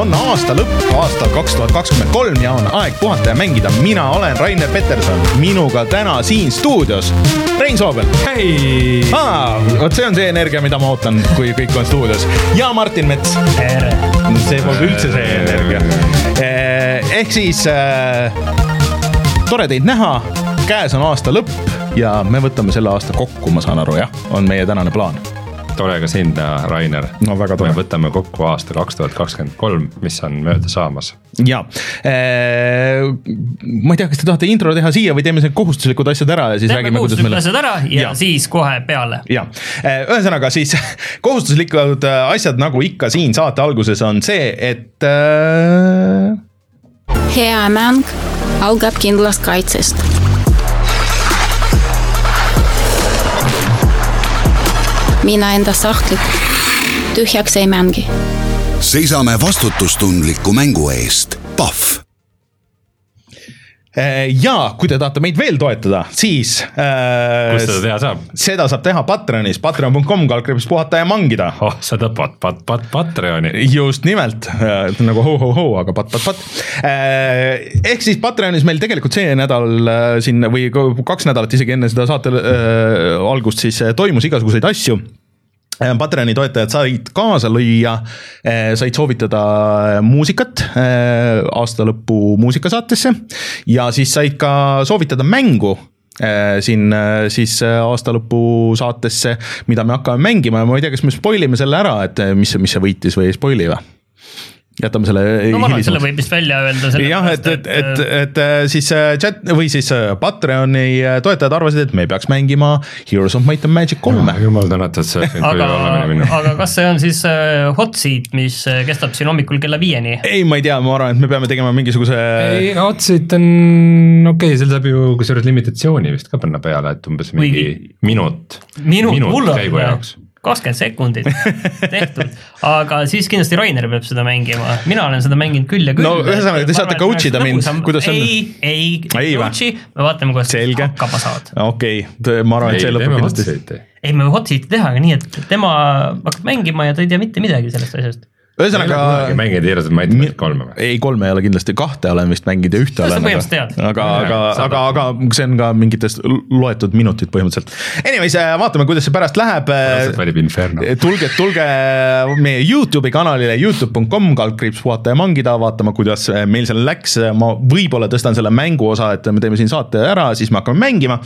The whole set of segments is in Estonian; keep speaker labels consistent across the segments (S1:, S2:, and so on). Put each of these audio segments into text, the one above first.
S1: on aasta lõpp, aastal kaks tuhat kakskümmend kolm ja on aeg puhata ja mängida. mina olen Rainer Peterson, minuga täna siin stuudios Rein Soobel.
S2: hei.
S1: vot see on see energia, mida ma ootan, kui kõik on stuudios ja Martin Mets.
S2: tere.
S1: see polnud üldse see energia. ehk siis äh, tore teid näha, käes on aasta lõpp ja me võtame selle aasta kokku, ma saan aru, jah, on meie tänane plaan
S2: tore ka sind näha, Rainer.
S1: no väga tore.
S2: me võtame kokku aasta kaks tuhat kakskümmend kolm, mis on mööda saamas.
S1: ja äh,, ma ei tea, kas te tahate intro teha siia või teeme need kohustuslikud asjad ära ja siis
S3: teeme
S1: räägime, kuidas
S3: kohustuslikud
S1: meil.
S3: asjad ära ja, ja siis kohe peale.
S1: ja, ühesõnaga siis kohustuslikud äh, asjad, nagu ikka siin saate alguses on see, et äh....
S4: hea mäng algab kindlast kaitsest mina enda sahtlit tühjaks ei mängi.
S5: seisame vastutustundliku mängu eest, Pahv
S1: ja kui te tahate meid veel toetada, siis
S2: äh,. kus seda teha saab?
S1: seda saab teha Patreonis, patreon.com, kaldkriips puhata ja mangida.
S2: oh, seda pat-, pat-, pat-, Patreoni.
S1: just nimelt äh, nagu ho-ho-ho, aga pat-pat-pat äh,. ehk siis Patreonis meil tegelikult see nädal äh, siin või kaks nädalat isegi enne seda saate äh, algust siis äh, toimus igasuguseid asju Äh, Patreoni toetajad said kaasa lüüa, äh, said soovitada äh, muusikat aasta lõpu muusikasaatesse ja siis said ka soovitada mängu siin siis aasta lõpu saatesse, mida me hakkame mängima ja ma ei tea, kas me spoil ime selle ära, et mis, mis see võitis või ei spoil'i või? Jätame selle.
S3: no ma arvan, et selle võib vist välja öelda.
S1: jah, et, et, et, et siis äh, chat või siis äh, Patreoni äh, toetajad arvasid, et me peaks mängima Heroes of Might and Magic kolme.
S2: jumal tänatud, see oleks võinud küll
S3: olla minna. aga kas see on siis hot seat, mis kestab siin hommikul kella viieni?
S1: ei, ma ei tea, ma arvan, et me peame tegema mingisuguse.
S2: ei, hot seat on okei okay,, seal saab ju kusjuures limitatsiooni vist ka panna peale, et umbes mingi Või... minut.
S3: minut, minut käigu jaoks kakskümmend sekundit tehtud, aga siis kindlasti Rainer peab seda mängima, mina olen seda mänginud küll ja küll.
S1: no ühesõnaga, te saate coach ida mind, kuidas
S3: on? ei, ei, ei coach'i, me vaatame, kuidas hakkama saad.
S1: okei okay., ma arvan, et see lõpeb kindlasti.
S3: ei, me hot seat'i teha, aga nii, et tema hakkab mängima ja ta ei tea mitte midagi sellest asjast
S1: ühesõnaga.
S2: mängid Heroes of Might and Magic kolme või?
S1: ei, kolme ei ole kindlasti, kahte olen vist mänginud ja ühte olen. aga, aga, aga, aga, aga see on ka mingitest loetud minutid põhimõtteliselt. Anyways, äh, vaatame, kuidas see pärast läheb.
S2: valib Inferno.
S1: Äh, tulge, tulge meie Youtube'i kanalile Youtube.com, kaldkriips puhata ja mangida, vaatama, kuidas äh, meil seal läks. ma võib-olla tõstan selle mängu osa, et me teeme siin saate ära, siis me hakkame mängima.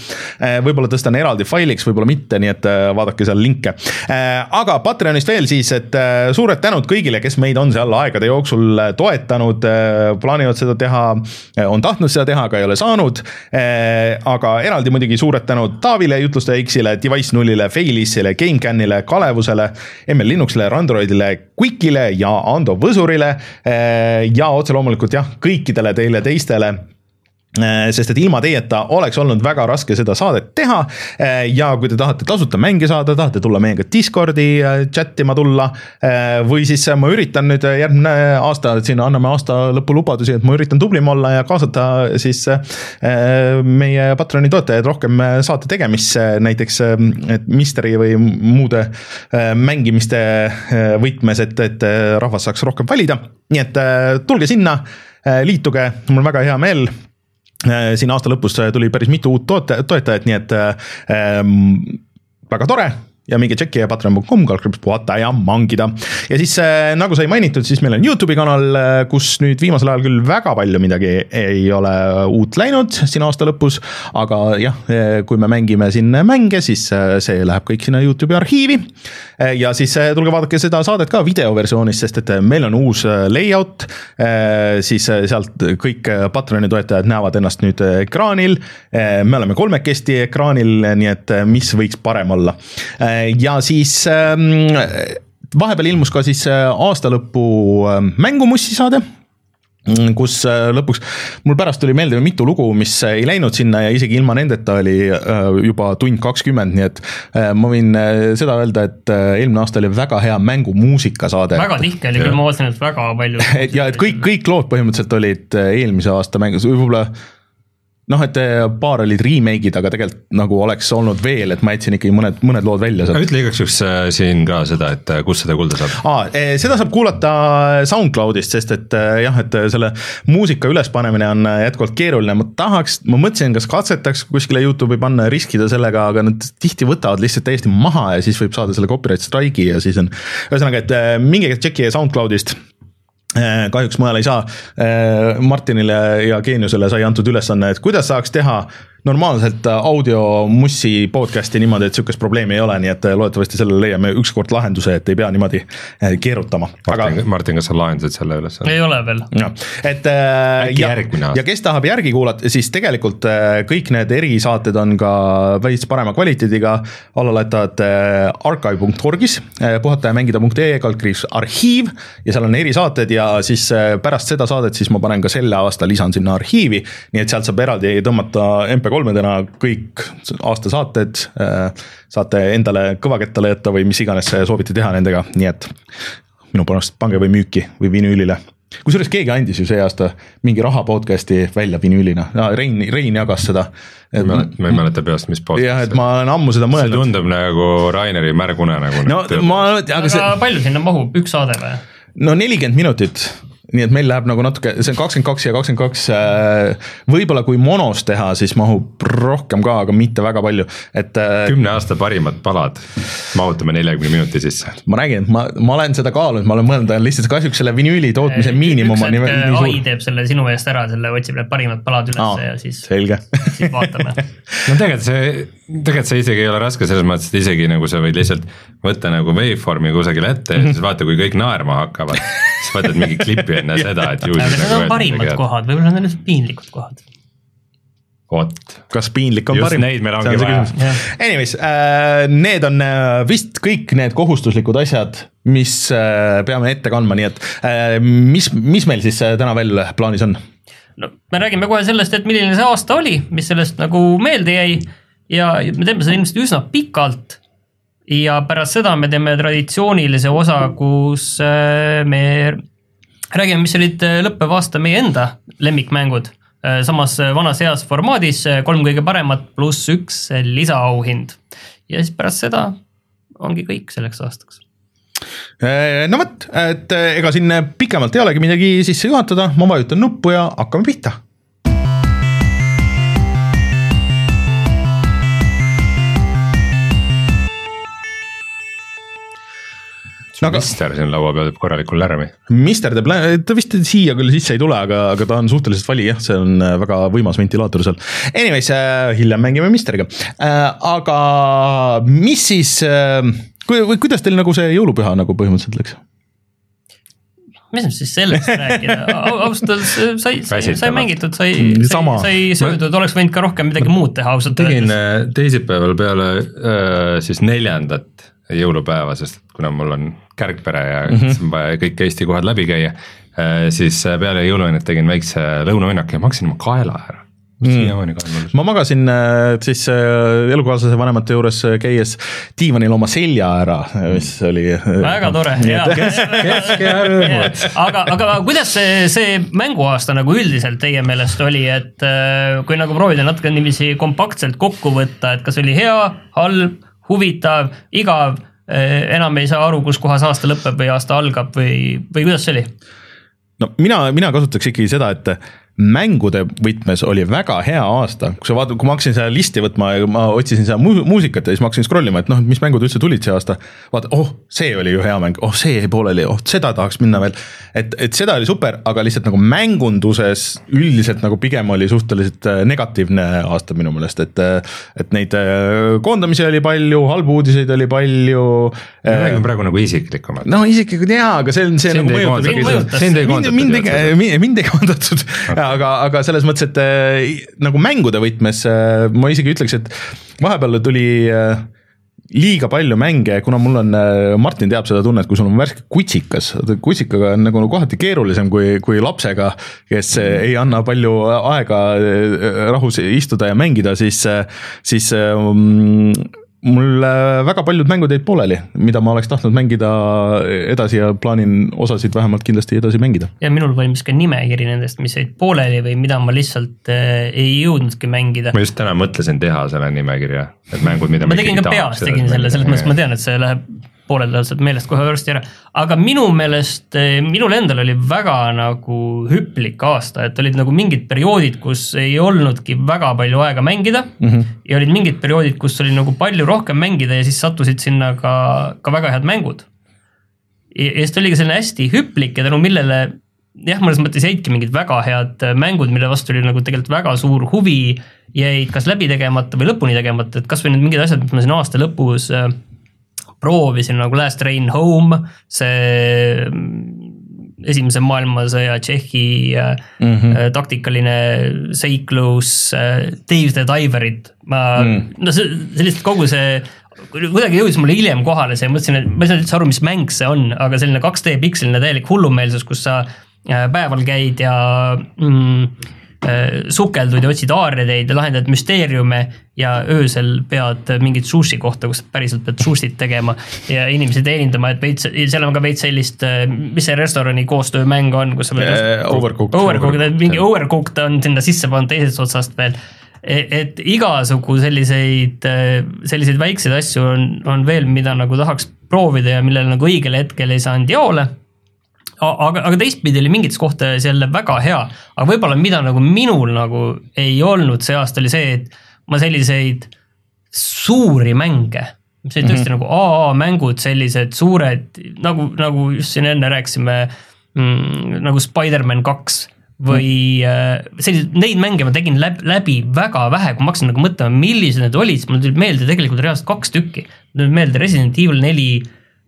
S1: võib-olla tõstan eraldi failiks, võib-olla mitte, nii et vaadake seal linke. aga Patreonist veel siis, et suured tänud kõigile kes meid on seal aegade jooksul äh, toetanud, äh, plaanivad seda teha, äh, on tahtnud seda teha, aga ei ole saanud. aga eraldi muidugi suured tänud Taavile, jutlustaja X-ile, Device nullile, Failisile, GameCANile, Kalevusele, ML Linuxile, Randroidile, Quickile ja Ando Võsurile. ja otse loomulikult jah, kõikidele teile teistele sest et ilma teieta oleks olnud väga raske seda saadet teha. Äh, ja kui te tahate tasuta mänge saada, tahate tulla meiega Discordi äh, chat ima tulla. või siis ma üritan nüüd järgmine aasta, siin anname aasta lõpu lubadusi, et ma üritan tublim olla ja kaasata siis meie Patroni toetajaid rohkem saate tegemisse, näiteks et Misteri või muude mängimiste võtmes, et, et rahvas saaks rohkem valida. nii et tulge sinna, liituge, mul on väga hea meel Äh, siin aasta lõpus tuli päris mitu uut toote, toetajat, nii et ähm, väga tore ja minge tšekki patreon.com, kaldkriips puhata ja mangida. ja siis äh, nagu sai mainitud, siis meil on Youtube'i kanal, äh, kus nüüd viimasel ajal küll väga palju midagi ei ole uut läinud siin aasta lõpus. aga jah, äh, kui me mängime siin mänge, siis see läheb kõik sinna Youtube'i arhiivi. ja siis tulge vaadake seda saadet ka videoversioonis, sest et meil on uus layout. siis sealt kõik Patreoni toetajad näevad ennast nüüd ekraanil. me oleme kolmekesti ekraanil, nii et mis võiks parem olla ja siis ähm, vahepeal ilmus ka siis äh, aastalõpu ähm, mängumussi saade mm, kus äh, lõpuks, mul pärast tuli meelde mitu lugu, mis ei läinud sinna ja isegi ilma nendeta oli äh, juba tund kakskümmend, nii et ma võin seda öelda, et eelmine aasta oli väga hea mängumuusikasaade.
S3: väga tihke oli küll, ma vaatasin, et väga palju.
S1: ja et kõik, kõik lood põhimõtteliselt olid eelmise aasta mängus, võib-olla noh, et eh, paar olid remake'id, aga tegelikult nagu oleks olnud veel, et ma jätsin ikkagi mõned, mõned lood välja sealt.
S2: ütle igaks juhuks äh, siin ka seda, et äh, kus seda kuulda saab.
S1: Aa, eh, seda saab kuulata SoundCloudist, sest et eh, jah, et selle muusika ülespanemine on eh, jätkuvalt keeruline, ma tahaks, ma mõtlesin, kas katsetaks kuskile Youtube'i panna ja riskida sellega, aga nad tihti võtavad lihtsalt täiesti maha ja siis võib saada selle copyright strike'i ja siis on. ühesõnaga, et eh, minge tšekkige SoundCloudist Eh, kahjuks mujal ei saa. Martinile ja Geeniusele sai antud ülesanne, et kuidas saaks teha normaalselt audiomussi podcast'i niimoodi, et sihukest probleemi ei ole, nii et loodetavasti sellele leiame ükskord lahenduse, et ei pea niimoodi eh, keerutama. aga
S2: Martin, Martin, kas sa lahendasid selle üles?
S3: ei ole veel.
S1: et äh,
S2: Äkki
S1: ja,
S2: järgmine aasta.
S1: ja kes tahab järgi kuulata, siis tegelikult äh, kõik need erisaated on ka veits parema kvaliteediga allalaetavad äh, archive.org'is äh,, puhata ja mängida.ee kaldkriips arhiiv ja seal on erisaated ja siis äh, pärast seda saadet siis ma panen ka selle aasta lisan sinna arhiivi, nii et sealt saab eraldi tõmmata MP3-dena kõik aastasaated, saate endale kõvakettale jätta või mis iganes soovite teha nendega, nii et minu pärast pange või müüki või vinüülile. kusjuures keegi andis ju see aasta mingi raha podcast'i välja vinüülina Rein, Rein jagas seda.
S2: ma ei mäleta peast, mis
S1: jah, et
S2: podcast.
S1: ma olen ammu seda
S2: see
S1: mõelnud.
S2: tundub nagu Raineri märgunenägu.
S1: no ma, aga see,
S3: palju sinna mahub, üks saade või?
S1: no nelikümmend minutit nii et meil läheb nagu natuke, see on kakskümmend kaks ja kakskümmend kaks. võib-olla kui monos teha, siis mahub rohkem ka, aga mitte väga palju, et äh,
S2: kümne aasta parimad palad mahutame neljakümne minuti sisse.
S1: ma räägin, et ma, ma olen seda kaalunud, ma olen mõelnud, lihtsalt kahjuks selle vinüüli tootmise miinimum on nii, nii
S3: ai
S1: suur.
S3: teeb selle sinu eest ära, selle otsib need parimad palad üles
S1: Aa,
S3: ja siis,
S1: selge
S3: siis vaatame.
S2: no tegelikult see, tegelikult see isegi ei ole raske selles mõttes, et isegi nagu sa võid lihtsalt võtta nagu waveform'i kusagile ette ja siis vaata, kui kõik naerma hakkavad, siis võtad mingi klipi enne seda, et ju siis
S3: need
S2: nagu
S3: on parimad. kohad, võib-olla need on lihtsalt piinlikud kohad.
S2: vot,
S1: kas piinlik on
S2: Just
S1: parim?
S2: neid meil ongi vaja.
S3: Jah.
S1: Anyways äh,, need on äh, vist kõik need kohustuslikud asjad, mis äh, peame ette kandma, nii et äh, mis, mis meil siis äh, täna veel plaanis on?
S3: no me räägime kohe sellest, et milline see aasta oli, mis sellest nagu meelde jäi ja me teeme seda ilmselt üsna pikalt. ja pärast seda me teeme traditsioonilise osa, kus äh, me räägime, mis olid äh, lõppeva aasta meie enda lemmikmängud. samas äh, vanas heas formaadis, kolm kõige paremat pluss üks lisaauhind. ja siis pärast seda ongi kõik selleks aastaks.
S1: No vot, et ega siin pikemalt ei olegi midagi sisse juhatada, ma vajutan nuppu ja hakkame pihta.
S2: No,
S1: aga-
S2: mister siin laua peal teeb korralikku lärmi.
S1: Mister teeb, ta vist siia küll sisse ei tule, aga, aga ta on suhteliselt vali jah, see on äh, väga võimas ventilaator seal. Anyways äh,, hiljem mängime Misteriga äh,, aga mis siis äh,, või kuidas teil nagu see jõulupüha nagu põhimõtteliselt läks?
S3: mis nüüd siis sellest rääkida, ausalt öeldes sai, sai, sai
S2: Väsitavalt.
S3: mängitud, sai
S1: Mm,,
S3: sai, sai söödud, oleks võinud ka rohkem midagi muud teha ausalt
S2: tegin
S3: öeldes.
S2: äh, teisipäeval peale äh, siis neljandat jõulupäeva, sest kuna mul on kärgpere ja mm -hmm. vaja kõik Eesti kohad läbi käia, siis äh, peale jõuluõnnet tegin väikse lõunaõnnaku ja maksin oma kaela ära mm.. siiamaani kael mul.
S1: ma magasin äh, siis äh, elukaaslase vanemate juures äh, käies diivanil oma selja ära, mis oli.
S3: väga tore, hea. aga, aga kuidas see, see mänguaasta nagu üldiselt teie meelest oli, et äh, kui nagu proovida natuke niiviisi kompaktselt kokku võtta, et kas oli hea, halb, huvitav, igav, enam ei saa aru, kus kohas aasta lõpeb või aasta algab või, või kuidas see oli?
S1: no mina, mina kasutaks ikkagi seda, et mängude võtmes oli väga hea aasta, kui sa vaatad, kui ma hakkasin seda listi võtma ja ma otsisin seda mu muusikat ja siis ma hakkasin scroll ima, et noh, mis mängud üldse tulid see aasta. vaata, oh, see oli ju hea mäng, oh, see jäi pooleli, oh, seda tahaks minna veel. et, et seda oli super, aga lihtsalt nagu mängunduses üldiselt nagu pigem oli suhteliselt äh, negatiivne aasta minu meelest, et, et neid äh, koondamisi oli palju, halbu uudiseid oli palju.
S2: me räägime praegu nagu isiklikumalt.
S1: no isiklikult jaa, aga see on, see
S2: Sind
S1: nagu
S2: ei
S1: mõjutab
S2: Sind ei
S1: mind,
S2: koondatud
S1: koondatud, aga, aga selles mõttes, et äh, nagu mängude võtmes äh, ma isegi ütleks, et vahepeal tuli äh, liiga palju mänge, kuna mul on, Martin teab seda tunnet, kui sul on värske kutsikas, kutsikaga on nagu kohati keerulisem kui, kui lapsega, kes äh, ei anna palju aega äh, rahus istuda ja mängida, siis, siis ähm, mul väga paljud mängud jäid pooleli, mida ma oleks tahtnud mängida edasi ja plaanin osasid vähemalt kindlasti edasi mängida.
S3: ja minul valmis ka nimekiri nendest, mis jäid pooleli või mida ma lihtsalt äh, ei jõudnudki mängida.
S2: ma just täna mõtlesin teha selle nimekirja, et mängud, mida
S3: ma tegin ka peas, tegin selle, selles mõttes ma tean, et see läheb pooled sealt meelest kohe varsti ära, aga minu meelest, eh, minul endal oli väga nagu hüplik aasta, et olid nagu mingid perioodid, kus ei olnudki väga palju aega mängida mm. -hmm. ja olid mingid perioodid, kus oli nagu palju rohkem mängida ja siis sattusid sinna ka, ka väga head mängud. ja siis ta oli ka selline hästi hüplik ja tänu millele jah, mõnes mõttes jäidki mingid väga head mängud, mille vastu oli nagu tegelikult väga suur huvi, jäid kas läbi tegemata või lõpuni tegemata, et kasvõi need mingid asjad, mis ma siin aasta lõpus äh, proovisin nagu Last Train Home, see mm, esimese maailmasõja Tšehhi mm -hmm. taktikaline seiklus, äh, Dave the Diverid, ma mm., no see, lihtsalt kogu see kuidagi jõudis mulle hiljem kohale see, mõtlesin, et ma ei saanud üldse aru, mis mäng see on, aga selline 2D piksline täielik hullumeelsus, kus sa äh, päeval käid ja mm, sukeldud ja otsid aariateid ja lahendad müsteeriume ja öösel pead mingit sushi kohta, kus päriselt pead sushit tegema ja inimesi teenindama, et veits, seal on ka veits sellist, äh, mis see restorani koostöömäng on, kus sa pead
S1: uh,. Overcooked.
S3: Overcooked, et mingi overcooked on sinna sisse pannud teisest otsast veel e-, et igasugu selliseid, selliseid väikseid asju on, on veel, mida nagu tahaks proovida ja millele nagu õigel hetkel ei saanud jaole aga, aga teistpidi oli mingites kohtades jälle väga hea, aga võib-olla mida nagu minul nagu ei olnud see aasta, oli see, et ma selliseid suuri mänge, olid tõesti mm -hmm. nagu AA-mängud, sellised suured, nagu, nagu just siin enne rääkisime mm,, nagu Spider-man kaks või mm. selliseid, neid mänge ma tegin läbi, läbi väga vähe, kui ma hakkasin nagu mõtlema, millised need olid, siis mul tuli meelde tegelikult reaalselt kaks tükki. mul tuli meelde Resident Evil neli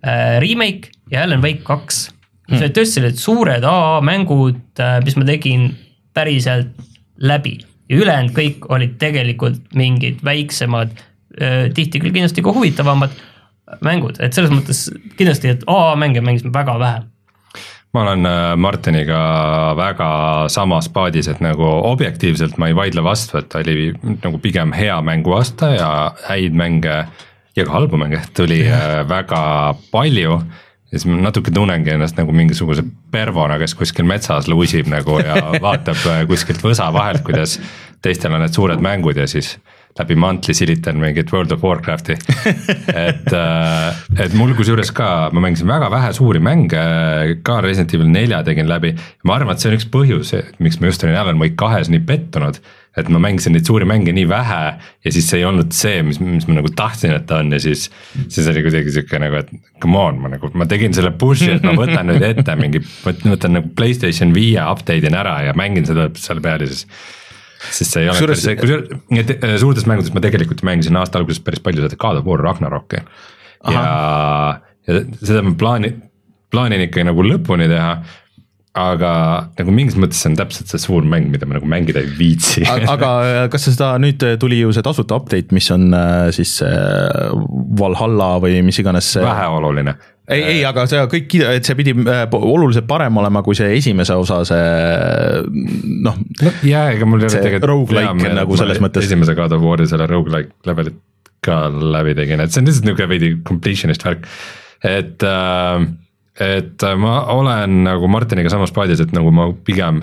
S3: äh, remake ja Alan Wake kaks mm.. see tõesti olid suured AA mängud, äh, mis ma tegin päriselt läbi. Ja ülejäänud kõik olid tegelikult mingid väiksemad, äh, tihti küll kindlasti ka huvitavamad mängud, et selles mõttes kindlasti, et AA mänge mängisime väga vähe.
S2: Ma olen äh, Martiniga väga samas paadis, et nagu objektiivselt ma ei vaidle vastu, et ta oli nagu pigem hea mänguaasta ja häid mänge ja ka halbu mänge tuli väga palju ja siis ma natuke tunnengi ennast nagu mingisuguse pervona, kes kuskil metsas luusib nagu ja vaatab äh, kuskilt võsa vahelt, kuidas teistel on need suured mängud ja siis läbi mantli silitan mingit World of Warcrafti. et, äh, et mul kusjuures ka, ma mängisin väga vähe suuri mänge, ka Resident Evil nelja tegin läbi. ma arvan, et see on üks põhjus, miks ma just olin Alan Wake kahes nii pettunud et ma mängisin neid suuri mänge nii vähe ja siis see ei olnud see, mis, mis ma nagu tahtsin, et ta on ja siis. siis oli kuidagi sihuke nagu, et come on, ma nagu, ma tegin selle push'i, et ma võtan nüüd ette mingi, võtan nagu Playstation viie update in ära ja mängin seda seal peal ja siis sest see ei ole päris see, kusjuures need äh, suurtes mängudes ma tegelikult mängisin aasta alguses päris palju seda God of War Ragnarokki. ja, ja seda ma plaanin, plaanin ikkagi nagu lõpuni teha aga nagu mingis mõttes see on täpselt see suur mäng, mida ma nagu mängida ei viitsi
S1: aga kas seda nüüd tuli ju see tasuta update, mis on äh, siis Valhalla või mis iganes.
S2: väheoluline.
S1: ei, ei, aga see kõik, et see pidi äh, oluliselt parem olema kui see esimese osa, see noh
S2: no,. jaa, ega mul ei ole
S1: tegelikult. Rogu-like nagu selles mõttes.
S2: esimese God of War'i selle rogu-like levelit ka läbi tegin, et see on lihtsalt niisugune veidi completion'ist värk, et äh, et äh, ma olen nagu Martiniga samas paadis, et nagu ma pigem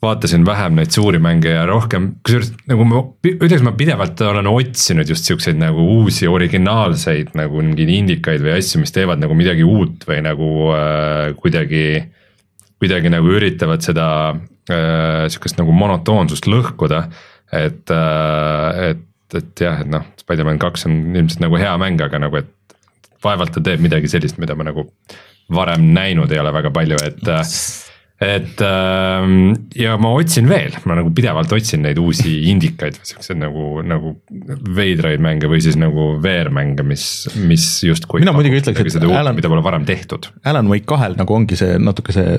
S2: vaatasin vähem neid suuri mänge ja rohkem, kusjuures nagu ma ütleks, ma pidevalt olen otsinud just siukseid nagu uusi originaalseid nagu mingeid indikaid või asju, mis teevad nagu midagi uut või nagu äh, kuidagi. kuidagi nagu üritavad seda äh, sihukest nagu monotoonsust lõhkuda, et äh,, et, et jah, et noh, Spider-man kaks on ilmselt nagu hea mäng, aga nagu, et vaevalt ta teeb midagi sellist, mida ma nagu varem näinud ei ole väga palju, et et ähm, ja ma otsin veel, ma nagu pidevalt otsin neid uusi indikaid või siukseid nagu, nagu veidraid mänge või siis nagu VR-mänge, mis, mis justkui.
S1: mina muidugi ütleks, et
S2: Alan, mida pole varem tehtud.
S1: Alan Wake kahel nagu ongi see natuke see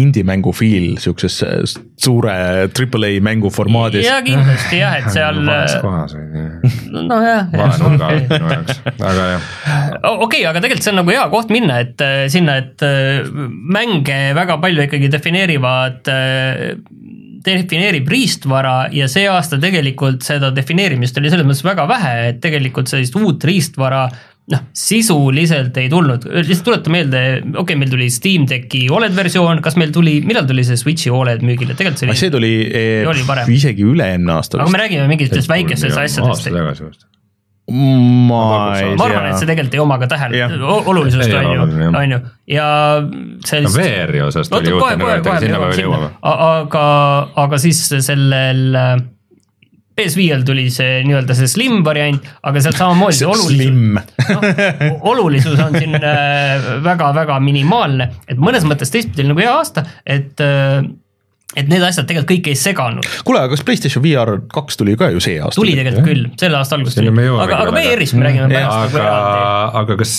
S1: indie-mängu feel siukses suure Triple A mängu formaadis.
S3: ja kindlasti jah, et seal.
S2: vales kohas või.
S3: nojah.
S2: vale nurga alt minu jaoks, aga jah.
S3: okei okay,, aga tegelikult see on nagu hea koht minna, et äh, sinna, et äh, mänge väga palju ikkagi defineerivad äh, defineerib riistvara ja see aasta tegelikult seda defineerimist oli selles mõttes väga vähe, et tegelikult sellist uut riistvara noh, sisuliselt ei tulnud, lihtsalt tuleta meelde, okei okay,, meil tuli Steam Decki Oled versioon, kas meil tuli, millal tuli see Switchi Oled müügile, tegelikult see oli.
S1: see tuli eh,
S3: oli varem.
S1: isegi üle-eelmine aasta
S3: aga me räägime mingitest väikestest asjadest.
S2: aasta tagasi vist
S1: ma ei
S3: ma arvan, et see tegelikult ei oma ka tähele, olulisust on ju, on ju, ja
S2: no VR-i osas tuli uut aga sinna me veel jõuame.
S3: aga, aga siis sellel äh, PS5-l tuli see nii-öelda see slim variant, aga sealt samamoodi olulisus, no, olulisus on siin väga-väga äh, minimaalne, et mõnes mõttes teistpidi nagu hea aasta, et äh, et need asjad tegelikult kõik ei seganud.
S1: kuule, aga kas PlayStation VR kaks tuli ka ju see aasta?
S3: tuli tegelikult jah? küll, selle aasta alguses tuli, aga, aga VR-ist me räägime pärast
S2: eraldi. aga kas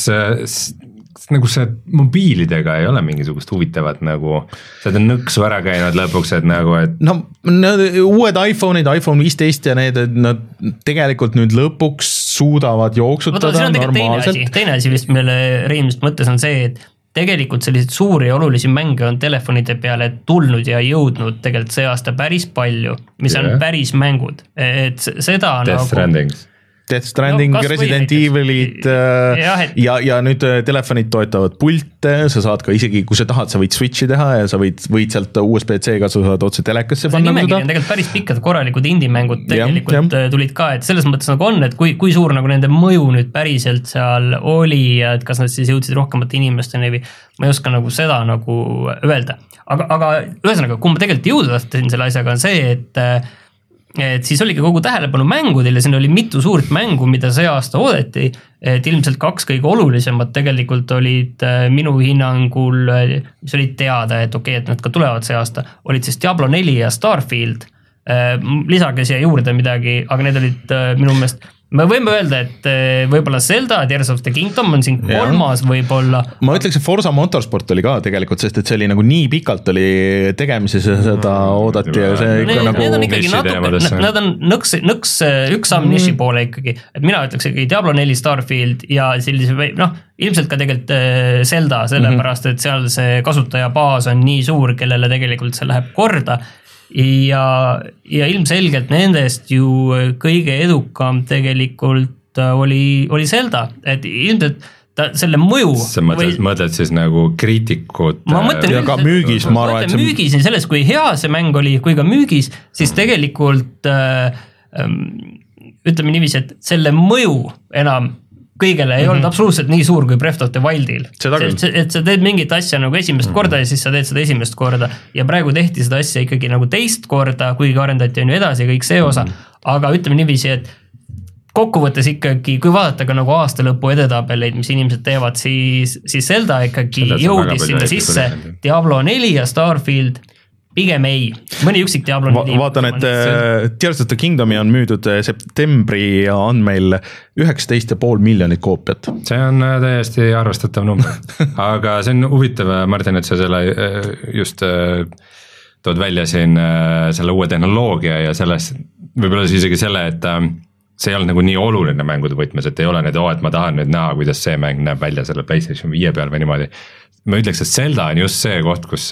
S2: nagu see mobiilidega ei ole mingisugust huvitavat nagu, sa oled nõksu ära käinud lõpuks, et nagu, et.
S1: no need uued iPhone'id, iPhone viisteist ja need, et nad tegelikult nüüd lõpuks suudavad jooksutada normaalselt.
S3: teine asi vist, mille Rein vist mõtles, on see, et tegelikult selliseid suuri ja olulisi mänge on telefonide peale tulnud ja jõudnud tegelikult see aasta päris palju, mis yeah. on päris mängud, et seda
S2: Death nagu. Strandings
S1: Death Stranding no,, Resident Evilid äh, ja, et... ja, ja nüüd äh, telefonid toetavad pilte, sa saad ka isegi, kui sa tahad, sa võid switch'i teha ja sa võid, võid sealt USB-C-ga, sa saad otse telekasse panna.
S3: nimekiri on tegelikult päris pikad, korralikud indie-mängud tegelikult ja, ja. Äh, tulid ka, et selles mõttes nagu on, et kui, kui suur nagu nende mõju nüüd päriselt seal oli ja et kas nad siis jõudsid rohkemate inimesteni või ma ei oska nagu seda nagu öelda. aga, aga ühesõnaga, kuhu ma tegelikult jõuda tahtsin selle asjaga, on see, et et siis oligi kogu tähelepanu mängudel ja siin oli mitu suurt mängu, mida see aasta oodati. et ilmselt kaks kõige olulisemat tegelikult olid äh, minu hinnangul, äh, mis olid teada, et okei okay,, et nad ka tulevad see aasta, olid siis Diablo neli ja Starfield. Äh, lisage siia juurde midagi, aga need olid minu meelest me võime öelda, et eh, võib-olla Zelda Tears of the Kingdom on siin kolmas võib-olla.
S1: ma ütleks, et Forsa Motorsport oli ka tegelikult, sest et see oli nagu nii pikalt oli tegemises ja seda mm, oodati ja see ikka
S3: need,
S1: nagu.
S3: Need on ikkagi natuke, nad on nõks, nõks üks samm mm. niši poole ikkagi, et mina ütleks ikkagi Diablo neli, Starfield ja sellise noh, ilmselt ka tegelikult eh, Zelda, sellepärast et seal see kasutajabaas on nii suur, kellele tegelikult see läheb korda ja, ja ilmselgelt nendest ju kõige edukam tegelikult äh, oli, oli Zelda, et ilmselt ta selle mõju.
S2: sa mõtled või..., mõtled siis nagu kriitikut.
S3: ma mõtlen.
S1: ja ka müügis, ma arvan,
S3: et see. müügis ja selles, kui hea see mäng oli, kui ka müügis, siis tegelikult äh, ähm, ütleme niiviisi, et selle mõju enam kõigele ei mm -hmm. olnud absoluutselt nii suur kui Breath of the Wildil. et sa teed mingit asja nagu esimest mm -hmm. korda ja siis sa teed seda esimest korda ja praegu tehti seda asja ikkagi nagu teist korda, kuigi arendati on ju edasi kõik see osa mm, -hmm. aga ütleme niiviisi, et kokkuvõttes ikkagi, kui vaadata ka nagu aastalõpu edetabeleid, mis inimesed teevad, siis, siis Zelda ikkagi Zelda jõudis sinna sisse, Diablo neli ja Starfield pigem ei, mõni üksik Diablo
S1: Va. vaatan, et äh, Tears of the Kingdomi on müüdud äh, septembri andmeil üheksateist ja pool miljonit koopiat.
S2: see on äh, täiesti arvestatav number, aga see on huvitav, Martin, et sa selle just tood välja siin selle uue tehnoloogia ja sellest, võib-olla siis isegi selle, et see ei olnud nagu nii oluline mängude võtmes, et ei ole nüüd, oo, et ma tahan nüüd näha, kuidas see mäng näeb välja selle Playstation viie peal või niimoodi ma ütleks, et Zelda on just see koht, kus,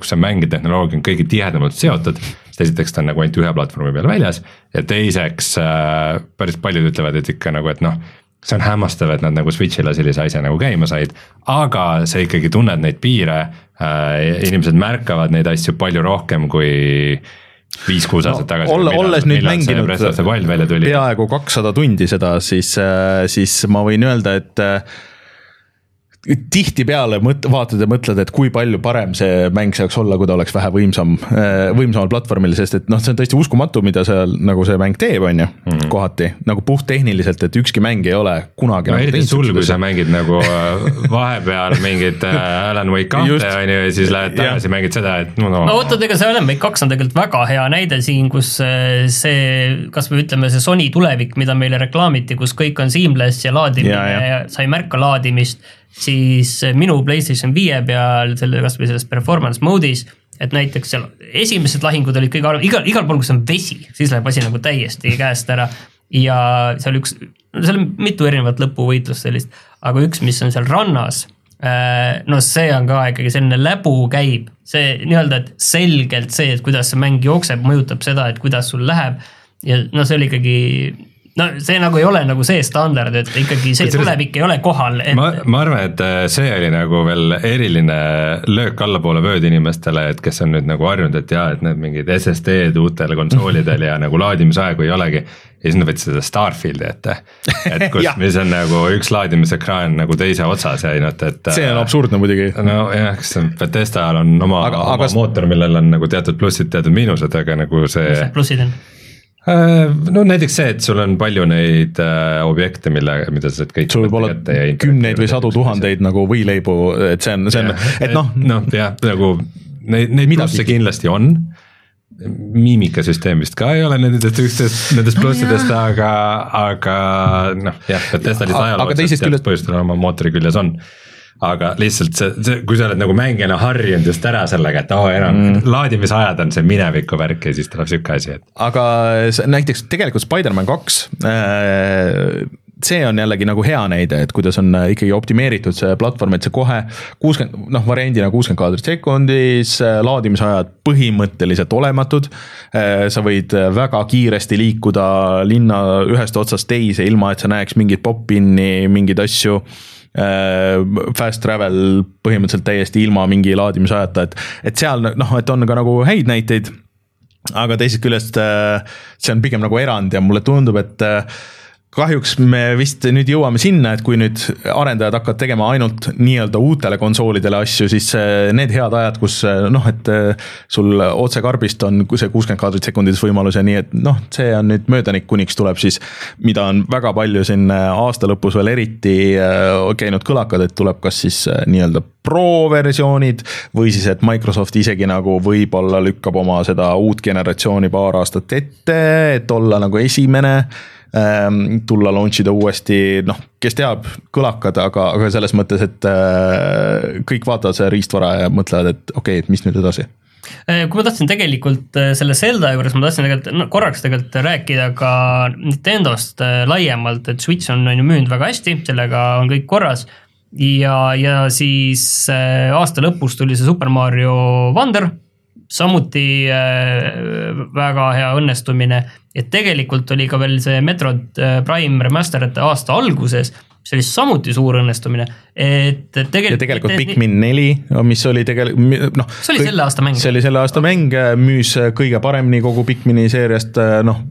S2: kus see mäng ja tehnoloogia on kõige tihedamalt seotud. sest esiteks ta on nagu ainult ühe platvormi peal väljas ja teiseks äh, päris paljud ütlevad, et ikka nagu, et noh. see on hämmastav, et nad nagu Switch'ile sellise asja nagu käima said, aga sa ikkagi tunned neid piire äh,. inimesed märkavad neid asju palju rohkem kui viis-kuus aastat tagasi
S1: no,. olles nüüd mänginud peaaegu kakssada tundi seda, siis, äh, siis ma võin öelda, et äh, tihtipeale mõt-, vaatad ja mõtled, et kui palju parem see mäng saaks olla, kui ta oleks vähe võimsam, äh, võimsamal platvormil, sest et noh, see on tõesti uskumatu, mida seal nagu see mäng teeb, on ju, mhm. kohati. nagu puhttehniliselt, et ükski mäng ei ole kunagi
S2: no, nagu eriti sul, kui sa mängid nagu äh, vahepeal mingit äh, Alan Wake kahte, on ju, ja siis lähed tagasi, mängid seda, et no, no.
S3: no oot, oot, ega see Alan Wake kaks on tegelikult väga hea näide siin, kus see, kasvõi ütleme, see Sony tulevik, mida meile reklaamiti, kus kõik on seamless ja laadimine ja, ja. ja sa ei märka laadimist siis minu Playstation viie peal selle kasvõi selles performance mode'is, et näiteks seal esimesed lahingud olid kõige arv-, igal, igal pool, kus on vesi, siis läheb asi nagu täiesti käest ära. ja seal üks, seal on mitu erinevat lõpuvõitlust sellist, aga üks, mis on seal rannas no see on ka ikkagi selline läbu käib, see nii-öelda, et selgelt see, et kuidas see mäng jookseb, mõjutab seda, et kuidas sul läheb. Ja noh, see oli ikkagi no see nagu ei ole nagu see standard, et ikkagi see tulevik ei ole kohal, et
S2: ma, ma arvan, et äh, see oli nagu veel eriline löök allapoole vööd inimestele, et kes on nüüd nagu harjunud, et jaa, et need mingid SSD-d uutel konsoolidel ja nagu laadimisaegu ei olegi. ja siis nad võtsid seda Starfieldi ette, et kus mis on nagu üks laadimisekraan nagu teise otsas ja ainult, et.
S1: see on absurdne muidugi.
S2: nojah, kas Bethesdal on oma,
S1: Aga-
S2: oma
S1: aga-
S2: mootor, millel on nagu teatud plussid, teatud miinused, aga nagu see
S3: mis need plussid on?
S2: Äh, no näiteks see, et sul on palju neid äh, objekte, mille, mida sa saad kõik.
S1: sul võib olla kümneid või sadu tuhandeid nagu võileibu, et see on, see on, et noh,
S2: noh jah, nagu neid, neid plusse kindlasti on. miimikasüsteem vist ka ei ole nendest üksteist, nendest plussidest, aga, aga noh, jah, Bethesda
S1: Aga- aga
S2: ajalooliselt
S1: teisest
S2: teatud
S1: küljest-
S2: põhjustel oma mootori küljes on aga lihtsalt see, see, kui sa oled nagu mängijana harjunud just ära sellega, et oo enam mm. laadimisajad on see mineviku värk ja siis tuleb sihuke asi, et
S1: aga näiteks tegelikult Spider-man kaks, see on jällegi nagu hea näide, et kuidas on äh, ikkagi optimeeritud see platvorm, et see kohe kuuskümmend, noh variandina kuuskümmend kaadrit sekundis, laadimisajad põhimõtteliselt olematud. sa võid äh, väga kiiresti liikuda linna ühest otsast teise, ilma et sa näeks mingit pop-in'i, mingeid asju äh, fast travel põhimõtteliselt täiesti ilma mingi laadimisajata, et, et seal noh, et on ka nagu häid näiteid aga teisest küljest äh, see on pigem nagu erand ja mulle tundub, et äh, kahjuks me vist nüüd jõuame sinna, et kui nüüd arendajad hakkavad tegema ainult nii-öelda uutele konsoolidele asju, siis äh, need head ajad, kus äh, noh, et äh, sul otsekarbist on see kuuskümmend kaadrit sekundides võimalus ja nii, et noh, see on nüüd möödanik, kuniks tuleb siis, mida on väga palju siin aasta lõpus veel eriti käinud kõlakad, et tuleb kas siis nii-öelda pro versioonid või siis, et Microsoft isegi nagu võib-olla lükkab oma seda uut generatsiooni paar aastat ette, et olla nagu esimene tulla launch ida uuesti, noh, kes teab, kõlakad, aga, aga selles mõttes, et äh, kõik vaatavad seda riistvara ja mõtlevad, et okei okay,, et mis nüüd edasi.
S3: Eh, kui ma tahtsin tegelikult eh, selle Zelda juures, ma tahtsin tegelikult no, korraks tegelikult rääkida ka Nintendost laiemalt, et Switch on, on ju müünud väga hästi, sellega on kõik korras. ja, ja siis äh, aasta lõpus tuli see Super Mario Wonder, samuti äh, väga hea õnnestumine. ja tegelikult oli ka veel see Metroid äh, Prime Remastered aasta alguses, see oli samuti suur õnnestumine, et et
S1: ja
S3: tegelikult.
S1: tegelikult Pikmin neli, mis oli tegelikult noh.
S3: See oli selle aasta mäng.
S1: see oli selle aasta mäng, müüs kõige paremini kogu Pikmini seeriast, noh.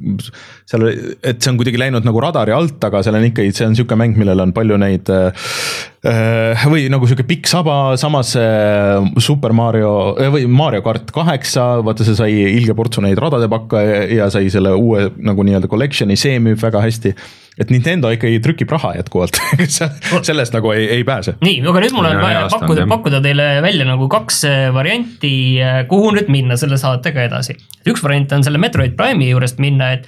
S1: seal, et see on kuidagi läinud nagu radari alt, aga seal on ikkagi, see on sihuke mäng, millel on palju neid äh, või nagu sihuke pikk saba, samas äh, Super Mario äh, või Mario kart kaheksa, vaata see sai ilge portsu neid radade pakka ja, ja sai selle uue nagu nii-öelda collection'i, see müüb väga hästi. et Nintendo ikkagi trükib raha jätkuvalt sellest nagu ei, ei pääse.
S3: nii, aga nüüd mul on
S2: Ja
S3: vaja pakkuda, pakkuda teile välja nagu kaks äh, varianti, kuhu nüüd minna selle saatega edasi. üks variant on selle Metroid Prime'i juurest minna, et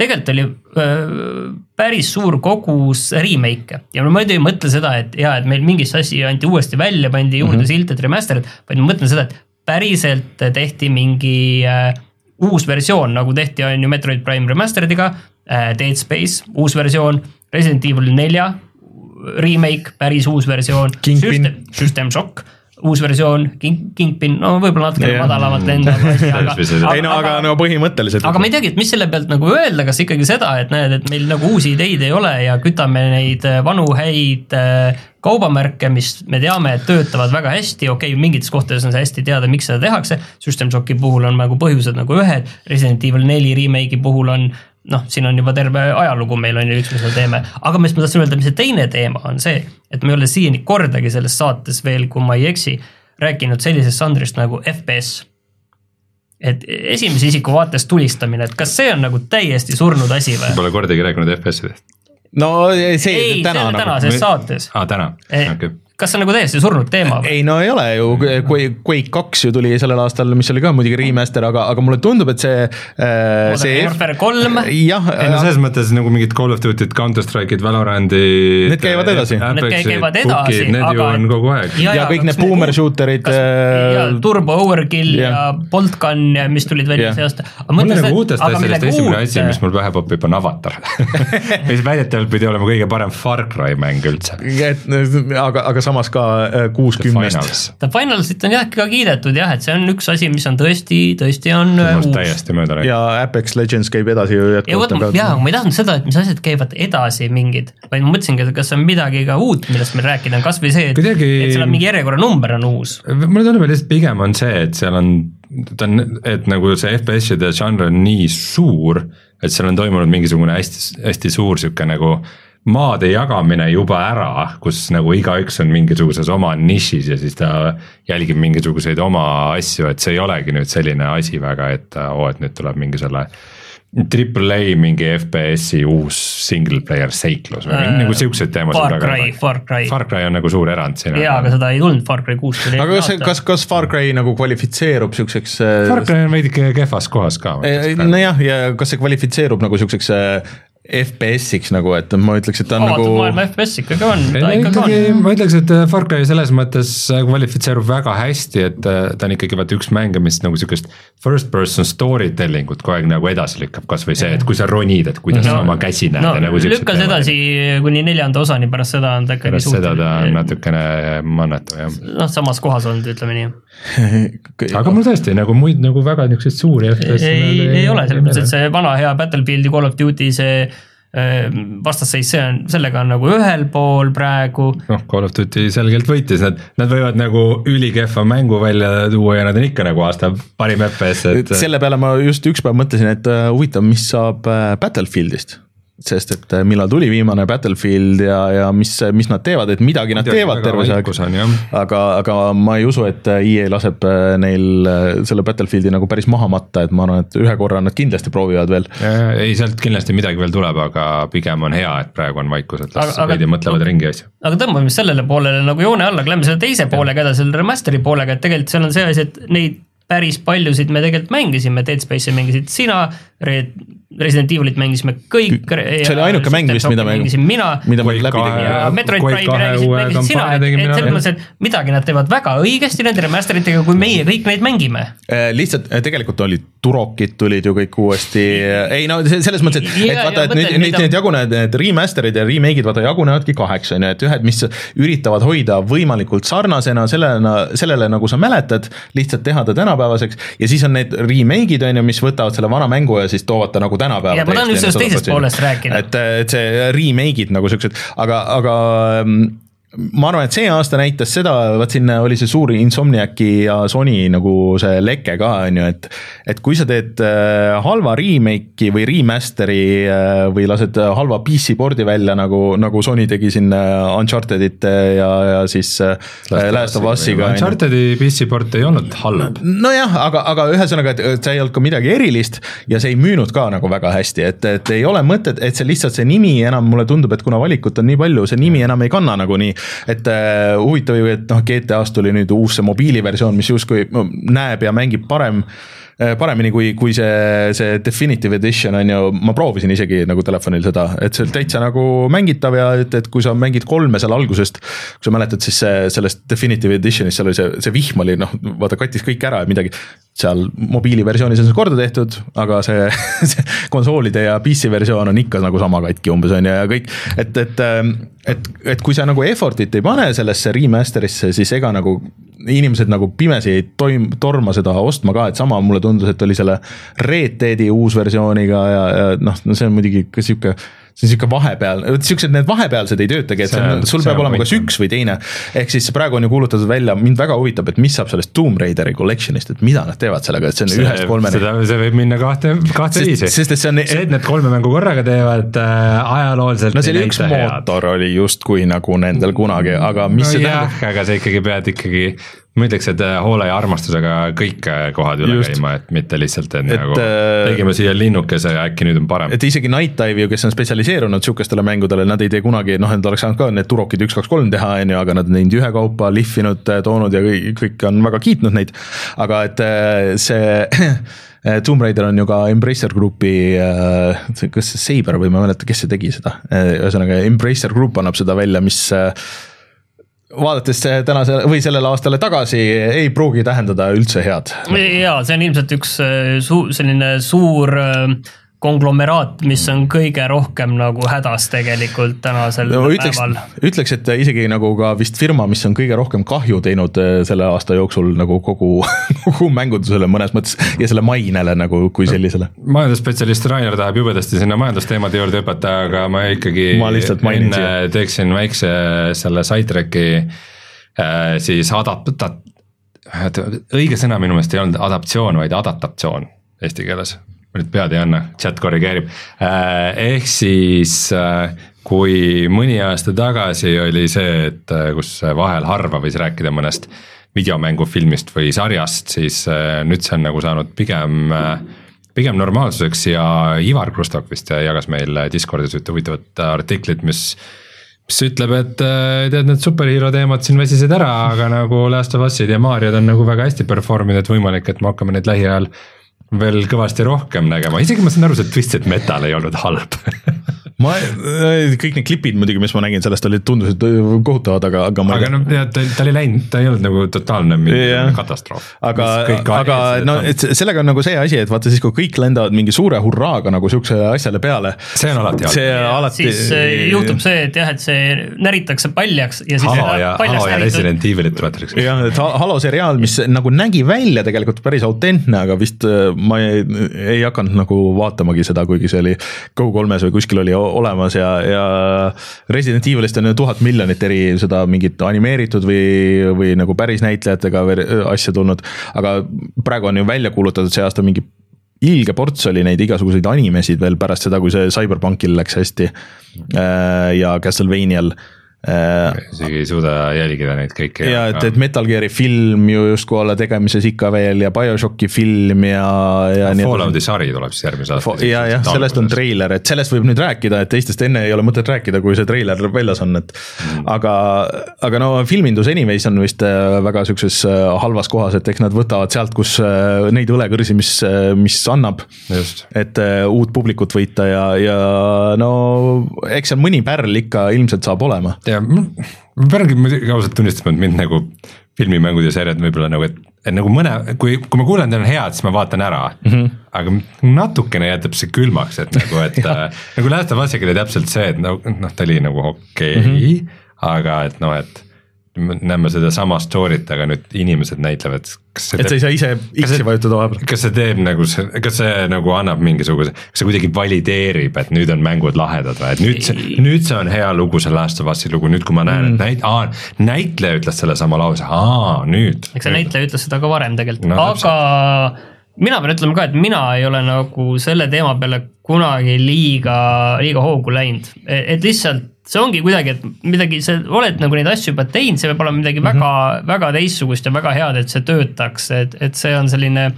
S3: tegelikult oli öö, päris suur kogus remake'e ja ma muidu ei mõtle seda, et jaa, et meil mingisse asi anti uuesti välja, pandi juurde mm -hmm. silt, et remastered, vaid ma mõtlen seda, et päriselt tehti mingi äh, uus versioon, nagu tehti, on ju Metroid Prime Remastered'iga äh,, Dead Space uus versioon, Resident Evil nelja remake, päris uus versioon. System, System Shock uus versioon, King, Kingpin, no võib-olla natuke
S1: Jah.
S3: madalamalt lendav asi, aga
S2: Ei
S1: no aga no põhimõtteliselt.
S3: aga ma ei teagi, et mis selle pealt nagu öelda, kas ikkagi seda, et näed, et meil nagu uusi ideid ei ole ja kütame neid äh, vanu häid äh, kaubamärke, mis me teame, et töötavad väga hästi, okei okay,, mingites kohtades on see hästi teada, miks seda tehakse. System Shocki puhul on nagu põhjused nagu ühed, Resident Evil neli remake'i puhul on noh, siin on juba terve ajalugu meil on ju, miks me seda teeme, aga mis ma tahtsin öelda, mis see teine teema on see, et me ei ole siiani kordagi selles saates veel, kui ma ei eksi, rääkinud sellisest žanrist nagu FPS et esimese isiku vaatest tulistamine, et kas see on nagu täiesti surnud asi või?
S2: Pole kordagi rääkinud FPS-idest.
S1: no see, see
S3: ei, see
S1: täna
S3: on
S1: nagu
S3: tänases saates.
S2: aa, täna, okei.
S3: Kas see on nagu täiesti surnud teema
S1: ei no ei ole ju, Quake, Quake kaks ju tuli sellel aastal, mis oli ka muidugi remaster, aga, aga mulle tundub, et see, see
S3: Warfare kolm,
S1: jah,
S2: ei no selles mõttes nagu mingid Call of Duty'd, Counter Strike'id, Valorantid.
S1: Need käivad edasi.
S3: Need käi- käivad edasi, aga-
S2: on kogu aeg.
S3: Ja-
S1: ja kõik need boomer shooter'id.
S3: ja, Turbo Overkill ja, ja Bolt Gun, mis tulid välja see aasta.
S2: mul on nagu uutest asjadest esimene asi, mis mul pähe popib, on Avatar mis väidetavalt pidi olema kõige parem Far Cry mäng üldse.
S1: et aga, aga samas ka äh, kuus kümnest.
S3: The Finalsit on jah ka kiidetud jah, et see on üks asi, mis on tõesti, tõesti on äh,
S2: minust
S3: uus.
S2: täiesti mööda läinud.
S1: ja Apex Legends käib edasi ju jätkuvalt,
S3: jaa, ma ei tahtnud seda, et mis asjad käivad edasi mingid, vaid ma mõtlesingi, et kas on midagi ka uut, millest meil rääkida on, kasvõi see, et
S2: Kuidagi-
S3: et seal on mingi järjekorranumber on uus.
S2: mulle tundub, et lihtsalt pigem on see, et seal on, ta on, et nagu see FPS-ide žanr on nii suur, et seal on toimunud mingisugune hästi, hästi suur sihuke nagu maade jagamine juba ära, kus nagu igaüks on mingisuguses oma nišis ja siis ta jälgib mingisuguseid oma asju, et see ei olegi nüüd selline asi väga, et oo, et nüüd tuleb mingi selle Triple A mingi FPS-i uus single player seiklus või
S3: Äh,
S2: nagu siukseid teemasid
S3: Far Cry, Far Cry.
S2: Far Cry on nagu suur erand siin.
S3: jaa, aga seda ei tulnud Far Cry kuus
S1: aga kas, kas, kas Far Cry nagu kvalifitseerub siukseks äh,
S2: Far Cry on veidike kehvas kohas ka.
S1: nojah, ja kas see kvalifitseerub nagu siukseks äh, FPS-iks nagu, et ma ütleks, et ta on
S3: avatud
S1: nagu
S3: maailma FPS ikkagi on, ta ikkagi
S2: ikkagi
S3: on.
S2: ma ütleks, et Far Cry selles mõttes kvalifitseerub väga hästi, et äh, ta on ikkagi vaata üks mänge, mis nagu sihukest first person story telling ut kogu aeg nagu edasi lükkab, kasvõi see, et kui sa ronid, et kuidas sa oma käsi näed
S3: no
S2: ja nagu siuksed
S3: lükkas edasi kuni neljanda osani, pärast seda on ta ikkagi
S2: pärast seda ta on natukene mannetav jah.
S3: noh, samas kohas olnud, ütleme nii.
S2: Aga mul tõesti nagu muid nagu väga niisuguseid suuri FPS-e
S3: ei, ei ole, selles mõttes, et see vana hea Battlefieldi Call of Duty see äh, vastasseis, see on, sellega on nagu ühel pool praegu.
S2: noh, Call of Duty selgelt võitis, nad, nad võivad nagu ülikehva mängu välja tuua ja nad on ikka nagu aasta parim FPS, et
S1: selle peale ma just üks päev mõtlesin, et äh, huvitav, mis saab äh, Battlefieldist. Sest et äh, millal tuli viimane Battlefield ja, ja mis, mis nad teevad, et midagi nad
S2: Midagi
S1: teevad terve see aeg. aga, aga ma ei usu, et EA laseb äh, neil äh, selle Battlefieldi nagu päris maha matta, et ma arvan, et ühe korra nad kindlasti proovivad veel.
S2: Ja ei, sealt kindlasti midagi veel tuleb, aga pigem on hea, et praegu on vaikus, et las veidi mõtlevad ringi asju.
S3: aga tõmbame sellele poolele nagu joone alla, lähme selle teise poolega edasi, selle remaster'i poolega, et tegelikult seal on see asi, et neid päris paljusid me tegelikult mängisime, Dead Space'i mängisid sina, Resident Evilit mängisime kõik.
S1: See oli ainuke mäng vist, mida me-
S3: mängisin mina
S1: mida me
S2: Quake
S1: läbi tegime
S3: ja Metroid Prime'i rääkisid, mängisid sina, et,
S2: tegin
S3: et selles mõttes, et midagi nad teevad väga õigesti nende remaster itega, kui meie kõik neid mängime.
S1: Äh, lihtsalt äh, tegelikult olid turokid tulid ju kõik uuesti, ei no se- selles mõttes, et, et vaata, et nüüd
S3: mida-
S1: need jagunevad, need remaster'id ja remake'id vaata jagunevadki kaheks, on ju, et ühed, mis üritavad hoida võimalikult sarnasena sellena, sellele, nagu sa mäletad, lihtsalt teha ta tänapäevaseks ja siis on need remake'id, on ju, mis võtavad selle vana mängu ja siis toovad ta nagu tänapäeva.
S3: Ja ma tahan just sellest teisest poolest rääkida.
S1: et, et see remake'id nagu siuksed, aga, aga mm, ma arvan, et see aasta näitas seda, vaat siin oli see suur Insomniaci ja Sony nagu see leke ka on ju, et et kui sa teed äh, halva remake'i või remaster'i äh, või lased halva PC pordi välja nagu, nagu Sony tegi siin äh, Uncharted'it ja, ja siis Last of Us'iga.
S2: Uncharted'i PC port ei olnud halb.
S1: nojah, aga, aga ühesõnaga, et see ei olnud ka midagi erilist ja see ei müünud ka nagu väga hästi, et, et ei ole mõtet, et see lihtsalt see nimi enam mulle tundub, et kuna valikut on nii palju, see nimi enam ei kanna nagunii. Et äh, huvitav ju, et noh, GTA-st tuli nüüd uus see mobiiliversioon, mis justkui no, näeb ja mängib parem äh, paremini kui, kui see, see Definitive Edition on ju, ma proovisin isegi nagu telefonil seda, et see on täitsa nagu mängitav ja et, et kui sa mängid kolme seal algusest, kui sa mäletad, siis see sellest Definitive Editionist seal oli see, see vihm oli noh, vaata kattis kõik ära ja midagi. Seal mobiiliversioonis on see korda tehtud, aga see, see konsoolide ja PC versioon on ikka nagu sama katki umbes on ju ja kõik, et, et, et, et kui sa nagu effort'it ei pane sellesse remaster'isse, siis ega nagu inimesed nagu pimesi ei toim-, torma seda ostma ka, et sama mulle tundus, et oli selle Red Deadi uusversiooniga ja, ja noh, no see on muidugi ka sihuke see on sihuke vahepeal, siuksed need vahepealsed ei töötagi, et see on,
S2: See-
S1: sul
S2: see
S1: peab olema kas üks või teine. ehk siis praegu on ju kuulutatud välja, mind väga huvitab, et mis saab sellest Tomb Raideri collection'ist, et mida nad teevad sellega, et see on ühest kolmeni.
S2: see võib minna kahte, kahte viisi.
S1: sest et see on-
S2: see, et need kolme mängu korraga teevad äh, ajalooliselt
S1: no see oli üks
S2: näita head.
S1: mootor oli justkui nagu nendel kunagi, aga mis
S2: no
S1: see
S2: jah
S1: tähendab?,
S2: aga sa ikkagi pead ikkagi, ma ütleks, et äh, hoole ja armastusega kõik äh, kohad üle
S1: Just.
S2: käima, et mitte lihtsalt, et nagu
S1: äh,
S2: tegime siia linnukese ja äkki nüüd on parem.
S1: et isegi Night Dive ju, kes on spetsialiseerunud sihukestele mängudele, nad ei tee kunagi, noh, nad oleks saanud ka need turokid üks, kaks, kolm teha, on ju, aga nad on teinud ühekaupa, lihvinud, toonud ja kõik, kõik on väga kiitnud neid. aga et see Tomb Raider on ju ka Embracer Groupi, kas see Saber või ma ei mäleta, kes see tegi seda, ühesõnaga Embracer Group annab seda välja, mis vaadates tänase või sellele aastale tagasi ei pruugi tähendada üldse head.
S3: jaa, see on ilmselt üks äh, suu-, selline suur äh, konglomeraat, mis on kõige rohkem nagu hädas tegelikult tänasel
S1: no ütleks
S3: päeval.,
S1: ütleks, et isegi nagu ka vist firma, mis on kõige rohkem kahju teinud eh, selle aasta jooksul nagu kogu, kogu mängundusele mõnes mõttes ja selle mainele nagu kui sellisele.
S2: majandusspetsialist Rainer tahab jubedasti sinna majandusteemade juurde hüpata, aga ma ikkagi
S1: Ma lihtsalt mainin
S2: enne teeksin väikse selle Sidetracki äh, siis adapta-, õige sõna minu meelest ei olnud adaptatsioon, vaid adaptatsioon eesti keeles. Ma nüüd pead ei anna, chat korrigeerib, ehk siis äh, kui mõni aasta tagasi oli see, et äh, kus vahel harva võis rääkida mõnest videomängufilmist või sarjast, siis äh, nüüd see on nagu saanud pigem äh, pigem normaalsuseks ja Ivar Krustok vist jagas meil Discordis ühte huvitavat artiklit, mis mis ütleb, et äh, tead, need superhero teemad siin väsisid ära, aga nagu Last of Us'id ja Mariod on nagu väga hästi perform inud, et võimalik, et me hakkame neid lähiajal veel kõvasti rohkem nägema, isegi ma saan aru, see Twisted Metal ei olnud halb
S1: ma, kõik need klipid muidugi, mis ma nägin sellest olid, tundusid kohutavad, aga, aga ma
S2: aga noh, ta, ta oli läinud, ta ei olnud nagu totaalne mingi katastroof.
S1: aga, aga no et sellega on nagu see asi, et vaata siis, kui kõik lendavad mingi suure hurraaga nagu siukse asjale peale,
S2: see on alati halb.
S1: see alati.
S3: siis äh, juhtub see, et jah, et see näritakse paljaks ja siis
S2: Halo ja, Halo ja Resident Evilit tuletatakse.
S1: jah, et Ha- Halo seriaal, mis nagu nägi välja tegelikult päris autentne, aga vist äh, ma ei, ei hakanud nagu vaatamagi seda, kuigi see oli Go3-s või kuskil oli olemas ja, ja Resident Evilist on ju tuhat miljonit eri seda mingit animeeritud või, või nagu päris näitlejatega asja tulnud, aga praegu on ju välja kuulutatud see aasta mingi ilge ports oli neid igasuguseid animesid veel pärast seda, kui see CyberPunkil läks hästi äh, ja Castlevanial
S2: isegi ei suuda jälgida neid kõiki.
S1: ja et, et Metal Gear'i film ju justkui olla tegemises ikka veel ja BioShocki film ja, ja edasi.
S2: Fallouti sari tuleb siis järgmise aasta.
S1: ja, jah, sellest on treiler, et sellest võib nüüd rääkida, et teistest enne ei ole mõtet rääkida, kui see treiler väljas on, et
S2: Mm.
S1: aga, aga no filmindus anyways on vist äh, väga siukses äh, halvas kohas, et eks nad võtavad sealt, kus äh, neid õlekõrsi, mis, mis annab et äh, uut publikut võita ja, ja no eks seal mõni pärl ikka ilmselt saab olema.
S2: ja ma ma peangi muidugi ausalt tunnistama, et mind nagu filmimängud ja sarjad võib-olla nagu, et, et nagu mõne, kui, kui ma kuulen, et on head, siis ma vaatan ära mm. -hmm. aga natukene jätab see külmaks, et nagu, et äh, nagu Last of Us'iga oli täpselt see, et nagu noh, ta oli nagu okei okay, mm, -hmm. aga et noh, et näeme sedasama story't, aga nüüd inimesed näitlevad, kas see
S1: et sa ei saa ise X-i vajutada vahepeal.
S2: kas see teeb nagu see, kas see nagu annab mingisuguse, kas see kuidagi valideerib, et nüüd on mängud lahedad või, et nüüd see, nüüd see on hea lugu, see Last of Us'i lugu, nüüd kui ma näen mm., et näit-, aa, näitleja ütles sellesama lause, aa nüüd.
S3: eks see näitleja ütles seda ka varem tegelikult
S2: No
S3: no,, aga mina pean ütlema ka, et mina ei ole nagu selle teema peale kunagi liiga, liiga hoogu läinud, et lihtsalt see ongi kuidagi, et midagi, sa oled nagu neid asju juba teinud, see peab olema midagi mm -hmm. väga, väga teistsugust ja väga head, et see töötaks, et, et see on selline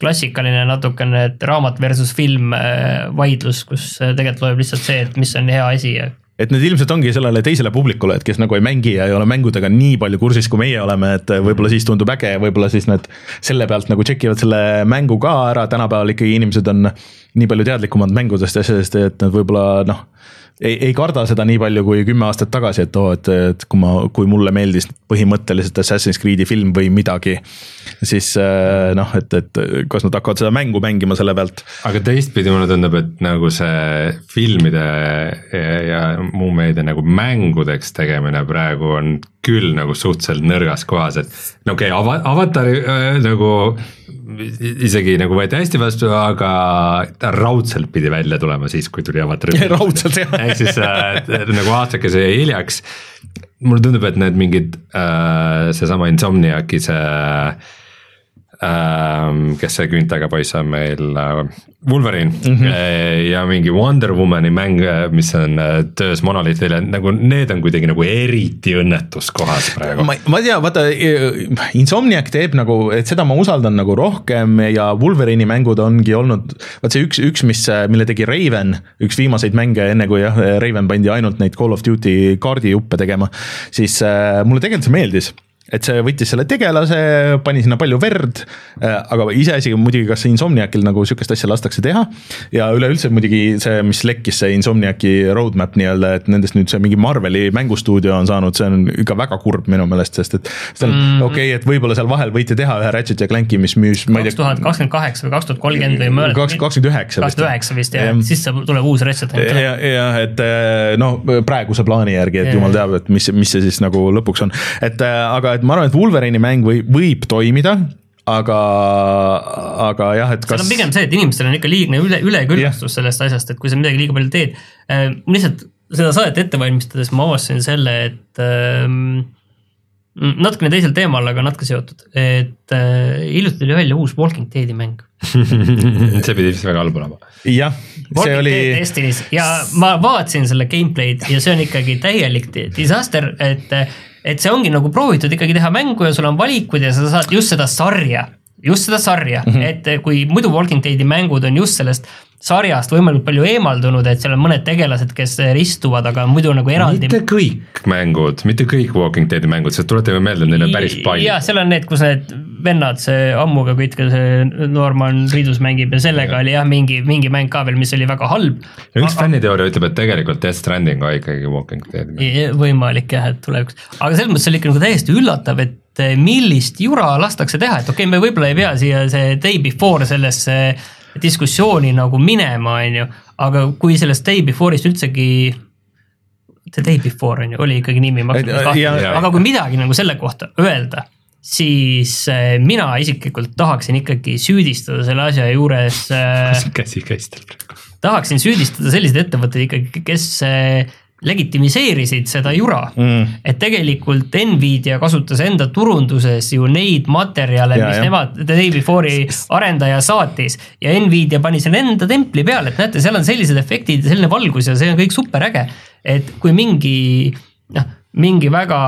S3: klassikaline natukene, et raamat versus film äh, vaidlus, kus äh, tegelikult loeb lihtsalt see, et mis on hea asi ja
S1: et need ilmselt ongi sellele teisele publikule, et kes nagu ei mängi ja ei ole mängudega nii palju kursis, kui meie oleme, et võib-olla siis tundub äge ja võib-olla siis nad selle pealt nagu tšekivad selle mängu ka ära, tänapäeval ikkagi inimesed on nii palju teadlikumad mängudest ja asjadest, et nad võib-olla noh, ei, ei karda seda nii palju kui kümme aastat tagasi, et oo, et, et kui ma, kui mulle meeldis põhimõtteliselt Assassin's Creed'i film või midagi, siis äh, noh, et, et kas nad hakkavad seda mängu mängima selle pealt
S2: aga teistpidi mulle tundub, et nagu see filmide ja, ja muu meedia nagu mängudeks tegemine praegu on küll nagu suhteliselt nõrgas kohas, et no okei okay, ava,, avatari äh, nagu isegi nagu võeti hästi vastu, aga ta raudselt pidi välja tulema siis, kui tuli avatar.
S1: raudselt jah.
S2: Ehk siis äh, nagu aastakese jäi hiljaks. mulle tundub, et need mingid äh,, seesama Insomniaci see ähm,, kes see küüntaga poiss on meil äh,, Wolverine mm -hmm. ja mingi Wonder Womani mäng, mis on äh, töös Monolithile, nagu need on kuidagi nagu eriti õnnetus kohas praegu.
S1: ma, ma ei tea, vaata Insomniac teeb nagu, et seda ma usaldan nagu rohkem ja Wolverine'i mängud ongi olnud, vaat see üks, üks, mis, mille tegi Raven, üks viimaseid mänge, enne kui jah, Raven pandi ainult neid Call of Duty kaardijuppe tegema, siis äh, mulle tegelikult see meeldis et see võttis selle tegelase, pani sinna palju verd, aga iseasi muidugi, kas Insomniacil nagu sihukest asja lastakse teha. Ja üleüldse muidugi see, mis lekkis, see Insomniaci roadmap nii-öelda, et nendest nüüd see mingi Marveli mängustuudio on saanud, see on ikka väga kurb minu meelest, sest et seal mm. -hmm. okei okay,, et võib-olla seal vahel võite teha ühe Ratchet ja Clanki, mis müüs,
S3: kaks tuhat kakskümmend kaheksa või kaks tuhat kolmkümmend või ma ei
S1: kaks, kakskümmend üheksa
S3: kaks tuhat üheksa vist jah, siis saab, tuleb uus Ratchet Clank.
S1: ja, ja et noh, praeguse plaani järgi, et ja, jumal teab, et mis, mis see siis nagu lõpuks on, et aga et ma arvan, et Wolverine'i mäng või, võib toimida, aga, aga jah, et
S3: kas. seal on pigem see, et inimestel on ikka liigne üle, üleküllastus sellest asjast, et kui sa midagi liiga palju teed äh,. lihtsalt seda saadet ette valmistades ma avastasin selle, et ähm, natukene teisel teemal, aga natuke seotud, et äh, hiljuti tuli välja uus Walking Deadi mäng
S2: see pidi vist väga halb olema.
S1: jah, see oli.
S3: Destiny's ja ma vaatasin selle gameplay'd ja see on ikkagi täielik disaster, et, et see ongi nagu proovitud ikkagi teha mängu ja sul on valikud ja sa saad just seda sarja, just seda sarja mm, -hmm. et kui muidu Walking Deadi mängud on just sellest sarjast võimalikult palju eemaldunud, et seal on mõned tegelased, kes ristuvad, aga muidu nagu eraldi.
S2: mitte kõik mängud, mitte kõik Walking Deadi mängud, sest tuletame meelde, neid on päris palju.
S3: jah, seal on need, kus need vennad, see ammuga kõik, see Norman Reedus mängib ja sellega ja. oli jah, mingi, mingi mäng ka veel, mis oli väga halb.
S2: üks fänniteooria ütleb, et tegelikult Death Stranding on ikkagi Walking Deadi
S3: mäng. võimalik jah, et tulevikus, aga selles mõttes oli ikka nagu täiesti üllatav, et millist jura lastakse teha, et okei okay,, me võib-olla ei pea siia see day before sellesse diskussiooni nagu minema, on ju, aga kui sellest day before'ist üldsegi The Day Before on ju, oli ikkagi nimi, aga kui midagi nagu selle kohta öelda, siis äh, mina isiklikult tahaksin ikkagi süüdistada selle asja juures.
S2: kas käsi käis teil praegu?
S3: tahaksin süüdistada selliseid ettevõtteid ikkagi, kes äh, legitimiseerisid seda jura mm.. et tegelikult Nvidia kasutas enda turunduses ju neid materjale, mis ja. nemad The Day Before'i arendaja saatis ja Nvidia pani selle enda templi peale, et näete, seal on sellised efektid ja selline valgus ja see on kõik super äge. et kui mingi noh mingi väga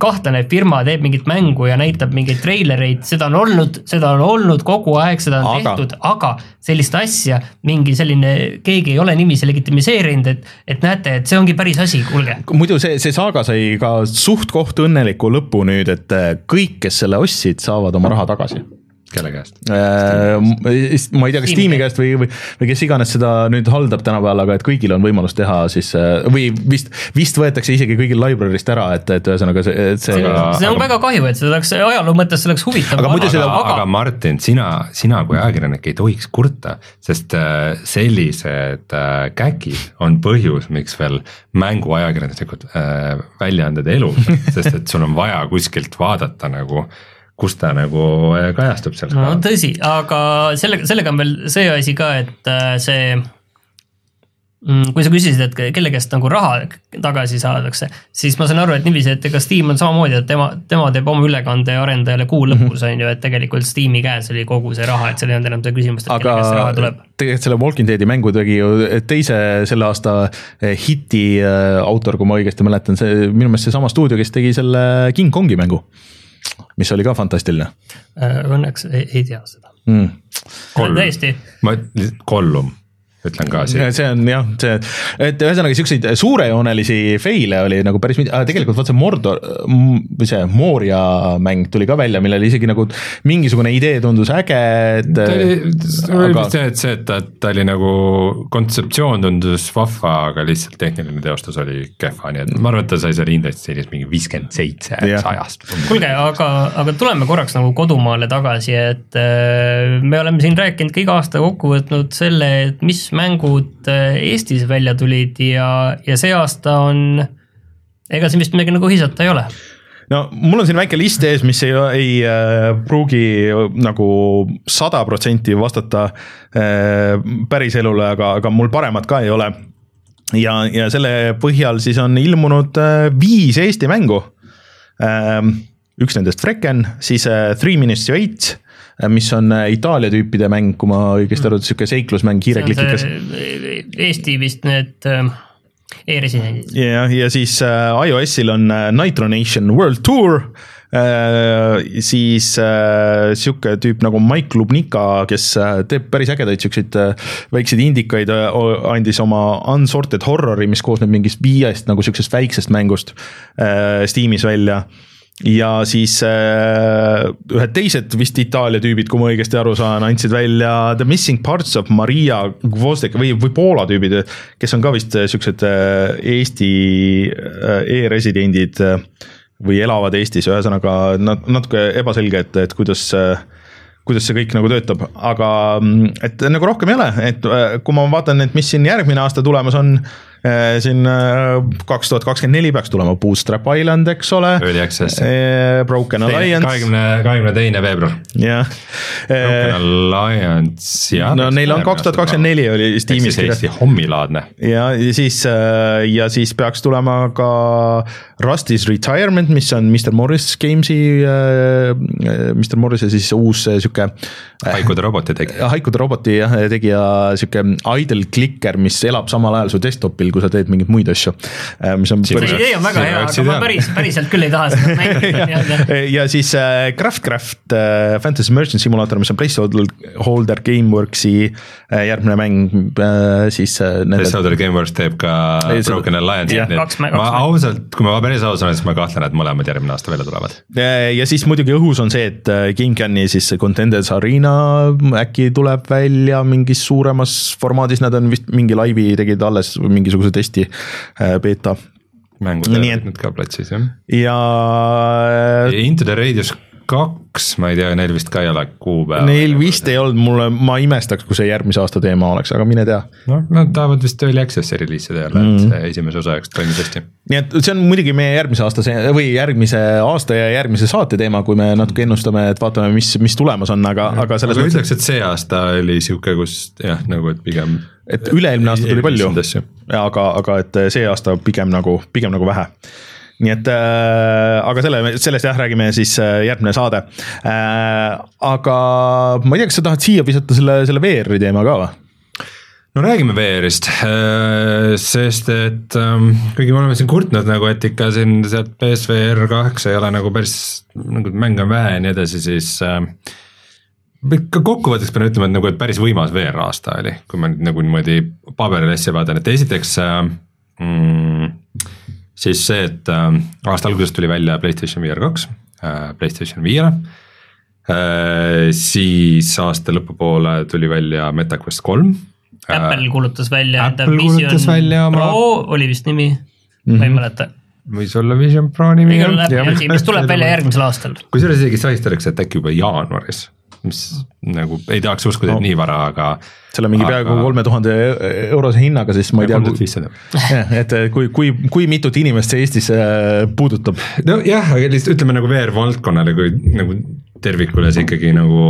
S3: kahtlane firma teeb mingit mängu ja näitab mingeid treilereid, seda on olnud, seda on olnud kogu aeg, seda on aga. tehtud, aga sellist asja mingi selline, keegi ei ole niiviisi legitimiseerinud, et, et näete, et see ongi päris asi, kuulge.
S1: muidu see, see saaga sai ka suht-koht õnneliku lõpu nüüd, et kõik, kes selle ostsid, saavad oma raha tagasi
S2: kelle käest
S1: äh,? ma ei tea, kas Steam'i käest või, või, või kes iganes seda nüüd haldab tänapäeval, aga et kõigil on võimalus teha siis äh, või vist, vist võetakse isegi kõigil library'st ära, et, et ühesõnaga see, et see.
S3: see on aga, väga kahju, et see oleks ajaloo mõttes, see oleks huvitav.
S2: aga muidu seda. aga, aga Martin, sina, sina kui ajakirjanik ei tohiks kurta, sest äh, sellised äh, käkid on põhjus, miks veel mänguajakirjanduslikud väljaanded elus, sest et sul on vaja kuskilt vaadata nagu kus ta nagu äh, kajastub seal.
S3: no tõsi, aga sellega, sellega on veel see asi ka, et äh, see mm, kui sa küsisid, et kelle käest nagu raha tagasi saadakse, siis ma saan aru, et niiviisi, et ega Steam on samamoodi, et tema, tema teeb oma ülekande arendajale kuu lõpus mm, -hmm. on ju, et tegelikult Steam'i käes oli kogu see raha, et seal ei olnud enam seda küsimust, et kelle käest see raha tuleb.
S1: tegelikult selle Walking Deadi mängu tegi ju teise selle aasta eh, hiti äh, autor, kui ma õigesti mäletan, see minu meelest seesama stuudio, kes tegi selle King Kongi mängu mis oli ka fantastiline.
S3: Äh, õnneks ei, ei tea seda mm.. täiesti.
S2: ma, Gollum ütlen ka
S1: siia. see on jah, see, et ühesõnaga siukseid suurejoonelisi fail'e oli nagu päris mitu, tegelikult vaat see Mordor või see Moria mäng tuli ka välja, millel isegi nagu mingisugune idee tundus äge, et. ta
S2: oli, oli aga... vist see, et see, et ta, ta oli nagu kontseptsioon tundus vahva, aga lihtsalt tehniline teostus oli kehva, nii et ma arvan, et ta sai seal indeksis mingi viiskümmend seitse sajast.
S3: kuulge, aga, aga tuleme korraks nagu kodumaale tagasi, et äh, me oleme siin rääkinud ka iga aasta kokku võtnud selle, et mis mängud äh, Eestis välja tulid ja, ja see aasta on, ega siin vist midagi nagu hõisata ei ole
S1: no mul on siin väike list ees, mis ei, ei äh, pruugi nagu sada protsenti vastata äh, päriselule, aga, aga mul paremat ka ei ole. ja, ja selle põhjal siis on ilmunud äh, viis Eesti mängu äh,. üks nendest Frecken, siis äh, Three Minutes to Eight Äh, mis on äh, Itaalia tüüpide mäng, kui ma õigesti aru, sihuke seiklusmäng, kiireklikikas.
S3: Eesti vist need äh, e-residendid.
S1: jah, ja siis iOS-il on Nitro Nation World Tour siis sihuke tüüp nagu Mike Lubnika, kes teeb päris ägedaid siukseid väikseid indikaid, andis oma Unsorted Horror'i, mis koosneb mingist viiest nagu siuksest väiksest mängust Steamis välja ja siis äh, ühed teised vist Itaalia tüübid, kui ma õigesti aru saan, andsid välja The Missing Parts of Maria Gvozdek või, või Poola tüübid, kes on ka vist äh, siuksed äh, Eesti äh, e-residendid või elavad Eestis, ühesõnaga nat- natuke ebaselge, et, et kuidas kuidas see kõik nagu töötab, aga mm, et nagu rohkem ei ole, et kui ma vaatan, et mis siin järgmine aasta tulemas on. äh, siin kaks tuhat kakskümmend neli peaks tulema Bootstrap Island, eks ole.
S2: Early access.
S1: Broken Alliance,
S2: kahekümne, kahekümne teine veebruar.
S1: jah.
S2: Broken Alliance, jah.
S1: no neil on kaks tuhat kakskümmend neli oli Steamis
S2: Eesti hommilaadne.
S1: ja, ja siis ja siis peaks tulema ka Rusty's Retirement, mis on Mr Morris Games'i Mr Morris'e siis uus sihuke.
S2: haikude roboti tegija.
S1: haikude roboti jah, tegija sihuke idle clicker, mis elab samal ajal su desktop'il, kui sa teed mingeid muid asju. mis on
S3: idee on väga hea, aga ma päris, päriselt küll ei taha seda mängida nii-öelda.
S1: ja siis äh, Craftcraft äh, Fantasy Merchant Simulator, mis on placeholder Gameworksi äh, järgmine mäng äh, siis äh,
S2: Placeholder Gameworks teeb ka
S1: Ei,
S2: Broken Alliance'i,
S1: jah,
S2: nii et ma ausalt, kui ma päris aus olen, siis ma kahtlen, et mõlemad järgmine aasta välja tulevad.
S1: ja siis muidugi õhus on see, et äh, GameCami siis see Contenders Arena äkki tuleb välja mingis suuremas formaadis, nad on vist mingi laivi tegid alles mingisuguse testi äh, beeta
S2: mängud
S1: et-
S2: nüüd ka platsis jah.
S1: ja äh,
S2: Into the Radius kaks, ma ei tea, neil vist ka ei ole kuupäeva.
S1: neil vist ei olnud, mulle, ma imestaks, kui see järgmise aasta teema oleks, aga mine tea.
S2: noh, nad tahavad vist early access'i reliisida jälle mm., et see esimese osa jaoks toimis hästi.
S1: nii et see on muidugi meie järgmise aasta see või järgmise aasta ja järgmise saate teema, kui me natuke ennustame, et vaatame, mis, mis tulemas on, aga, aga selles
S2: aga
S1: mõttes,
S2: ütleks, et see aasta oli sihuke, kus jah, nagu et pigem.
S1: et üle-eelmine aasta tuli palju, aga, aga et see aasta pigem nagu, pigem nagu vähe nii et äh, aga selle, sellest jah, räägime siis äh, järgmine saade äh,. aga ma ei tea, kas sa tahad siia visata selle, selle VR-i teema ka või?
S2: no räägime VR-ist, sest et ähm, kuigi me oleme siin kurtnud nagu, et ikka siin sealt PSVR kaheksa ei ole nagu päris nagu mänge on vähe ja nii edasi, siis äh, ikka kokkuvõtteks pean ütlema, et nagu, et päris võimas VR aasta oli, kui ma nüüd nagu niimoodi paberile asja vaatan, et esiteks äh, mm, siis see, et äh, aasta alguses tuli välja PlayStation VR kaks äh, PlayStation viiele äh,. siis aasta lõpupoole tuli välja MetaQuest kolm
S3: Apple kuulutas välja enda
S2: välja oma-
S3: Pro oli vist nimi mm, -hmm. ma ei mäleta.
S2: võis olla Vision Pro nimi.
S3: mis tuleb välja järgmisel aastal.
S2: kusjuures isegi sahistatakse, et äkki juba jaanuaris, mis nagu ei tahaks uskuda, et
S1: No.
S2: nii vara, aga.
S1: selle mingi peaaegu kolme tuhande eurose hinnaga, siis ma ei tea,
S2: kolm tuhat viissada.
S1: et kui, kui, kui mitut inimest see Eestis äh, puudutab.
S2: nojah, aga lihtsalt ütleme nagu VR valdkonnale kui nagu tervikule see ikkagi nagu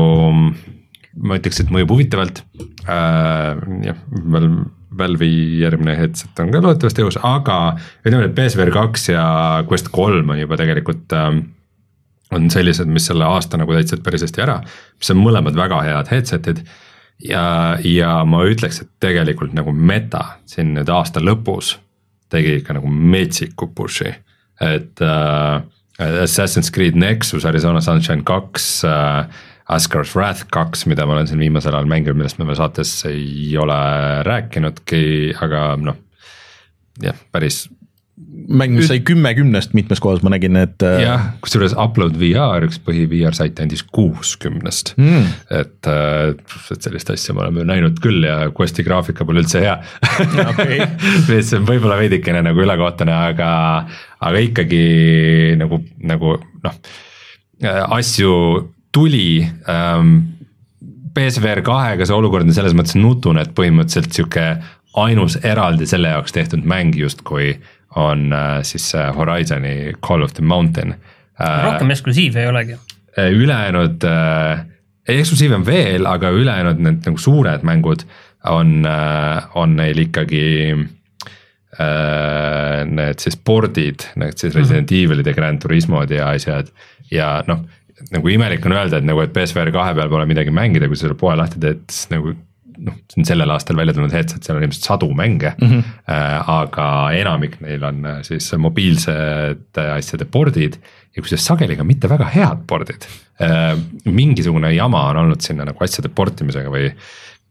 S2: ma ütleks, et mõjub huvitavalt äh,. jah, Valve, Valve'i järgmine headset on ka loodetavasti õhus, aga ütleme, et PSVR kaks ja Quest kolm on juba tegelikult äh, on sellised, mis selle aasta nagu täitsid päris hästi ära, mis on mõlemad väga head headset'id. ja, ja ma ütleks, et tegelikult nagu meta siin nüüd aasta lõpus tegi ikka nagu metsiku push'i, et äh, Assassin's Creed Nexus, Arizona Sunshine kaks äh,. Ascar's Wrath kaks, mida ma olen siin viimasel ajal mänginud, millest me veel saates ei ole rääkinudki, aga noh. jah, päris
S1: mäng, sai kümme kümnest mitmes kohas, ma nägin, et. äh,
S2: jah, kusjuures Upload VR, üks põhi VR sait andis kuuskümnest
S1: mm.
S2: et, äh, et sellist asja me oleme näinud küll ja Questi graafika pole üldse hea
S1: Okei.
S2: mis on võib-olla veidikene nagu ülekohtune, aga, aga ikkagi nagu, nagu noh. asju tuli ähm, PSVR kahega see olukord on selles mõttes nutune, et põhimõtteliselt sihuke ainus eraldi selle jaoks tehtud mäng justkui on äh, siis see Horizon'i Call of the Mountain äh,.
S3: rohkem eksklusiive ei olegi.
S2: ülejäänud äh,, eksklusiive on veel, aga ülejäänud need nagu suured mängud on äh,, on neil ikkagi äh, need siis board'id, need siis Resident mm -hmm. Evilid ja Grand Turismod ja asjad ja noh nagu imelik on öelda, et nagu, et PSVR kahe peal pole midagi mängida, kui sa selle poe lahti teed, siis nagu noh, sellel aastal välja tulnud headset, seal on ilmselt sadu mänge mm. -hmm. Äh, aga enamik neil on äh, siis mobiilsete asjade board'id ja kusjuures sageli ka mitte väga head board'id äh,. mingisugune jama on olnud sinna nagu asjade port imisega või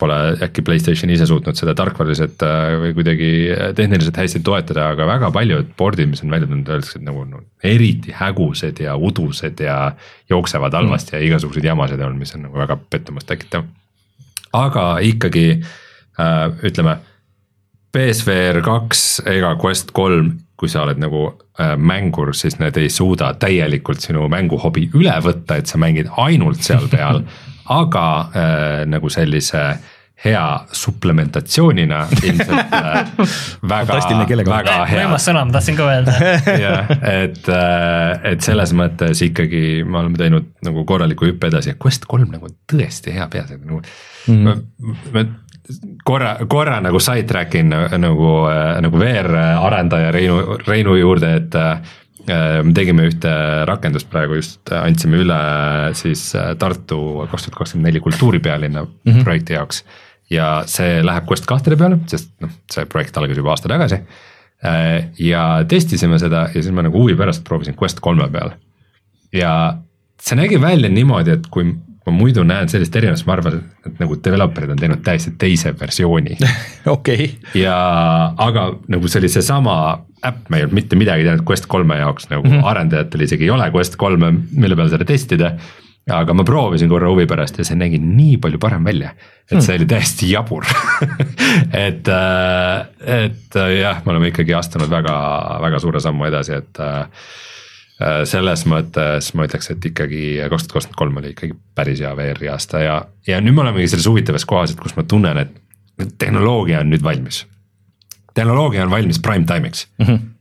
S2: pole äkki Playstation ise suutnud seda tarkvaraliselt äh, või kuidagi tehniliselt hästi toetada, aga väga paljud board'id, mis on välja tulnud, öeldakse, et nagu no, eriti hägused ja udused ja jooksevad halvasti mm. ja igasuguseid jamasid on, mis on nagu väga pettumust tekitav. Aga ikkagi äh, ütleme, BSVR kaks ega Quest kolm, kui sa oled nagu äh, mängur, siis need ei suuda täielikult sinu mänguhobi üle võtta, et sa mängid ainult seal peal. Aga äh, nagu sellise hea suplementatsioonina ilmselt äh, väga, väga hea.
S3: võimas sõna, ma tahtsin ka öelda.
S2: jah, et, äh, et selles mõttes ikkagi me oleme teinud nagu korraliku hüppe edasi ja Quest kolm nagu tõesti hea peas, et nagu mm. -hmm. me, me korra, korra nagu sidetrack in nagu, nagu VR-arendaja Reinu, Reinu juurde, et Äh, me tegime ühte rakendust praegu just, andsime üle siis äh, Tartu kaks tuhat kakskümmend neli kultuuripealinna mm -hmm. projekti jaoks. Ja see läheb Quest kahtede peale, sest noh, see projekt algas juba aasta tagasi. Äh, ja testisime seda ja siis ma nagu huvi pärast proovisin Quest kolme peal. ja see nägi välja niimoodi, et kui ma muidu näen sellist erinevust, ma arvan, et nagu developer'id on teinud täiesti teise versiooni
S1: okei.
S2: ja, aga nagu see oli seesama äpp, me ei olnud mitte midagi teinud Quest kolme jaoks nagu mm -hmm. arendajatel isegi ei ole Quest kolme, mille peal seda testida. Aga ma proovisin korra huvi pärast ja see nägi nii palju parem välja, et see oli täiesti jabur. Et, äh, et äh, jah, me oleme ikkagi astunud väga, väga suure sammu edasi, et äh, selles mõttes ma ütleks, et ikkagi kaks tuhat kakskümmend kolm oli ikkagi päris hea VR-i aasta ja, ja nüüd me olemegi selles huvitavas kohas, et kus ma tunnen, et tehnoloogia on nüüd valmis. Tehnoloogia on valmis prime time'iks. Mm. -hmm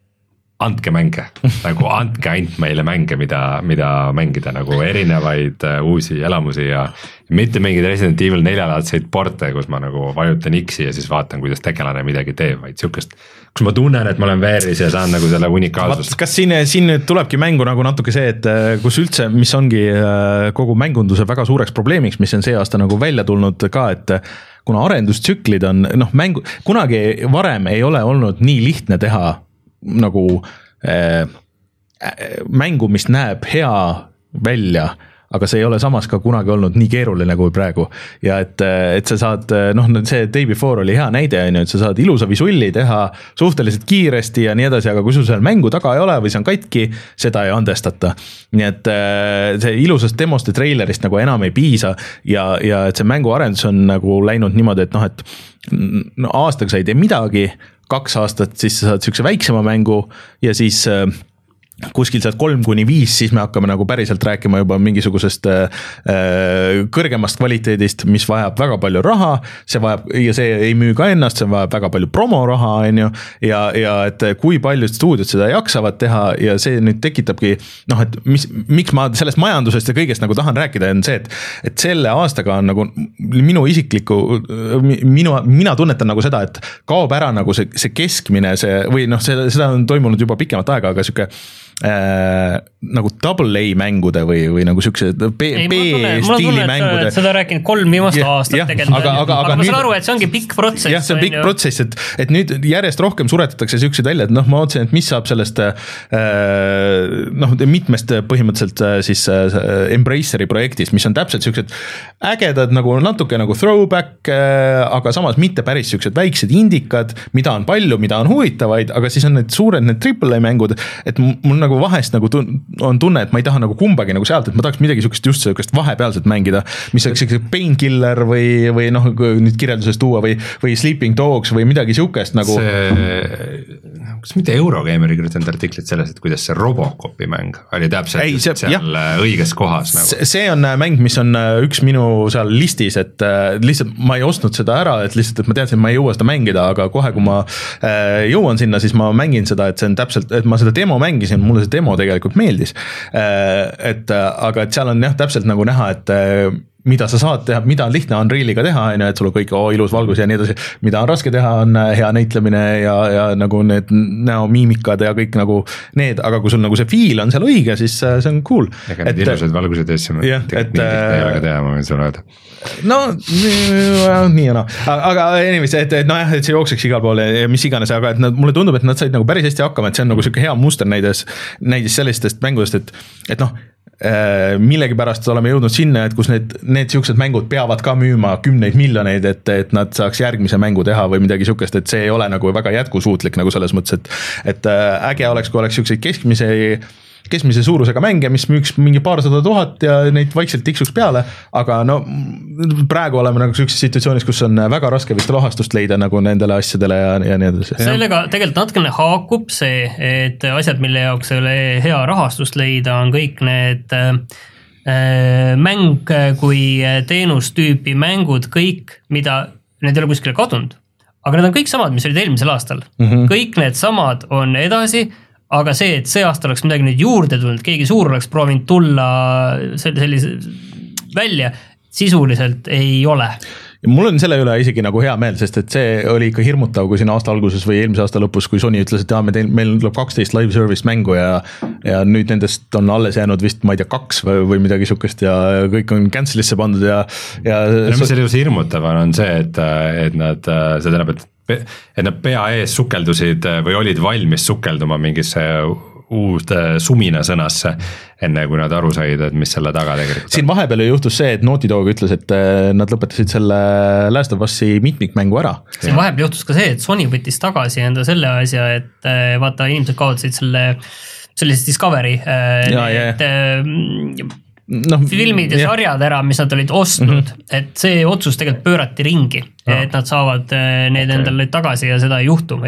S2: andke mänge nagu andke ainult meile mänge, mida, mida mängida nagu erinevaid uh, uusi elamusi ja. mitte mingeid Resident Evil neljalaadseid porte, kus ma nagu vajutan X-i ja siis vaatan, kuidas tegelane midagi teeb, vaid sihukest. kus ma tunnen, et ma olen VR-is ja saan nagu selle unikaalsust.
S1: kas siin, siin nüüd tulebki mängu nagu natuke see, et äh, kus üldse, mis ongi äh, kogu mängunduse väga suureks probleemiks, mis on see aasta nagu välja tulnud ka, et kuna arendustsüklid on noh, mängu, kunagi varem ei ole olnud nii lihtne teha nagu äh, mängu, mis näeb hea välja aga see ei ole samas ka kunagi olnud nii keeruline kui praegu. ja et, et sa saad, noh, see Day Before oli hea näide, on ju, et sa saad ilusa visulli teha suhteliselt kiiresti ja nii edasi, aga kui sul seal mängu taga ei ole või see on katki, seda ei andestata. nii et see ilusast demost ja treilerist nagu enam ei piisa ja, ja et see mänguarendus on nagu läinud niimoodi, et noh, et no aastaga sa ei tee midagi, kaks aastat, siis sa saad sihukese väiksema mängu ja siis äh, kuskil sealt kolm kuni viis, siis me hakkame nagu päriselt rääkima juba mingisugusest äh, kõrgemast kvaliteedist, mis vajab väga palju raha. see vajab ja see ei müü ka ennast, see vajab väga palju promoraha, on ju. ja, ja et kui paljud stuudiod seda jaksavad teha ja see nüüd tekitabki noh, et mis, miks ma sellest majandusest ja kõigest nagu tahan rääkida, on see, et. et selle aastaga on nagu minu isikliku, minu, mina tunnetan nagu seda, et kaob ära nagu see, see keskmine, see või noh, see, seda on toimunud juba pikemat aega, aga sihuke äh, nagu double A mängude või, või nagu siukse B-stiili mängude.
S3: sa oled rääkinud kolm viimast ja, aastat ja, tegelikult. aga, aga, aga, aga ma saan aru, et see ongi pikk protsess.
S1: jah, see on pikk protsess, et, et nüüd järjest rohkem suretatakse siukseid välja, et noh, ma mõtlesin, et mis saab sellest äh, noh, mitmest põhimõtteliselt äh, siis äh, Embraceri projektist, mis on täpselt siuksed ägedad nagu natuke nagu throwback äh,, aga samas mitte päris siuksed väiksed indikad, mida on palju, mida on huvitavaid, aga siis on need suured, need triple A mängud, et mul nagu vahest nagu tun-, on tunne, et ma ei taha nagu kumbagi nagu sealt, et ma tahaks midagi sihukest just sihukest vahepealset mängida. mis oleks sihuke painkiller või, või noh, nüüd kirjelduses tuua või, või sleeping dogs või midagi sihukest nagu.
S2: see, kas mitte Eurogamer ei kirjutanud artiklit sellest, et kuidas see Robocopi mäng oli täpselt ei, see, seal jah. õiges kohas
S1: nagu. see on äh, mäng, mis on äh, üks minu seal listis, et äh, lihtsalt ma ei ostnud seda ära, et lihtsalt, et ma teadsin, ma ei jõua seda mängida, aga kohe, kui ma jõuan sinna, siis ma mängin seda, et see on täpselt, et ma seda demo mängisin, mulle see demo tegelikult meeldis. et aga, et seal on jah, täpselt nagu näha, et mida sa saad teha, mida on lihtne Unrealiga teha, on ju, et sul on kõik oh, ilus valgus ja nii edasi. mida on raske teha, on äh, hea näitlemine ja, ja nagu need näomiimikad ja kõik nagu need, aga kui sul nagu see feel on seal õige, siis äh, see on cool.
S2: ega need ilusad valgused ja asju, tegelikult nii lihtne ei ole teha, ma võin sulle öelda.
S1: no nii ja naa, aga anyways, et, et nojah, et see jookseks igal pool ja mis iganes, aga et nad, mulle tundub, et nad said nagu päris hästi hakkama, et see on nagu sihuke hea musternäides, näidis sellistest mängudest, et, et noh äh, millegipärast oleme jõudnud sinna, et kus need, need siuksed mängud peavad ka müüma kümneid miljoneid, et, et nad saaks järgmise mängu teha või midagi sihukest, et see ei ole nagu väga jätkusuutlik nagu selles mõttes, et et äh, äge oleks, kui oleks siukseid keskmise keskmise suurusega mänge, mis müüks mingi paarsada tuhat ja neid vaikselt tiksuks peale, aga no praegu oleme nagu sihukeses situatsioonis, kus on väga raske vist rahastust leida nagu nendele asjadele ja, ja nii edasi.
S3: sellega tegelikult natukene haakub see, et asjad, mille jaoks ei ole hea rahastust leida, on kõik need äh, mäng kui teenustüüpi mängud, kõik, mida, need ei ole kuskile kadunud aga need on kõik samad, mis olid eelmisel aastal mm. -hmm. kõik needsamad on edasi aga see, et see aasta oleks midagi nüüd juurde tulnud, keegi suur oleks proovinud tulla sellise välja, sisuliselt ei ole.
S1: Ja mul on selle üle isegi nagu hea meel, sest et see oli ikka hirmutav, kui siin aasta alguses või eelmise aasta lõpus, kui Sony ütles, et jaa, me teeme, meil tuleb kaksteist live service mängu ja ja nüüd nendest on alles jäänud vist, ma ei tea, kaks või, või midagi sihukest ja kõik on cancel'isse pandud ja, ja
S2: no mis selle juures hirmutav on, on see, et, et nad, see tähendab, et et nad pea ees sukeldusid või olid valmis sukelduma mingisse uude suminasõnasse, enne kui nad aru said, et mis selle taga tegelikult
S1: on. siin vahepeal ju juhtus see, et Naughty Dog ütles, et äh, nad lõpetasid selle Last of Us'i mitmikmängu ära.
S3: siin vahepeal juhtus ka see, et Sony võttis tagasi enda selle asja, et äh, vaata, inimesed kaotasid selle sellise Discovery, äh, et no, filmid ja, ja sarjad ära, mis nad olid ostnud mm, -hmm. et see otsus tegelikult pöörati ringi no., et nad saavad äh, need okay. endale tagasi ja seda ei juhtu.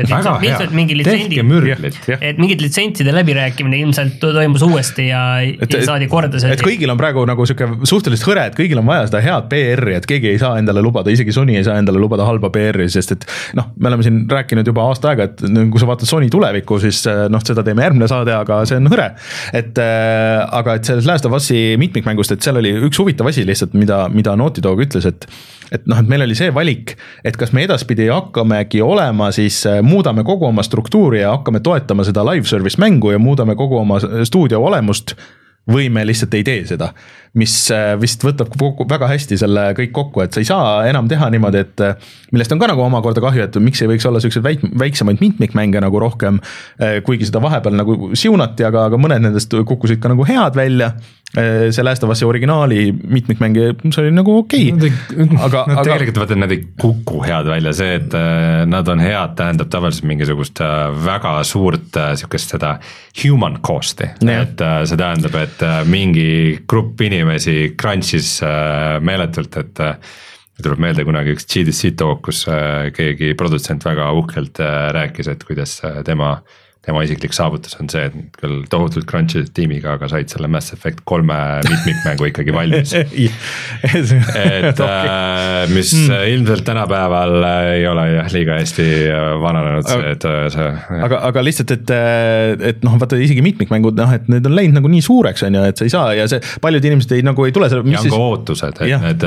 S3: et mingid litsentside läbirääkimine ilmselt toimus uuesti ja, et, ja saadi korda see.
S1: et kõigil on praegu nagu sihuke suhteliselt hõre, et kõigil on vaja seda head PR-i, et keegi ei saa endale lubada, isegi Sony ei saa endale lubada halba PR-i, sest et noh, me oleme siin rääkinud juba aasta aega, et kui sa vaatad Sony tulevikku, siis äh, noh, seda teeme järgmine saade, aga see on hõre. et äh, aga et selles Last of Us'i mitmikmängust, et seal oli üks huvitav asi lihtsalt, mida, mida Naughty Dog ütles, et et noh, et meil oli see valik, et kas me edaspidi hakkamegi olema siis, äh, muudame kogu oma struktuuri ja hakkame toetama seda live service mängu ja muudame kogu oma stuudio olemust või me lihtsalt ei tee seda, mis äh, vist võtab kokku väga hästi selle kõik kokku, et sa ei saa enam teha niimoodi, et äh, millest on ka nagu omakorda kahju, et miks ei võiks olla siukseid väik-, väiksemaid mitmikmänge nagu rohkem, kuigi seda vahepeal nagu siunati, aga, aga mõned nendest kukkusid ka nagu head välja. Äh, see Last of Us'i originaali mitmikmäng, see oli nagu okei okay..
S2: aga no,, aga. tegelikult vaata, nad ei kuku head välja, see, et äh, nad on head, tähendab tavaliselt mingisugust äh, väga suurt sihukest seda human cost'i. et see tähendab, et mingi grupp inimesi crunch'is meeletult, et tuleb meelde kunagi üks GDC talk, kus keegi produtsent väga uhkelt rääkis, et kuidas tema äh, tema isiklik saavutus on see, et küll tohutult crunch isid tiimiga, aga said selle Mass Effect kolme mitmikmängu ikkagi valmis et äh, mis mm. ilmselt tänapäeval ei ole jah, liiga hästi äh, vananenud see, et äh, see.
S1: aga, aga lihtsalt, et, et noh, vaata isegi mitmikmängud noh, et need on läinud nagu nii suureks, on ju, et sa ei saa ja see, paljud inimesed ei nagu ei tule selle.
S2: ja on ka ootused, et ja, need,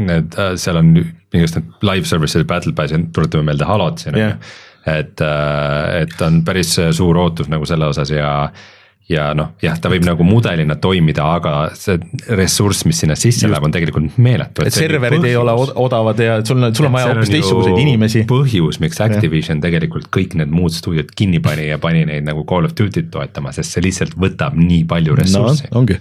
S2: need, seal on need live service'id, battle pass'id, tuletame meelde Halot siin on ju et, äh, et on päris suur ootus nagu selle osas ja ja noh, jah, ta võib nagu mudelina toimida, aga see ressurss, mis sinna sisse Just. läheb, on tegelikult meeletu.
S1: et serverid ei ole odavad ja sul on, sul on vaja hoopis teistsuguseid inimesi.
S2: põhjus, miks Activision ja. tegelikult kõik need muud stuudiod kinni pani ja pani neid nagu Call of Duty't toetama, sest see lihtsalt võtab nii palju ressurssi
S1: no,. ongi,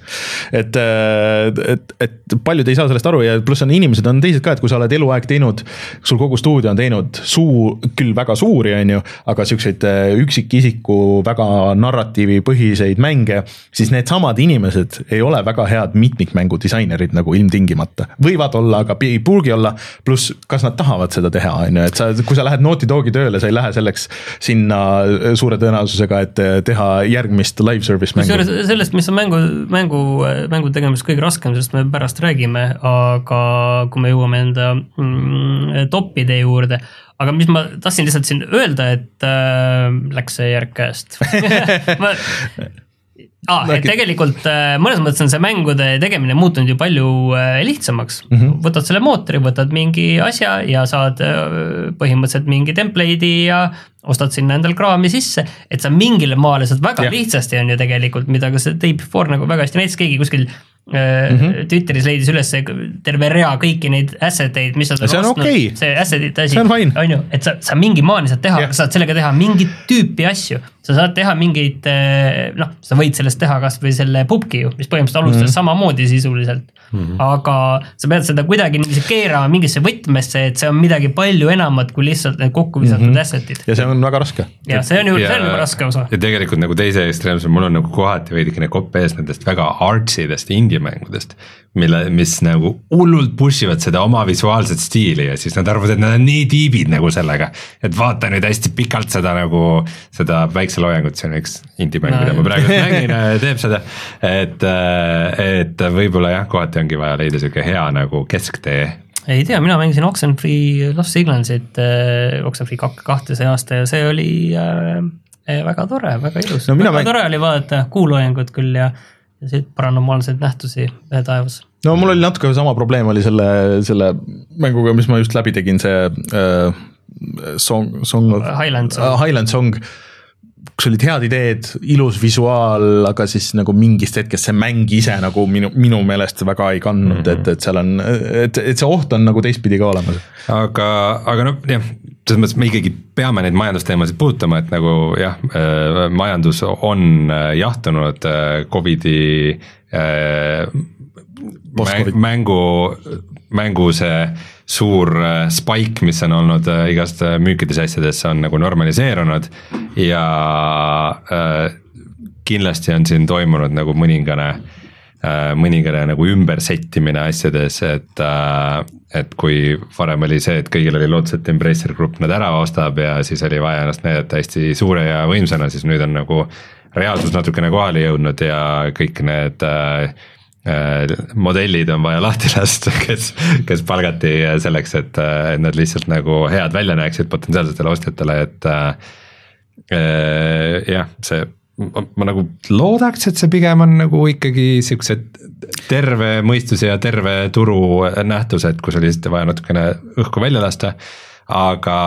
S1: et, äh, et, et paljud ei saa sellest aru ja pluss on inimesed on teised ka, et kui sa oled eluaeg teinud, sul kogu stuudio on teinud suur, küll väga suuri, on ju, aga siukseid äh, üksikisiku väga narratiivipõhiseid neid mänge, siis needsamad inimesed ei ole väga head mitmikmängu disainerid nagu ilmtingimata. võivad olla, aga ei pruugi olla, pluss kas nad tahavad seda teha, on ju, et sa, kui sa lähed Naughty Dogi tööle, sa ei lähe selleks sinna suure tõenäosusega, et teha järgmist live service mängu.
S3: kusjuures sellest, mis on mängu, mängu, mängu tegemises kõige raskem, sest me pärast räägime, aga kui me jõuame enda mm, topide juurde aga mis ma tahtsin lihtsalt siin öelda, et äh, läks see järg käest ma, ah,, et tegelikult äh, mõnes mõttes on see mängude tegemine muutunud ju palju äh, lihtsamaks mm. -hmm. võtad selle mootori, võtad mingi asja ja saad äh, põhimõtteliselt mingi template'i ja ostad sinna endal kraami sisse, et sa mingile maale saad väga yeah. lihtsasti on ju tegelikult, mida ka see Day Before nagu väga hästi näitas, keegi kuskil mm -hmm. Twitteris leidis üles terve rea kõiki neid asset eid, mis nad
S1: see on okei.
S3: see asset'ite asi,
S1: on
S3: ju, et sa, sa mingi maani saad teha
S1: Jah.
S3: sa saad sellega teha mingit tüüpi asju. sa saad teha mingeid, noh, sa võid sellest teha kasvõi selle pubgi ju, mis põhimõtteliselt alustas mm -hmm. samamoodi sisuliselt mm. -hmm. aga sa pead seda kuidagi niiviisi keerama mingisse võtmesse, et see on midagi palju enamat kui lihtsalt need kokku visatud mm -hmm. asset'id.
S1: ja see on väga raske.
S3: ja see on ju, see on juba raske osa.
S2: ja tegelikult nagu teise ekstreemsel, mul on nagu kohati veidikene kopp ees nendest väga artsy dest indie-mängudest. mille, mis nagu hullult push ivad seda oma visuaalset stiili ja siis nad arvavad, et nad on nii tiibid nagu sellega. et vaata nüüd hästi pikalt seda nagu, seda päikseloojangut, see on üks indie-mäng no,, mida ma praegu mängin, teeb seda. et, et võib-olla jah, kohati ongi vaja leida sihuke hea nagu kesktee
S3: ei tea, mina mängisin Oxenfree Lost Signalsit äh,, Oxenfree kak- kahte see aasta ja see oli äh, äh, väga tore, väga ilus
S1: No
S3: väga
S1: mäng-
S3: tore oli vaadata kuuloojangut küll ja, paranormaalseid nähtusi äh, taevas.
S1: no mul oli natuke sama probleem oli selle, selle mänguga, mis ma just läbi tegin, see äh, song, song of
S3: Highland Song.
S1: äh, Highland Song, kus olid head ideed, ilus visuaal, aga siis nagu mingist hetkest see mäng ise nagu minu, minu meelest väga ei kandnud mm, -hmm. et, et seal on, et, et see oht on nagu teistpidi ka olemas.
S2: aga, aga noh, jah, selles mõttes me ikkagi peame neid majandusteemasid puudutama, et nagu jah, majandus on äh, jahtunud äh, Covidi äh, mäng- mängu, mängu see suur äh, spike, mis on olnud äh, igast äh, müükides asjades, on nagu normaliseerunud ja äh, kindlasti on siin toimunud nagu mõningane äh, mõningane nagu ümbersettimine asjades, et äh, et kui varem oli see, et kõigil oli lootus, et Embracer Group nad ära ostab ja siis oli vaja ennast näidata hästi suure ja võimsana, siis nüüd on nagu reaalsus natukene kohale jõudnud ja kõik need äh, äh, modellid on vaja lahti lasta, kes, kes palgati selleks, et, et nad lihtsalt nagu head välja näeksid potentsiaalsetele ostjatele, et äh, äh, jah, see, ma, ma nagu loodaks, et see pigem on nagu ikkagi siuksed terve mõistuse ja terve turu nähtused, kus oli lihtsalt vaja natukene õhku välja lasta aga,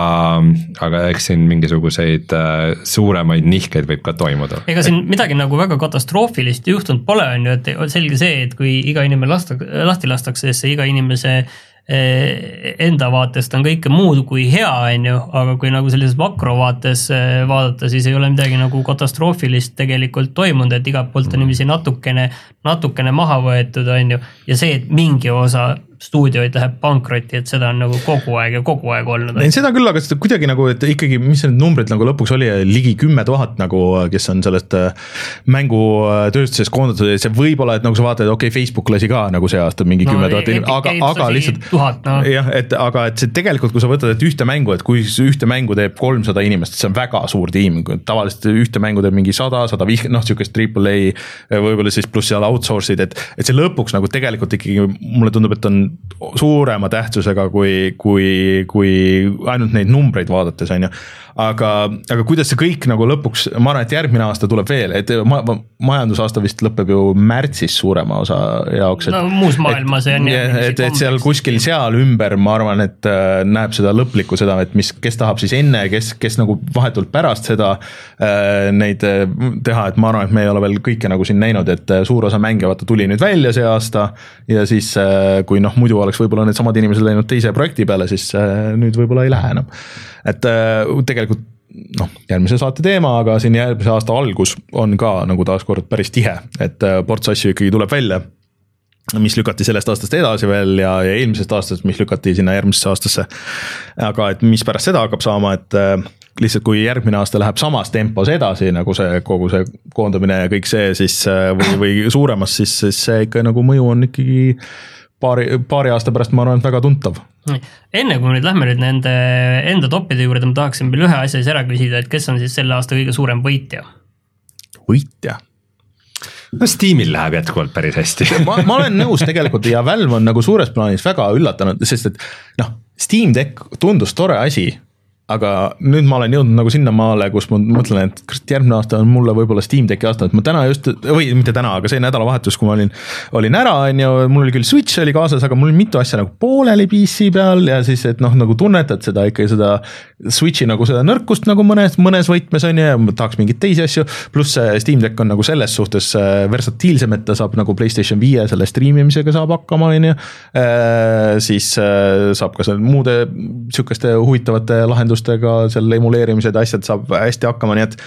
S2: aga eks siin mingisuguseid äh, suuremaid nihkeid võib ka toimuda.
S3: ega siin midagi nagu väga katastroofilist juhtunud pole, on ju, et selge see, et kui iga inimene lasta, lahti lastakse, siis see iga inimese eh, enda vaatest on kõike muud kui hea, on ju, aga kui nagu sellises makrovaates eh, vaadata, siis ei ole midagi nagu katastroofilist tegelikult toimunud, et igalt poolt on niiviisi natukene, natukene maha võetud, on ju, ja see, et mingi osa stuudioid läheb pankrotti, et seda on nagu kogu aeg ja kogu aeg olnud.
S1: ei seda küll, aga seda kuidagi nagu, et ikkagi, mis need numbrid nagu lõpuks oli, ligi kümme tuhat nagu, kes on sellest äh, mängutööstusest koondatud ja see võib-olla, et nagu sa vaatad, okei okay,, Facebook lasi ka nagu see aasta mingi
S3: No
S1: kümme tuhat
S3: Epic
S1: inimest, aga, aga lihtsalt
S3: tuhat, noh.
S1: jah, et aga et see tegelikult, kui sa võtad, et ühte mängu, et kui ühte mängu teeb kolmsada inimest, see on väga suur tiim, tavaliselt ühte mängu teeb mingi sada, sada viiskümmend, noh, sihukest triple A võib-olla siis pluss seal outsource'id, et et see lõpuks nagu tegelikult ikkagi mulle tundub, et on suurema tähtsusega kui, kui, kui ainult neid numbreid vaadates, on ju aga, aga kuidas see kõik nagu lõpuks, ma arvan, et järgmine aasta tuleb veel, et ma, ma, majandusaasta vist lõpeb ju märtsis suurema osa jaoks.
S3: No muus maailmas on jah
S1: et, et, et seal kuskil seal ümber, ma arvan, et äh, näeb seda lõplikku seda, et mis, kes tahab siis enne, kes, kes nagu vahetult pärast seda äh, neid äh, teha, et ma arvan, et me ei ole veel kõike nagu siin näinud, et äh, suur osa mänge vaata tuli nüüd välja see aasta ja siis äh, kui noh, muidu oleks võib-olla needsamad inimesed läinud teise projekti peale, siis äh, nüüd võib-olla ei lähe enam. et äh, tegelikult noh, järgmise saate teema, aga siin järgmise aasta algus on ka nagu taaskord päris tihe, et äh, ports asju ikkagi tuleb välja mis lükati sellest aastast edasi veel ja, ja eelmisest aastast, mis lükati sinna järgmisesse aastasse. aga et mis pärast seda hakkab saama, et äh, lihtsalt kui järgmine aasta läheb samas tempos edasi nagu see kogu see koondamine ja kõik see, siis äh, või, või suuremas, siis, siis see ikka nagu mõju on ikkagi paari, paari aasta pärast, ma arvan, et väga tuntav
S3: enne kui me nüüd lähme nüüd nende enda topide juurde, ma tahaksin veel ühe asja siis ära küsida, et kes on siis selle aasta kõige suurem võitja?
S1: võitja
S2: no Steamil läheb jätkuvalt päris hästi.
S1: ma, ma olen nõus tegelikult ja Valve on nagu suures plaanis väga üllatanud, sest et noh, Steam Deck tundus tore asi aga nüüd ma olen jõudnud nagu sinnamaale, kus ma mõtlen, et kurat, järgmine aasta on mulle võib-olla Steam Decki aasta, et ma täna just, või mitte täna, aga see nädalavahetus, kui ma olin, olin ära, on ju, mul oli küll Switch oli kaasas, aga mul mitu asja nagu pooleli PC peal ja siis, et noh, nagu tunnetad seda ikkagi seda Switch'i nagu seda nõrkust nagu mõnes, mõnes võtmes on ju ja ma tahaks mingeid teisi asju. pluss see Steam Deck on nagu selles suhtes äh, versatiilsem, et ta saab nagu Playstation viie selle striimimisega saab hakkama, on ju. siis äh, saab ka seal muude sihukeste huvitavate lahendustega seal emuleerimised, asjad saab hästi hakkama, nii et.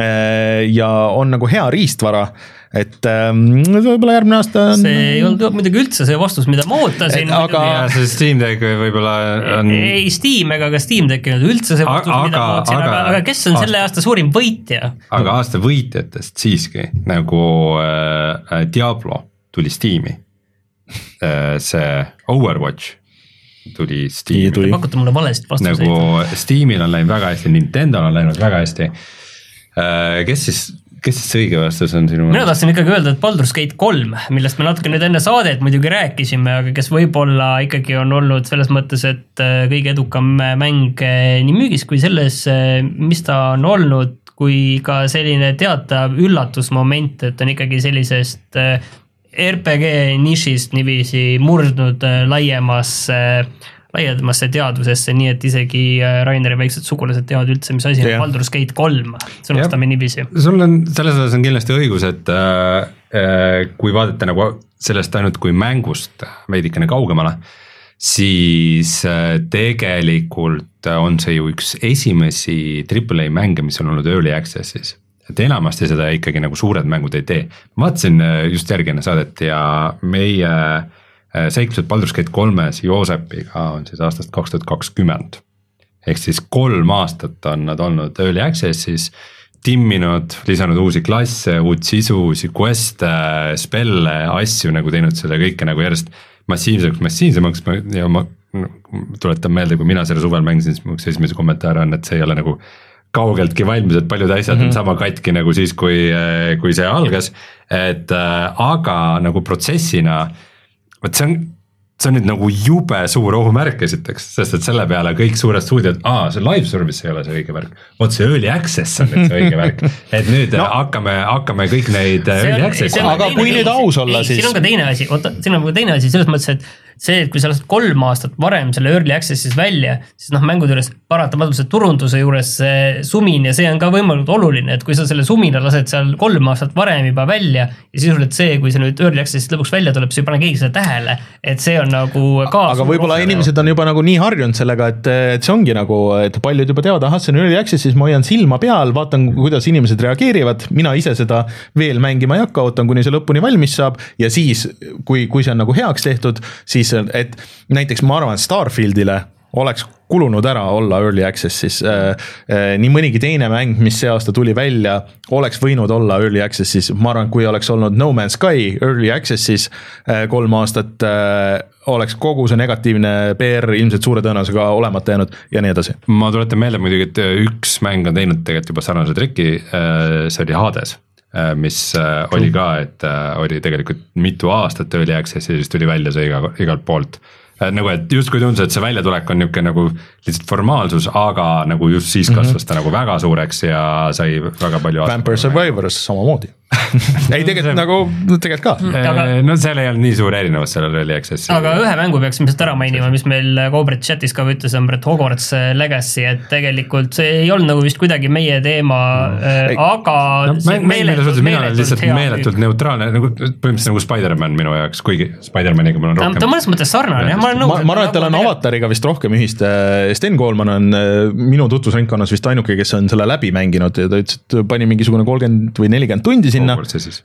S1: äh, ja on nagu hea riistvara et ähm, võib-olla järgmine aasta on.
S3: see ei olnud muidugi üldse see vastus, mida ma ootasin.
S1: aga
S2: ja see Steam Deck võib-olla on.
S3: ei Steam ega ka Steam Deck ei olnud üldse see vastus, mida ma ootasin, aga, aga, aga kes on selle aasta suurim võitja?
S2: aga aasta võitjatest siiski nagu äh, Diablo tuli Steam'i äh,. see Overwatch tuli Steam'i.
S3: Te pakute mulle valesid vastuseid.
S2: nagu Steamil on läinud väga hästi, Nintendo'l on läinud väga hästi äh,. kes siis kes siis õige vastus on sinu
S3: mina tahtsin ikkagi öelda, et Baldur's Gate kolm, millest me natuke nüüd enne saadet muidugi rääkisime, aga kes võib-olla ikkagi on olnud selles mõttes, et äh, kõige edukam mäng äh, nii müügis kui selles, mis ta on olnud, kui ka selline teatav üllatusmoment, et on ikkagi sellisest RPG nišist niiviisi murdnud laiemasse laiemasse teadvusesse, nii et isegi äh, Raineri väiksed sugulased teavad üldse, mis asi on yeah. Baldur's Gate kolm, sõnastame niiviisi.
S2: sul on selles osas on kindlasti õigus, et äh, äh, kui vaadata nagu sellest ainult kui mängust veidikene kaugemale, siis äh, tegelikult on see ju üks esimesi Triple A mänge, mis on olnud early access'is et enamasti seda ikkagi nagu suured mängud ei tee. ma vaatasin äh, just järgi enne saadet ja meie äh, seiklused Baldur's Gate kolmes Joosepiga on siis aastast kaks tuhat kakskümmend. ehk siis kolm aastat on nad olnud early access'is, timminud, lisanud uusi klasse, uut sisu, uusi quest'e, spell'e, asju nagu teinud selle kõike nagu järjest massiivsemaks, massiivsemaks ja ma tuletan meelde, kui mina selle suvel mängisin, siis mu üks esimese kommentaare on, et see ei ole nagu kaugeltki valmis, et paljud asjad mm -hmm. on sama katki nagu siis, kui, kui see algas. et äh, aga nagu protsessina äh, vot see on, see on nüüd nagu jube suur ohumärk esiteks, sest et selle peale kõik suured stuudiod, aa, see live service ei ole see õige värk. vot see early access on nüüd see õige värk, et nüüd no. hakkame, hakkame kõik neid early access'i.
S1: aga kui nüüd aus olla, siis.
S3: siin on ka teine asi, oota, siin on ka teine asi selles mõttes, et see, et kui sa lased kolm aastat varem selle early access'is välja, siis noh, mängude juures paratamatult see turunduse juures see sumin ja see on ka võimalikult oluline, et kui sa selle sumina lased seal kolm aastat varem juba välja ja sisuliselt see, kui see nüüd early access'ist lõpuks välja tuleb, siis ei pane keegi seda tähele, et see on nagu ka.
S1: aga võib-olla inimesed on juba nagu nii harjunud sellega, et, et see ongi nagu, et paljud juba teavad, ahah, see on early access, siis ma hoian silma peal, vaatan, kuidas inimesed reageerivad, mina ise seda veel mängima ei hakka, ootan, kuni see lõpuni valmis saab ja siis, kui, kui see on nagu heaks tehtud, siis et näiteks ma arvan, Starfieldile oleks kulunud ära olla early access'is äh,. Äh, nii mõnigi teine mäng, mis see aasta tuli välja, oleks võinud olla early access'is, ma arvan, kui oleks olnud No Man's Sky early access'is äh, kolm aastat äh,, oleks kogu see negatiivne PR ilmselt suure tõenäosusega olemata jäänud ja nii edasi.
S2: ma tuletan meelde muidugi, et üks mäng on teinud tegelikult juba sarnase triki, äh, see oli Hades Äh, mis äh, oli ka, et äh, oli tegelikult mitu aastat early access'is ja siis tuli välja see iga, igalt poolt. Nagu, et justkui tundus, et see väljatulek on niisugune nagu lihtsalt formaalsus, aga nagu just siis mhm. kasvas mm -hmm. ta nagu väga suureks ja sai väga palju.
S1: Vampire Survivors samamoodi ei tegelikult nagu, tegelikult ka.
S2: Mm, aga... no seal ei olnud nii suur erinevus sellel Early Access'is.
S3: aga ühe mängu peaks ilmselt ära mainima, mis meil Cobret chatis ka ütles, on Brett Hogwarts äh, Legacy, et tegelikult see ei olnud nagu vist kuidagi meie teema mm., aga
S2: no,. meeletult, mina olen lihtsalt meeletult neutraalne, nagu põhimõtteliselt nagu Spider-man minu jaoks, kuigi Spider-maniga mul on rohkem.
S3: ta on mõnes mõttes sarnane, jah, ma olen
S1: nõus. ma arvan, et tal on avatariga vist rohkem ühist, äh, Sten Koolman on minu tutvusringkonnas vist ainuke, kes on selle läbi mänginud ja ta ütles, et pani mingisugune kolmkümmend või nelikümmend tundi sinna.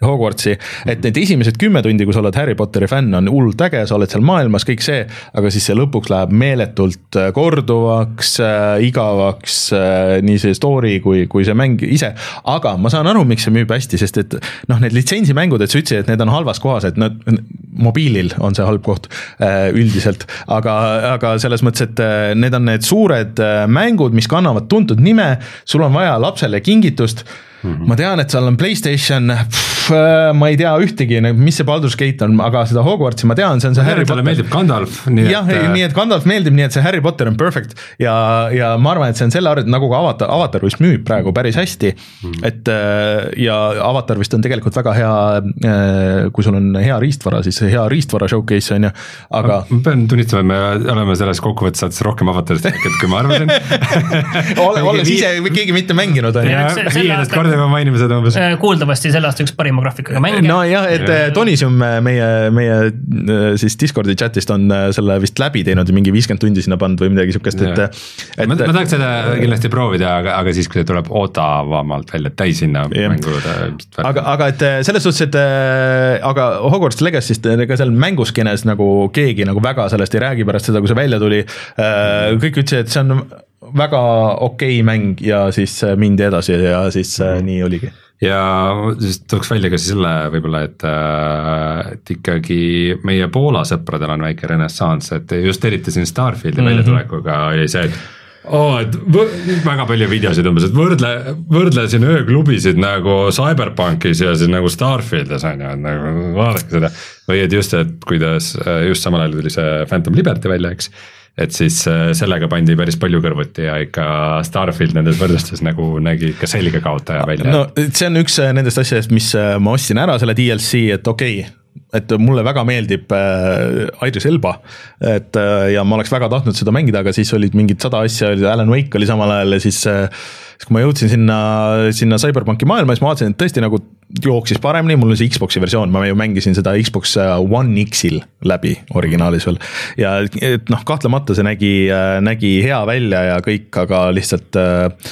S1: Hogwartsi et need esimesed kümme tundi, kui sa oled Harry Potteri fänn, on hullult äge, sa oled seal maailmas, kõik see, aga siis see lõpuks läheb meeletult äh, korduvaks äh,, igavaks äh,, nii see story kui, kui see mäng ise. aga ma saan aru, miks see müüb hästi, sest et noh, need litsentsimängud, et sa ütlesid, et need on halvas kohas, et nad, mobiilil on see halb koht äh, üldiselt, aga, aga selles mõttes, et äh, need on need suured äh, mängud, mis kannavad tuntud nime, sul on vaja lapsele kingitust ma tean, et seal on Playstation, ma ei tea ühtegi, mis see Baldur's Gate on, aga seda Hogwartsi ma tean, see on see
S2: ma
S1: Harry Potter.
S2: meeldib Gandalf, nii
S1: jah,
S2: et
S1: nii et Gandalf meeldib, nii et see Harry Potter on perfect ja, ja ma arvan, et see on selle arvelt nagu ka Avatar, Avatar vist müüb praegu päris hästi mm.. et äh, ja Avatar vist on tegelikult väga hea, kui sul on hea riistvara, siis hea riistvara showcase on ju, aga
S2: ma pean tunnistama, et me oleme selles kokkuvõttes saates rohkem avatarist rääkinud, kui ma arvasin.
S1: ole, olles ise keegi mitte mänginud on ju.
S2: Korda juba mainime seda umbes.
S3: Äh, kuuldavasti selle aasta üks parima graafikaga mänge.
S1: nojah, et äh, Tonisium äh, meie, meie siis Discordi chat'ist on selle vist läbi teinud ja mingi viiskümmend tundi sinna pannud või midagi siukest, et,
S2: ma, ma
S1: et
S2: tahaks seda kindlasti proovida, aga, aga siis, kui see tuleb odavamalt välja, täishinna
S1: Jah.
S2: mängude.
S1: aga, aga et selles suhtes, et aga Hogwarts Legacy'st ega seal mänguskenes nagu keegi nagu väga sellest ei räägi pärast seda, kui see välja tuli. kõik ütlesid, et see on väga okei okay mäng ja siis äh, mindi edasi ja siis äh, nii oligi.
S2: ja siis tooks välja ka selle võib-olla, et, et ikkagi meie Poola sõpradel on väike renessanss, et just eriti siin Starfieldi mm -hmm. väljatulekuga oli see, et oo, et võ- väga palju videosid umbes, et võrdle, võrdle siin ööklubisid nagu CyberPunkis ja siis nagu Starfieldis on ju, et nagu vaadake seda. või et just, et kuidas äh, just samal ajal tuli see Phantom Liberty välja, eks et siis äh, sellega pandi päris palju kõrvuti ja ikka Starfield nendes võrdlustes nagu nägi ikka selge kaotaja välja.
S1: No see on üks äh, nendest asjadest, mis äh, ma ostsin ära selle DLC, et okei okay, et mulle väga meeldib äh, Idris Elba, et äh, ja ma oleks väga tahtnud seda mängida, aga siis olid mingid sada asja, oli Alan Wake oli samal ajal ja siis äh, siis kui ma jõudsin sinna, sinna CyberPunki maailma, siis ma vaatasin, et tõesti nagu jooksis paremini, mul on see Xbox'i versioon, ma ju mängisin seda Xbox One X-il läbi originaalis veel. ja et noh, kahtlemata see nägi, nägi hea välja ja kõik, aga lihtsalt äh,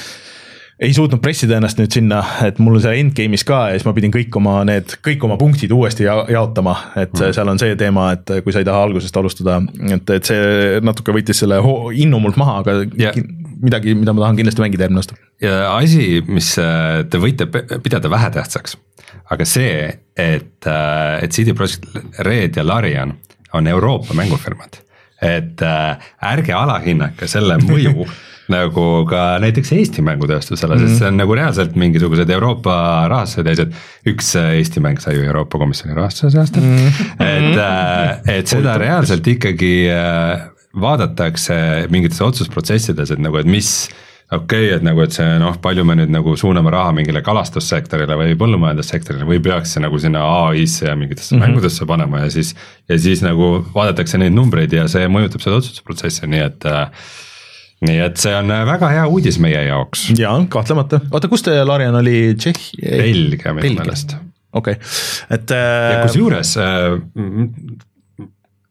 S1: ei suutnud pressida ennast nüüd sinna, et mul on seal endgame'is ka ja siis ma pidin kõik oma need, kõik oma punktid uuesti ja, jaotama, et mm. seal on see teema, et kui sa ei taha algusest alustada, et, et see natuke võttis selle innu mult maha, aga yeah. midagi, mida ma tahan kindlasti mängida järgmine aasta.
S2: ja asi, mis äh, te võite pidada vähetähtsaks, aga see, et, et CD Projekt Red ja Larian on Euroopa mängufirmad, et äh, ärge alahinnake selle mõju nagu ka näiteks Eesti mängutööstusele mm, -hmm. sest see on nagu reaalselt mingisugused Euroopa rahastused ja asjad. üks äh, Eesti mäng sai ju Euroopa Komisjoni rahastuse see aasta mm, -hmm. et, et seda reaalselt ikkagi äh, vaadatakse mingites otsusprotsessides, et nagu, et mis okei okay,, et nagu, et see noh, palju me nüüd nagu suuname raha mingile kalastussektorile või põllumajandussektorile või peaks see nagu sinna ai-sse ja mingitesse mm -hmm. mängudesse panema ja siis. ja siis nagu vaadatakse neid numbreid ja see mõjutab seda otsustusprotsessi, nii et äh, nii et see on väga hea uudis meie jaoks,
S1: jaa, kahtlemata, oota, kus te, Larian oli Tšehhi?
S2: Belgia minu meelest.
S1: okei okay., et
S2: ja
S1: äh,
S2: kusjuures äh,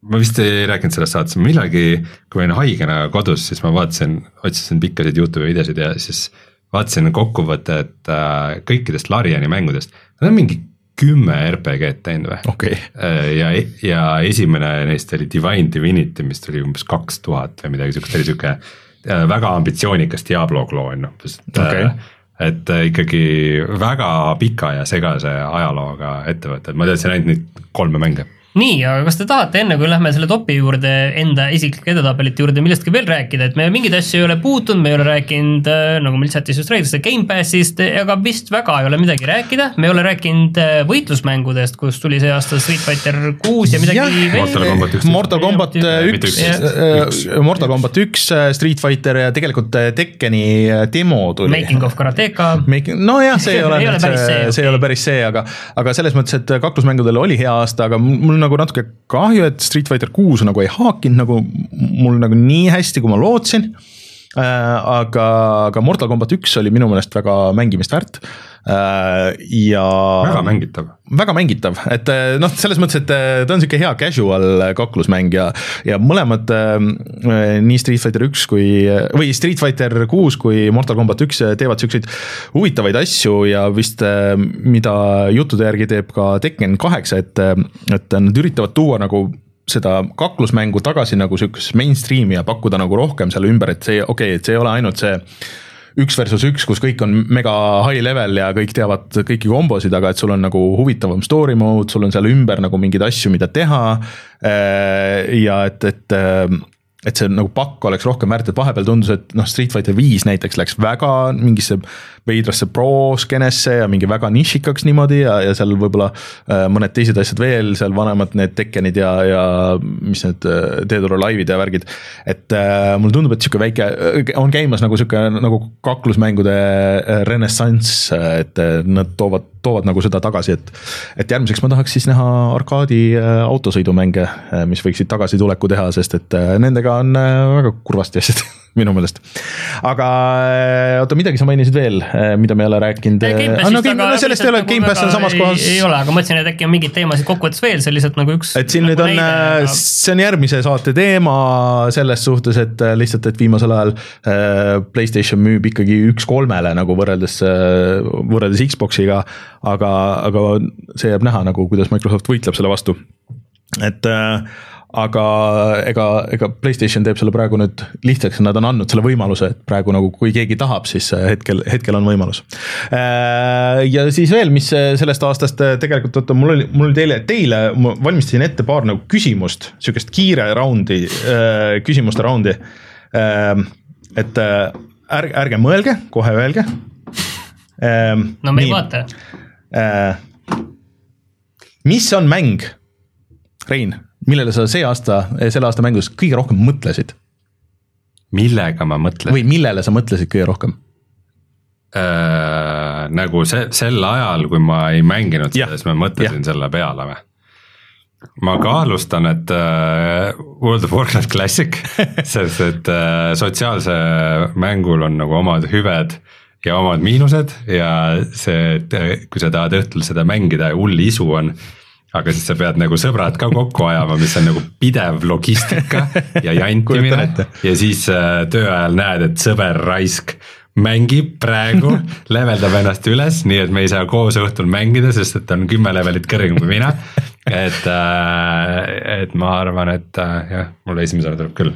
S2: ma vist ei rääkinud sellest saates, millalgi, kui ma olin haigena kodus, siis ma vaatasin, otsisin pikkasid Youtube'i videosid ja siis vaatasin kokkuvõtet äh, kõikidest Lariani mängudest. Nad on mingi kümme RPG-d teinud või?
S1: okei okay.,
S2: ja, ja esimene neist oli Divine Divinity, mis tuli umbes kaks tuhat või midagi siukest, oli sihuke äh, väga ambitsioonikas Diablo kloon, umbes et
S1: Okei.
S2: et äh, ikkagi väga pika ja segase ajalooga ettevõte, et ma teadsin ainult neid kolme mänge.
S3: nii, aga kas te tahate enne, kui lähme selle topi juurde, enda isiklike edetabelite juurde millestki veel rääkida, et me mingeid asju ei ole puutunud, me ei ole rääkinud, nagu meil chat'is just räägitakse, Gamepassist, aga vist väga ei ole midagi rääkida, me ei ole rääkinud äh, võitlusmängudest, kus tuli see aasta Street Fighter kuus ja midagi.
S2: Mortal
S3: veel.
S2: Combat üks.
S1: Mortal Combat äh, üks
S2: üks,,
S1: Mortal Combat üks, Street Fighter ja tegelikult äh, Tekkeni äh, demo tuli.
S3: Making of Karateka.
S1: Nojah, see ei ole see,
S3: see,
S1: see ei ole päris see, aga, aga selles mõttes, et kaklusmängudel oli hea aasta, aga mul mul nagu natuke kahju, et Street Fighter kuus nagu ei haakinud nagu mul nagu nii hästi, kui ma lootsin. aga, aga Mortal Combat üks oli minu meelest väga mängimist väärt. ja.
S2: väga mängitav.
S1: väga mängitav, et eh, noh, selles mõttes, et ta on sihuke hea casual kaklusmäng ja, ja mõlemad nii Street Fighter üks kui, või Street Fighter kuus kui Mortal Combat üks teevad siukseid huvitavaid asju ja vist, mida juttude järgi teeb ka Tekken kaheksa, et, et nad üritavad tuua nagu seda kaklusmängu tagasi nagu sihukesesse mainstream'i ja pakkuda nagu rohkem selle ümber, et see, okei okay,, et see ei ole ainult see üks versus üks, kus kõik on mega high level ja kõik teavad kõiki kombosid, aga et sul on nagu huvitavam story mode, sul on seal ümber nagu mingeid asju, mida teha. ja et, et et see nagu pakk oleks rohkem väärt, et vahepeal tundus, et noh, Street Fighter viis näiteks läks väga mingisse veidrasse pro-skeenesse ja mingi väga nišikaks niimoodi ja, ja seal võib-olla äh, mõned teised asjad veel seal vanemad need Tekkenid ja, ja mis need äh, Dead or Alive'id ja värgid. et äh, mulle tundub, et sihuke väike, on käimas nagu sihuke nagu kaklusmängude renessanss, et nad toovad, toovad nagu seda tagasi, et et järgmiseks ma tahaks siis näha arkaadi autosõidumänge, mis võiksid tagasituleku teha, sest et nendega on väga kurvasti asjad minu meelest. aga äh, oota, midagi sa mainisid veel, mida me ei ole rääkinud. no Game, sellest ei ole, Gamepass on samas kohas.
S3: ei ole, aga mõtlesin, et äkki on mingeid teemasid kokkuvõttes veel, see on lihtsalt nagu üks.
S1: et siin nüüd on, see on järgmise saate teema selles suhtes, et äh, lihtsalt, et viimasel ajal äh, Playstation müüb ikkagi üks kolmele nagu võrreldes, võrreldes Xbox'iga. aga, aga see jääb näha nagu, kuidas Microsoft võitleb selle vastu. et äh, aga ega, ega Playstation teeb selle praegu nüüd lihtsaks, nad on andnud selle võimaluse, et praegu nagu kui keegi tahab, siis äh, hetkel, hetkel on võimalus. ja siis veel, mis äh, sellest aastast äh, tegelikult, oota, mul oli, mul oli teile, teile, ma valmistasin ette paar nagu küsimust, sihukest kiire raundi, küsimuste raundi. et äh, ärge, ärge mõelge, kohe öelge.
S3: no me ei vaata.
S1: mis on mäng, Rein, millele sa see aasta, selle aasta mängus kõige rohkem mõtlesid
S2: millega ma mõtlen
S1: või millele sa mõtlesid kõige rohkem?
S2: äh,? nagu see, sel ajal, kui ma ei mänginud seda, siis ma mõtlesin selle peale või? ma kaalustan, et äh, World of Warcraft Classic, sest et äh, sotsiaalse mängul on nagu omad hüved ja omad miinused ja see, et äh, kui sa tahad õhtul seda mängida ja hull isu on aga siis sa pead nagu sõbrad ka kokku ajama, mis on nagu pidev logistika ja jantimine ja siis äh, töö ajal näed, et sõber raisk mängib praegu, leveldab ennast üles, nii et me ei saa koos õhtul mängida, sest et ta on kümme levelit kõrgem kui mina. et, et ma arvan, et äh, jah, mul esimesena tuleb küll.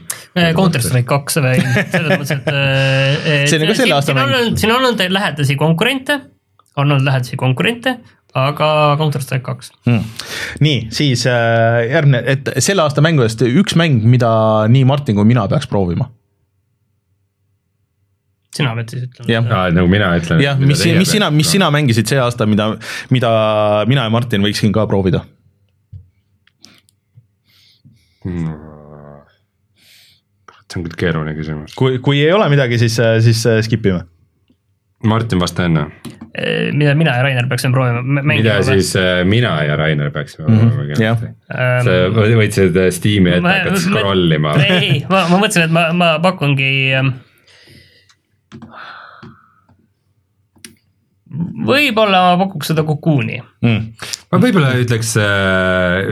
S3: Counter Strike kaks või selles mõttes, et äh,.
S1: See on nagu selle aasta mäng.
S3: siin on olnud lähedasi konkurente, on olnud lähedasi konkurente, aga Counter Strike kaks.
S1: hmm.. nii, siis äh, järgmine, et selle aasta mängudest üks mäng, mida nii Martin kui mina peaks proovima.
S3: sina pead siis ütlema
S1: Jah..
S2: nagu mina ütlen.
S1: jah, mis, mis sina, mis sina mängisid see aasta, mida, mida mina ja Martin võiksin ka proovida?
S2: see on küll keeruline küsimus.
S1: kui, kui ei ole midagi, siis, siis äh, skip ime.
S2: Martin, vasta enne.
S3: mida mina ja Rainer peaksime proovima.
S2: mida siis äh, mina ja Rainer peaksime
S1: Mhm,
S2: proovima mm. -hmm. sa võtsid äh, Steam'i ette, hakkasid scroll ima.
S3: ei, ma, ma mõtlesin, et ma, ma pakungi. võib-olla ma pakuks seda Cocoon'i.
S1: Mm.
S2: ma võib-olla ütleks,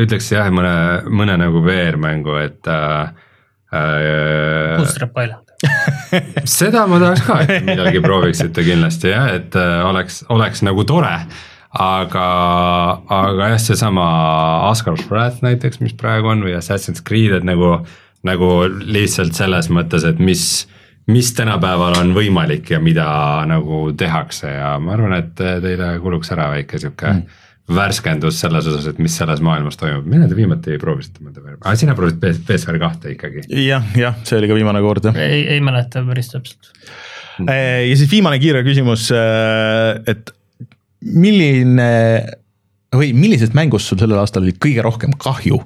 S2: ütleks jah, mõne, mõne nagu VR-mängu, et äh, äh,
S3: Bootstrap Island.
S2: seda ma tahaks ka, et millalgi prooviksite kindlasti jah, et äh, oleks, oleks nagu tore. aga, aga jah, seesama Asgard's Wrath näiteks, mis praegu on või Assassin's Creed, et nagu, nagu lihtsalt selles mõttes, et mis, mis tänapäeval on võimalik ja mida nagu tehakse ja ma arvan, et teile kuluks ära väike sihuke mm. Värskendus selles osas, et mis selles maailmas toimub, millal te viimati proovisite mõnda VR, aa sina proovisid PS- PSVR kahte ikkagi.
S1: jah, jah, see oli ka viimane kord jah.
S3: ei, ei mäleta päris täpselt.
S1: ja siis viimane kiire küsimus, et milline või millisest mängust sul sellel aastal oli kõige rohkem kahju?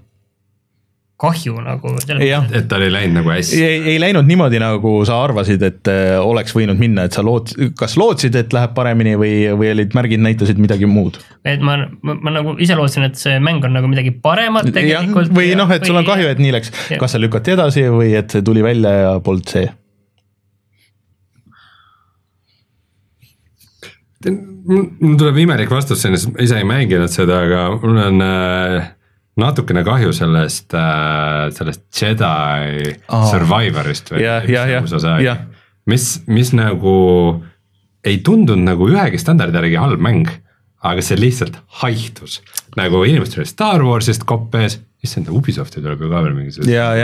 S3: Kahju nagu.
S1: jah,
S2: et tal ei läinud nagu hästi.
S1: ei, ei läinud niimoodi, nagu sa arvasid, et äh, oleks võinud minna, et sa loot-, kas lootsid, et läheb paremini või, või olid märgid näitasid midagi muud?
S3: et ma, ma, ma nagu ise lootsin, et see mäng on nagu midagi paremat tegelikult.
S1: või noh, et sul on kahju, et nii läks, kas see lükati edasi või et see tuli välja ja polnud see.
S2: mul tuleb imelik vastus, sest ise ei mänginud seda, aga mul on äh, natukene kahju sellest äh,, sellest Jedi oh. Survivorist või
S1: Jah, jah, jah, jah.
S2: mis, mis nagu ei tundunud nagu ühegi standardi järgi halb mäng, aga see lihtsalt haihtus. nagu inimestel oli Star Warsist kopp ees issand, Ubisofti tuleb ju ka veel mingi
S1: jah.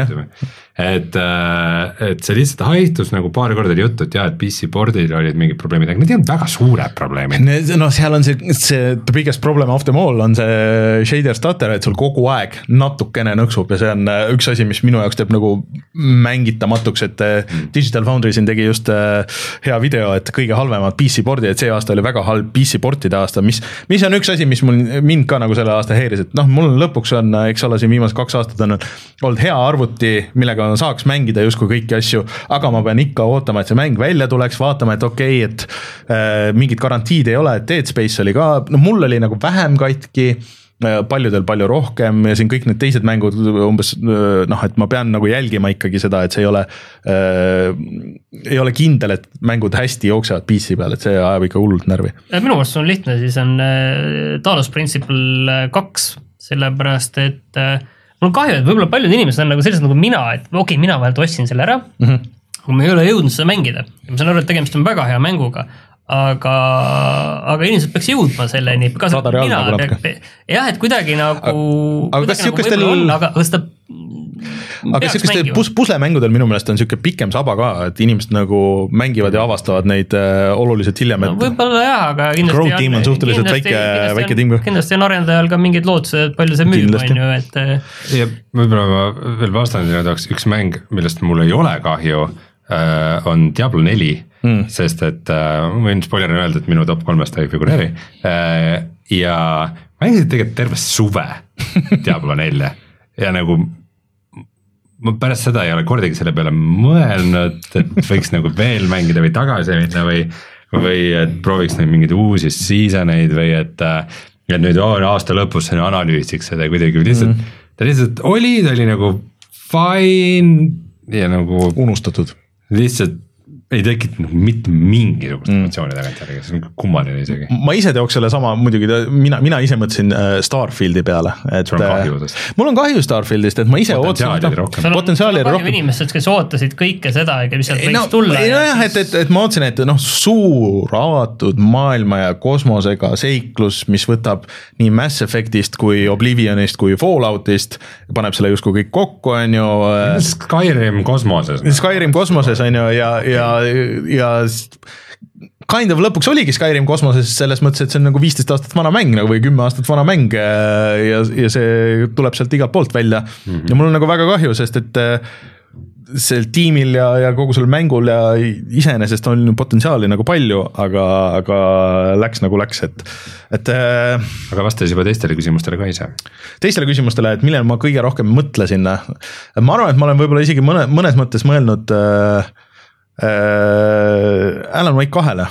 S2: et, et see lihtsalt haihtus nagu paar korda oli juttu, et jah, et PC board'il olid mingid probleemid, aga need ei olnud väga suured probleemid.
S1: noh, seal on see, see the biggest problem of them all on see shader stutter, et sul kogu aeg natukene nõksub ja see on äh, üks asi, mis minu jaoks teeb nagu mängitamatuks, et äh, Digital Foundry siin tegi just äh, hea video, et kõige halvemad PC board'id, et see aasta oli väga halb PC portide aasta, mis, mis on üks asi, mis mul, mind ka nagu selle aasta häiris, et noh, mul lõpuks on, eks ole, siin viimased kaks aastat on olnud hea arvuti, millega saaks mängida justkui kõiki asju, aga ma pean ikka ootama, et see mäng välja tuleks, vaatama, et okei okay,, et äh, mingit garantiid ei ole, et Dead Space oli ka, no mul oli nagu vähem katki äh, paljudel palju rohkem ja siin kõik need teised mängud umbes äh, noh, et ma pean nagu jälgima ikkagi seda, et see ei ole äh,, ei ole kindel, et mängud hästi jooksevad PC peal, et see ajab ikka hullult närvi.
S3: minu meelest on lihtne, siis on äh, Talos Principle kaks, sellepärast et äh, mul on kahju, et võib-olla paljud inimesed on nagu sellised nagu mina, et okei okay,, mina vahelt ostsin selle ära mm. -hmm. aga ma ei ole jõudnud seda mängida ja ma saan aru, et tegemist on väga hea mänguga aga, aga inimesed peaks jõudma selleni.
S1: Radari all nagu natuke.
S3: jah, et kuidagi nagu.
S1: aga kas sihukestel-
S3: aga kas ta.
S1: aga sihukestel pus-, puslemängudel minu meelest on sihuke pikem saba ka, et inimesed nagu mängivad ja avastavad neid äh, oluliselt hiljem,
S3: no
S1: et
S3: võib-olla jah, aga kindlasti.
S1: Crow Team on suhteliselt väike- väike tiim ka.
S3: kindlasti on arendajal ka mingid lootused, et palju see müüb,
S1: Kindlasti.
S3: on ju, et äh,
S2: ja võib-olla ma veel vastan sinna tahaks, üks mäng, millest mul ei ole kahju äh,, on Diablo neli mm., sest et äh, ma võin spoilerina öelda, et minu top kolmest ta ei figureeri äh, ja mängisin tegelikult terve suve Diablo nelja ja nagu ma pärast seda ei ole kordagi selle peale mõelnud, et võiks nagu veel mängida või tagasi minna või, või et prooviks neid mingeid uusi season eid või et, et nüüd oh, aasta lõpus analüüsiks seda kuidagi lihtsalt mm, ta lihtsalt oli, ta oli nagu fine ja nagu
S1: unustatud.
S2: lihtsalt ei tekitanud mitte mingisugust mm. emotsiooni tagantjärgi, see on kummaline isegi.
S1: ma ise teoks selle sama muidugi, mina, mina ise mõtlesin äh, Starfieldi peale, et.
S2: Sul on kahju tast.
S1: mul on kahju Starfieldist, et ma ise ootasin
S3: sul
S1: potentsiaali
S3: on
S1: oli rohkem.
S3: inimestest, kes ootasid kõike seda, mis sealt võiks
S1: no,
S3: tulla.
S1: nojah, et, et, et ma ootasin, et noh, suur avatud maailma ja kosmosega seiklus, mis võtab nii Mass Effectist kui Oblivionist kui Falloutist, paneb selle justkui kõik kokku, on ju.
S2: Skyrim kosmoses.
S1: Skyrim kosmoses on ju ja, ja, ja kind of lõpuks oligi Skyrim kosmoses selles mõttes, et see on nagu viisteist aastat vana mäng nagu või kümme aastat vana mäng äh, ja, ja see tuleb sealt igalt poolt välja mm. -hmm. ja mul on nagu väga kahju, sest et äh, sel tiimil ja, ja kogu sellel mängul ja iseenesest on potentsiaali nagu palju, aga, aga läks nagu läks, et, et äh,
S2: aga vastas juba teistele küsimustele ka ise.
S1: teistele küsimustele, et millele ma kõige rohkem mõtlesin. ma arvan, et ma olen võib-olla isegi mõne, mõnes mõttes mõelnud äh, äh, Alan Wake kahele.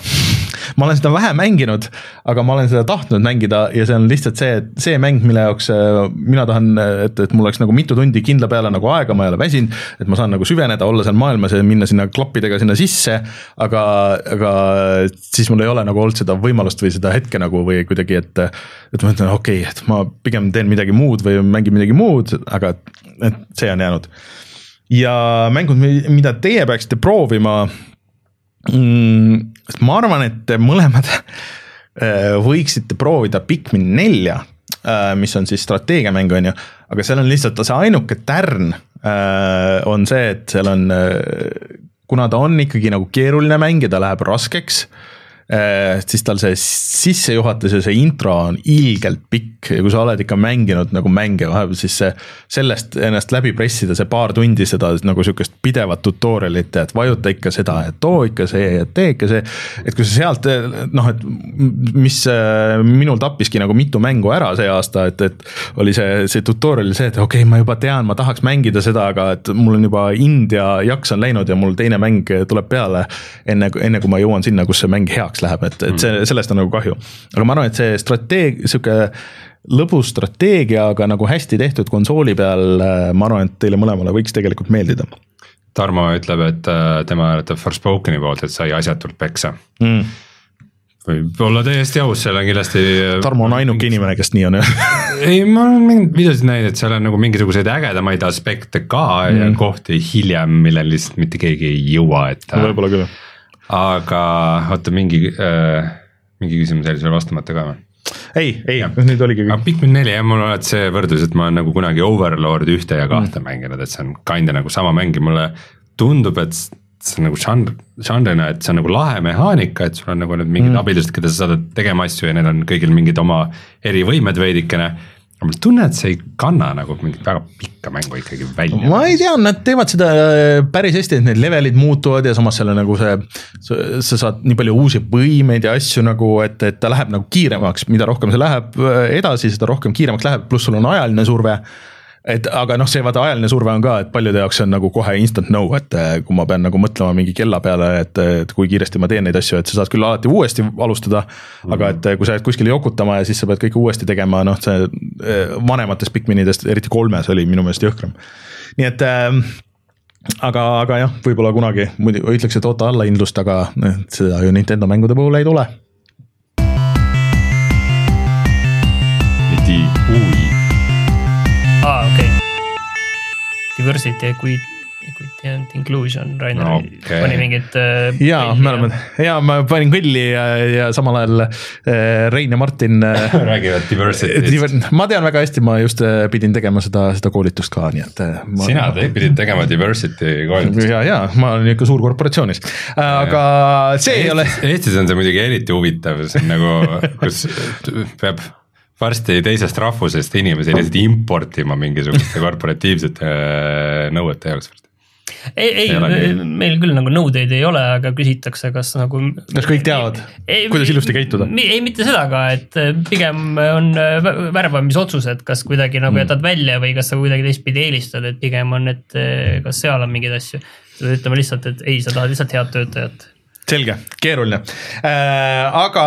S1: ma olen seda vähe mänginud, aga ma olen seda tahtnud mängida ja see on lihtsalt see, see mäng, mille jaoks äh, mina tahan, et, et mul oleks nagu mitu tundi kindla peale nagu aega, ma ei ole väsinud, et ma saan nagu süveneda, olla seal maailmas ja minna sinna klappidega sinna sisse, aga, aga siis mul ei ole nagu olnud seda võimalust või seda hetke nagu või kuidagi, et et ma ütlen, okei okay,, et ma pigem teen midagi muud või mängin midagi muud, aga et see on jäänud. Ja mängud, mida teie peaksite proovima mm,. ma arvan, et te mõlemad äh, võiksite proovida Pikmin nelja, mis on siis strateegiamäng, on ju, aga seal on lihtsalt see ainuke tärn äh, on see, et seal on, kuna ta on ikkagi nagu keeruline mäng ja ta läheb raskeks siis tal see sissejuhatus ja see intro on ilgelt pikk ja kui sa oled ikka mänginud nagu mänge vahepeal, siis see sellest ennast läbi pressida see paar tundi seda nagu sihukest pidevat tutorial'it, et vajuta ikka seda, et too ikka see ja tee ikka see. et kui sa sealt noh, et mis äh, minul tappiski nagu mitu mängu ära see aasta, et, et oli see, see tutorial see, et okei okay,, ma juba tean, ma tahaks mängida seda, aga et mul on juba ind ja jaks on läinud ja mul teine mäng tuleb peale. enne, enne kui ma jõuan sinna, kus see mäng heaks läheb, et, et see, sellest on nagu kahju. aga ma arvan, et see strateeg-, sihuke lõbus strateegia, aga nagu hästi tehtud konsooli peal, ma arvan, et teile mõlemale võiks tegelikult meeldida
S2: Tarmo ütleb, et äh, tema hääletab Forspokeni poolt, et sai asjatult peksa.
S1: mm..
S2: võib olla täiesti aus, seal on kindlasti.
S1: Tarmo on ainuke inimene, kes nii on
S2: ei, ma olen mingeid videosid näinud, et seal on nagu mingisuguseid ägedamaid aspekte ka mm. ja kohti hiljem, millel lihtsalt mitte keegi ei jõua, et.
S1: võib-olla küll.
S2: Aga oota, mingi äh,, mingi küsimus jäi sul vastamata ka või?
S1: ei, ei, nüüd oligi
S2: aga
S1: kõik.
S2: Pikmin neli jah, mul on alati see võrdlus, et ma olen nagu kunagi Overlord ühte ja kahte mm. mänginud, et see on kinda nagu sama mäng ja mulle tundub, et see on nagu žanr, žanrina, et see on nagu lahe mehaanika, et sul on nagu need mingid mm. abilised, keda sa saadad tegema asju ja neil on kõigil mingid oma erivõimed veidikene. Aga mul tunne, et see ei kanna nagu mingit väga pikka mängu ikkagi välja.
S1: ma ei tea, nad teevad seda äh, päris hästi, et need levelid muutuvad ja samas seal on nagu see, sa saad nii palju uusi võimeid ja asju nagu, et, et ta läheb nagu kiiremaks, mida rohkem see läheb äh, edasi, seda rohkem kiiremaks läheb, pluss sul on ajaline surve et aga noh, see vaata ajaline surve on ka, et paljude jaoks on nagu kohe instant no, et eh, kui ma pean nagu mõtlema mingi kella peale, et, et kui kiiresti ma teen neid asju, et sa saad küll alati uuesti alustada aga et eh, kui sa jääd kuskile jokutama ja siis sa pead kõike uuesti tegema, noh, see eh, vanemates Pikminidest, eriti kolmes oli minu meelest jõhkram. nii et äh, aga, aga jah, võib-olla kunagi muidu ütleks, et oota allahindlust, aga seda ju Nintendo mängude puhul ei tule.
S2: ui,
S3: Diversity, equity, equity and inclusion, Rainer okay. pani mingit äh,.
S1: ja me oleme, ja ma panin kõlli ja, ja samal ajal äh, Rein ja Martin äh,
S2: räägivad diversity'st.
S1: ma tean väga hästi, ma just äh, pidin tegema seda, seda koolitust ka, nii et.
S2: sina te- pidid tegema diversity koolitust.
S1: ja, ja ma olen ikka suurkorporatsioonis, aga see ei ole,
S2: Eestis on see muidugi eriti huvitav, see on nagu, kus peab varsti teisest rahvusest inimesi lihtsalt importima mingisuguste korporatiivsete äh, nõuete jaoks.
S3: ei, ei
S2: Ei
S3: meil küll nagu nõudeid ei ole, aga küsitakse, kas nagu.
S1: kas kõik teavad, kuidas ilusti käituda?
S3: ei, mitte seda ka, et äh, pigem on äh, vä- värbamisotsused, kas kuidagi nagu jätad välja või kas sa kuidagi teistpidi eelistad, et pigem on, et kas seal on mingeid asju. ütlema lihtsalt, et ei, sa tahad lihtsalt head töötajat.
S1: selge, keeruline äh,. aga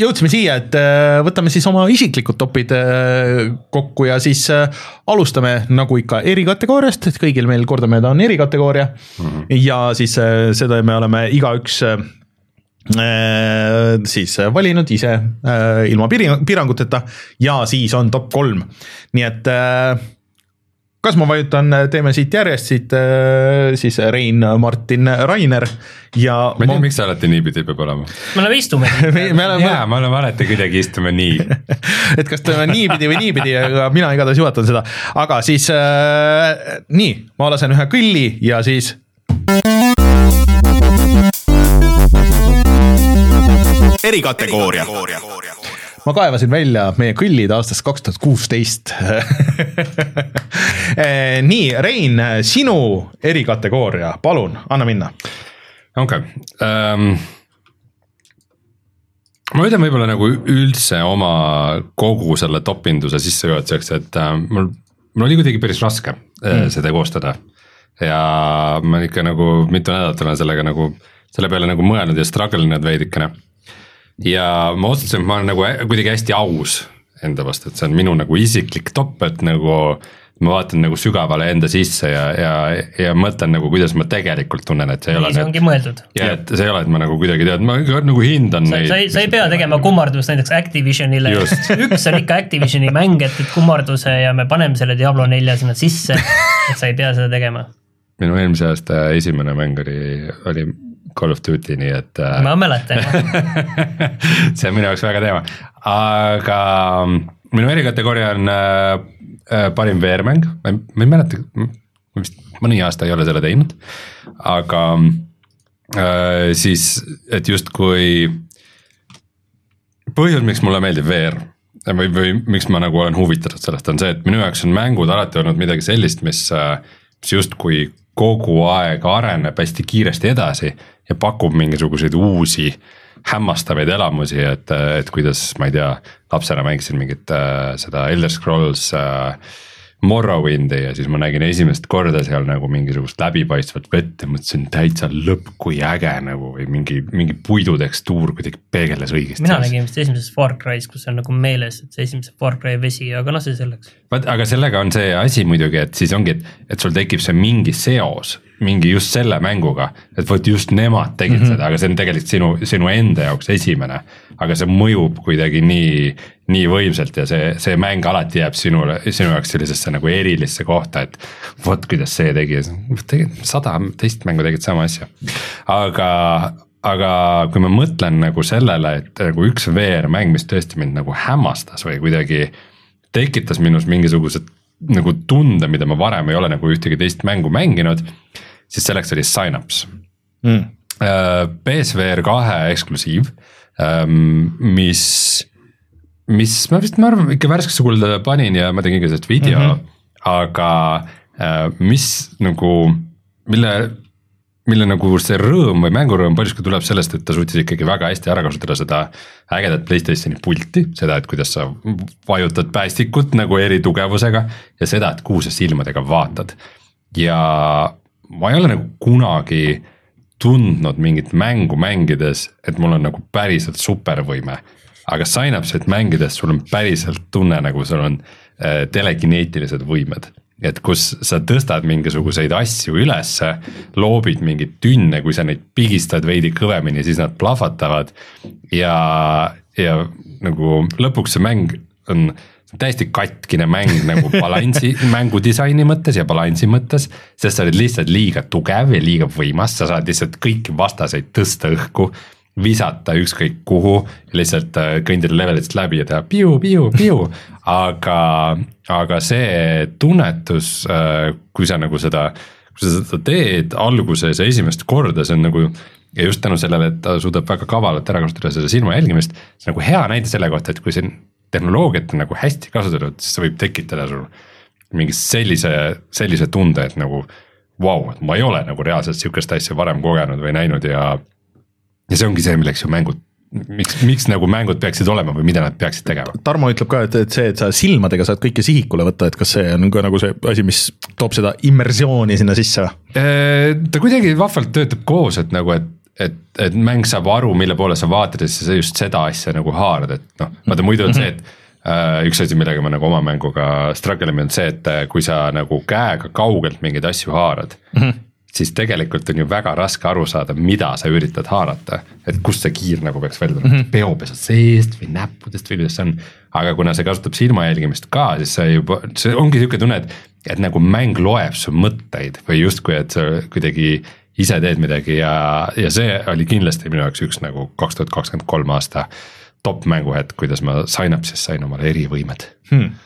S1: jõudsime siia, et äh, võtame siis oma isiklikud topid äh, kokku ja siis äh, alustame nagu ikka erikategooriast, et kõigil meil kordamööda on erikategooria mm. -hmm. ja siis äh, seda me oleme igaüks äh, äh, siis valinud ise äh, ilma piiranguteta ja siis on top kolm, nii et äh, kas ma vajutan, teeme siit järjest siit äh, siis Rein, Martin, Rainer ja
S2: ma ei tea, miks see alati niipidi peab olema.
S3: me oleme istume.
S1: me, me oleme
S2: jaa, me oleme alati kuidagi istume nii.
S1: et kas teeme niipidi või niipidi, aga mina igatahes juhatan seda, aga siis äh, nii, ma lasen ühe kõlli ja siis. erikategooria. Ma kaevasin välja meie kõllid aastast kaks tuhat kuusteist. nii, Rein, sinu erikategooria, palun, anna minna.
S2: okei okay., ma ütlen võib-olla nagu üldse oma kogu selle topinduse sissejuhatuseks, et äh, mul, mul oli kuidagi päris raske mm. seda koostada. ja ma ikka nagu mitu nädalat olen sellega nagu, selle peale nagu mõelnud ja struggle inud veidikene. Ja ma otsustasin, et ma olen nagu kuidagi hästi aus enda vastu, et see on minu nagu isiklik top, et nagu ma vaatan nagu sügavale enda sisse ja, ja, ja mõtlen nagu, kuidas ma tegelikult tunnen, et see ei ole
S3: nii see ongi mõeldud.
S2: ja et see ei ole, et ma nagu kuidagi tead, ma ikka nagu hindan
S3: sa,
S2: neid.
S3: sa ei, sa ei pea tegema kummardust näiteks Activisionile.
S2: Just.
S3: üks on ikka Activisioni mäng, et teed kummarduse ja me paneme selle Diablo nelja sinna sisse. et sa ei pea seda tegema.
S2: minu eelmise aasta esimene mäng oli, oli Call of Duty, nii et äh,
S3: ma mäletan.
S2: see on minu jaoks väga teema, aga minu erikategooria on äh, äh, parim VR-mäng, ma ei, mäleta, ma vist mõni aasta ei ole selle teinud, aga äh, siis, et justkui põhjus, miks mulle meeldib VR või, või miks ma nagu olen huvitatud sellest, on see, et minu jaoks on mängud alati olnud midagi sellist, mis, mis justkui kogu aeg areneb hästi kiiresti edasi ja pakub mingisuguseid uusi hämmastavaid elamusi, et, et kuidas, ma ei tea, lapsena mängisin mingit äh, seda Elder Scrolls äh, Morrowindi ja siis ma nägin esimest korda seal nagu mingisugust läbipaistvat vett ja mõtlesin täitsa lõpp, kui äge nagu või mingi, mingi puidutekstuur kuidagi peegeldas õigesti.
S3: mina nägin vist esimeses Far Cry's, kus on nagu meeles, et see esimese Far Cry vesi, aga noh, see selleks.
S2: vaat, aga sellega on see asi muidugi, et siis ongi, et, et sul tekib see mingi seos mingi just selle mänguga, et vot just nemad tegid mm -hmm. seda, aga see on tegelikult sinu, sinu enda jaoks esimene. aga see mõjub kuidagi nii, nii võimsalt ja see, see mäng alati jääb sinule, sinu jaoks sellisesse nagu erilisse kohta, et vot kuidas see tegi, tegelikult sada teist mängu tegid sama asja. aga, aga kui ma mõtlen nagu sellele, et nagu üks VR-mäng, mis tõesti mind nagu hämmastas või kuidagi tekitas minus mingisugused nagu tunde, mida ma varem ei ole nagu ühtegi teist mängu mänginud, siis selleks oli Synapse
S1: mm..
S2: PSVR kahe eksklusiiv, mis, mis ma vist, ma arvan ikka värskesse kulda panin ja ma tegin ka sellest video mm, -hmm. aga äh, mis nagu, mille mille nagu see rõõm või mängurõõm paljuski tuleb sellest, et ta suutis ikkagi väga hästi ära kasutada seda ägedat Playstationi pulti, seda, et kuidas sa vajutad päästikut nagu eritugevusega ja seda, et kuhu sa silmadega vaatad. ja ma ei ole nagu kunagi tundnud mingit mängu mängides, et mul on nagu päriselt supervõime. aga Synapse'it mängides sul on päriselt tunne, nagu sul on äh, telekineetilised võimed et kus sa tõstad mingisuguseid asju ülesse, loobid mingeid tünne, kui sa neid pigistad veidi kõvemini, siis nad plahvatavad. ja, ja nagu lõpuks see mäng on täiesti katkine mäng nagu balansi mängudisaini mõttes ja balansi mõttes. sest sa oled lihtsalt liiga tugev ja liiga võimas, sa saad lihtsalt kõiki vastaseid tõsta õhku visata ükskõik kuhu, lihtsalt kõndida levelitest läbi ja teha piu-piu-piu, aga, aga see tunnetus, kui sa nagu seda, kui sa seda teed alguses ja esimest korda, see on nagu ja just tänu sellele, et ta suudab väga kavalalt ära kasutada seda silma jälgimist, see on nagu hea näide selle kohta, et kui see tehnoloogiat on nagu hästi kasutatud, siis see võib tekitada sul mingi sellise, sellise tunde, et nagu vau wow,, et ma ei ole nagu reaalselt sihukest asja varem kogenud või näinud ja ja see ongi see, milleks ju mängud, miks, miks nagu mängud peaksid olema või mida nad peaksid tegema?
S1: Tarmo ütleb ka, et, et see, et sa silmadega saad kõike sihikule võtta, et kas see on ka nagu see asi, mis toob seda immersiooni sinna sisse või?
S2: ta kuidagi vahvalt töötab koos, et nagu, et et, et mäng saab aru, mille poole sa vaatad siis sa just seda asja nagu haarad, et noh, vaata muidu on see, et äh, üks asi, millega ma nagu oma mänguga struggle ime on see, et äh, kui sa nagu käega kaugelt mingeid asju haarad mm. -hmm siis tegelikult on ju väga raske aru saada, mida sa üritad haarata, et kust see kiir nagu peaks välja tulema mm -hmm., peopesa seest või näppudest või kuidas see on. aga kuna see kasutab silma jälgimist ka, siis see juba, see ongi sihuke tunne, et, et nagu mäng loeb su mõtteid või justkui, et sa kuidagi ise teed midagi ja, ja see oli kindlasti minu jaoks üks nagu kaks tuhat kakskümmend kolm aasta top mänguhetk, kuidas ma Synapse'is sain omale erivõimed. Hmm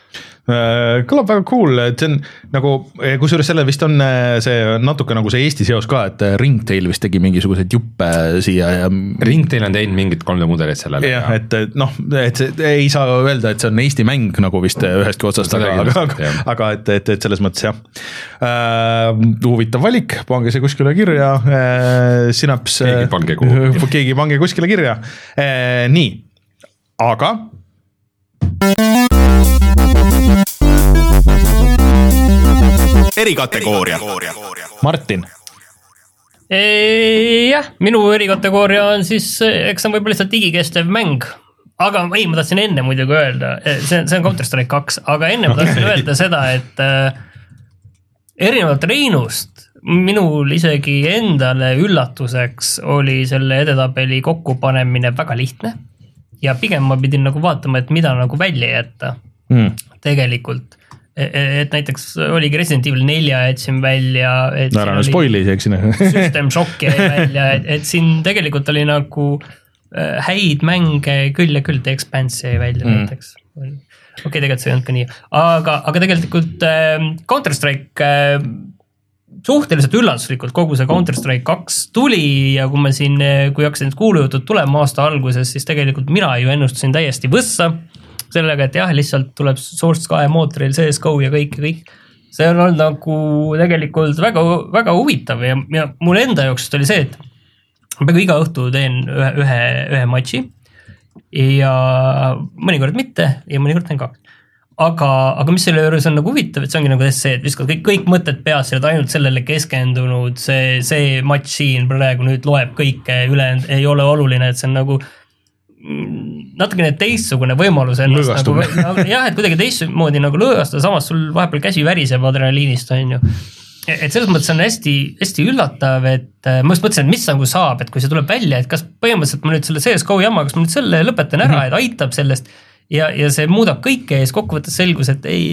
S1: kõlab väga cool, et see on nagu, kusjuures sellel vist on äh, see natuke nagu see Eesti seos ka, et äh, Ringtail vist tegi mingisuguseid juppe siia ja.
S2: Ringtail on teinud mingit 3D mudelit sellele.
S1: jah, et noh, et see ei saa öelda, et see on Eesti mäng nagu vist ühestki otsast, aga, aga, aga, aga et, et, et selles mõttes jah uh,. huvitav valik, pange see kuskile kirja uh,, Synaps.
S2: keegi pange kuhugi.
S1: keegi pange kuskile kirja uh,, nii, aga erikategooria. Martin.
S3: jah, minu erikategooria on siis, eks see on võib-olla lihtsalt igikestev mäng. aga ei, ma tahtsin enne muidugi öelda, see, see on Counter Strike kaks, aga enne ma tahtsin öelda seda, et äh, erinevalt Reinust minul isegi endale üllatuseks oli selle edetabeli kokkupanemine väga lihtne. ja pigem ma pidin nagu vaatama, et mida nagu välja jätta mm. tegelikult E-, e-, et näiteks oligi Resident Evil nelja jätsin välja.
S1: no ära nüüd spoil'i isegi sinna.
S3: System Shock jäi välja, et, et siin tegelikult oli nagu äh, häid mänge küll ja küll, The Expanse jäi välja mm. näiteks. okei okay,, tegelikult see ei olnud ka nii, aga, aga tegelikult äh, Counter Strike äh, suhteliselt üllatuslikult kogu see Counter Strike kaks tuli ja kui ma siin, kui hakkasid need kuulujutud tulema aasta alguses, siis tegelikult mina ju ennustasin täiesti võssa sellega, et jah, lihtsalt tuleb Source kahe mootoril CSGO ja kõik ja kõik. see on olnud nagu tegelikult väga, väga huvitav ja, ja mul enda jaoks oli see, et ma peaaegu iga õhtu teen ühe, ühe, ühe matši. ja mõnikord mitte ja mõnikord teen kaks aga, aga mis selle juures on nagu huvitav, et see ongi nagu see, et viskad kõik, kõik mõtted peas, sa oled ainult sellele keskendunud, see, see matš siin praegu nüüd loeb kõike, ülejäänud ei ole oluline, et see on nagu natukene teistsugune võimalus ennast nagu, nagu jah, et kuidagi teistmoodi nagu lõõgastada, samas sul vahepeal käsi väriseb adrenaliinist, on ju. et selles mõttes on hästi-hästi üllatav, et äh, ma just mõtlesin, et mis nagu saab, et kui see tuleb välja, et kas põhimõtteliselt ma nüüd selle CSGO jama, kas ma nüüd selle lõpetan ära mm, -hmm. et aitab sellest. ja, ja see muudab kõike ja siis kokkuvõttes selgus, et ei,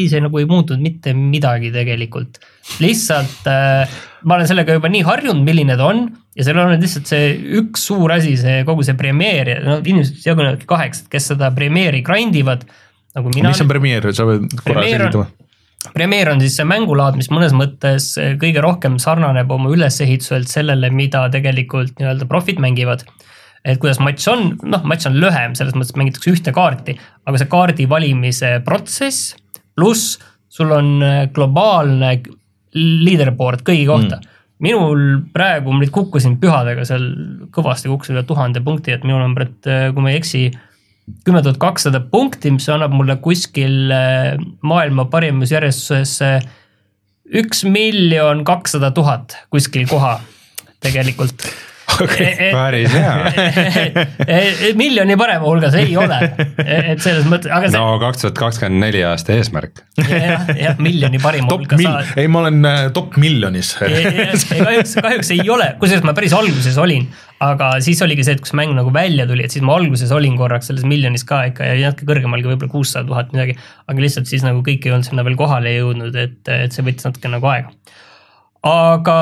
S3: ei see nagu ei muutunud mitte midagi tegelikult. lihtsalt äh, ma olen sellega juba nii harjunud, milline ta on ja seal on lihtsalt see üks suur asi, see kogu see premeer ja no inimesed jagunevadki kaheks, kes seda premeeri grind ivad. nagu mina.
S1: mis on Premiere, sa võid korra
S3: Premiere on-
S1: selgitama?
S3: Premiere on siis see mängulaad, mis mõnes mõttes kõige rohkem sarnaneb oma ülesehituselt sellele, mida tegelikult nii-öelda profid mängivad. Et kuidas matš on, noh, matš on lühem, selles mõttes et mängitakse ühte kaarti, aga see kaardi valimise protsess pluss sul on äh, globaalne leaderboard kõigi kohta mm.. minul praegu, ma nüüd kukkusin pühadega seal kõvasti kukkusin üle tuhande punkti, et minul on praegu, kui ma ei eksi, kümme tuhat kakssada punkti, mis annab mulle kuskil äh, maailma parimusjärjestuses äh, üks miljon kakssada tuhat kuskil koha tegelikult.
S2: Päris hea.
S3: miljoni parema hulgas ei ole, et selles mõttes, aga see
S2: no kaks tuhat kakskümmend neli aasta eesmärk.
S3: jah, jah, miljoni parima
S1: top
S3: hulka
S1: mil-
S3: saad,.
S1: ei ma olen äh, top miljonis.
S3: kahjuks, kahjuks ei ole, kusjuures ma päris alguses olin, aga siis oligi see, et kus mäng nagu välja tuli, et siis ma alguses olin korraks selles miljonis ka ikka ja natuke kõrgemalgi, võib-olla kuussada tuhat midagi. aga lihtsalt siis nagu kõik ei olnud sinna veel kohale jõudnud, et, et see võttis natuke nagu aega. aga,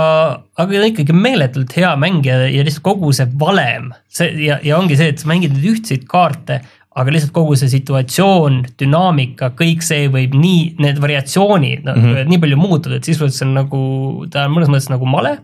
S3: aga ta ikkagi meeletult hea mäng ja, lihtsalt kogu see valem, see ja, ja ongi see, et sa mängid neid ühtseid kaarte, aga lihtsalt kogu see situatsioon, dünaamika, kõik see võib nii, need variatsioonid mm -hmm. nii palju muutuda, et siis see on nagu, ta on mõnes mõttes nagu male.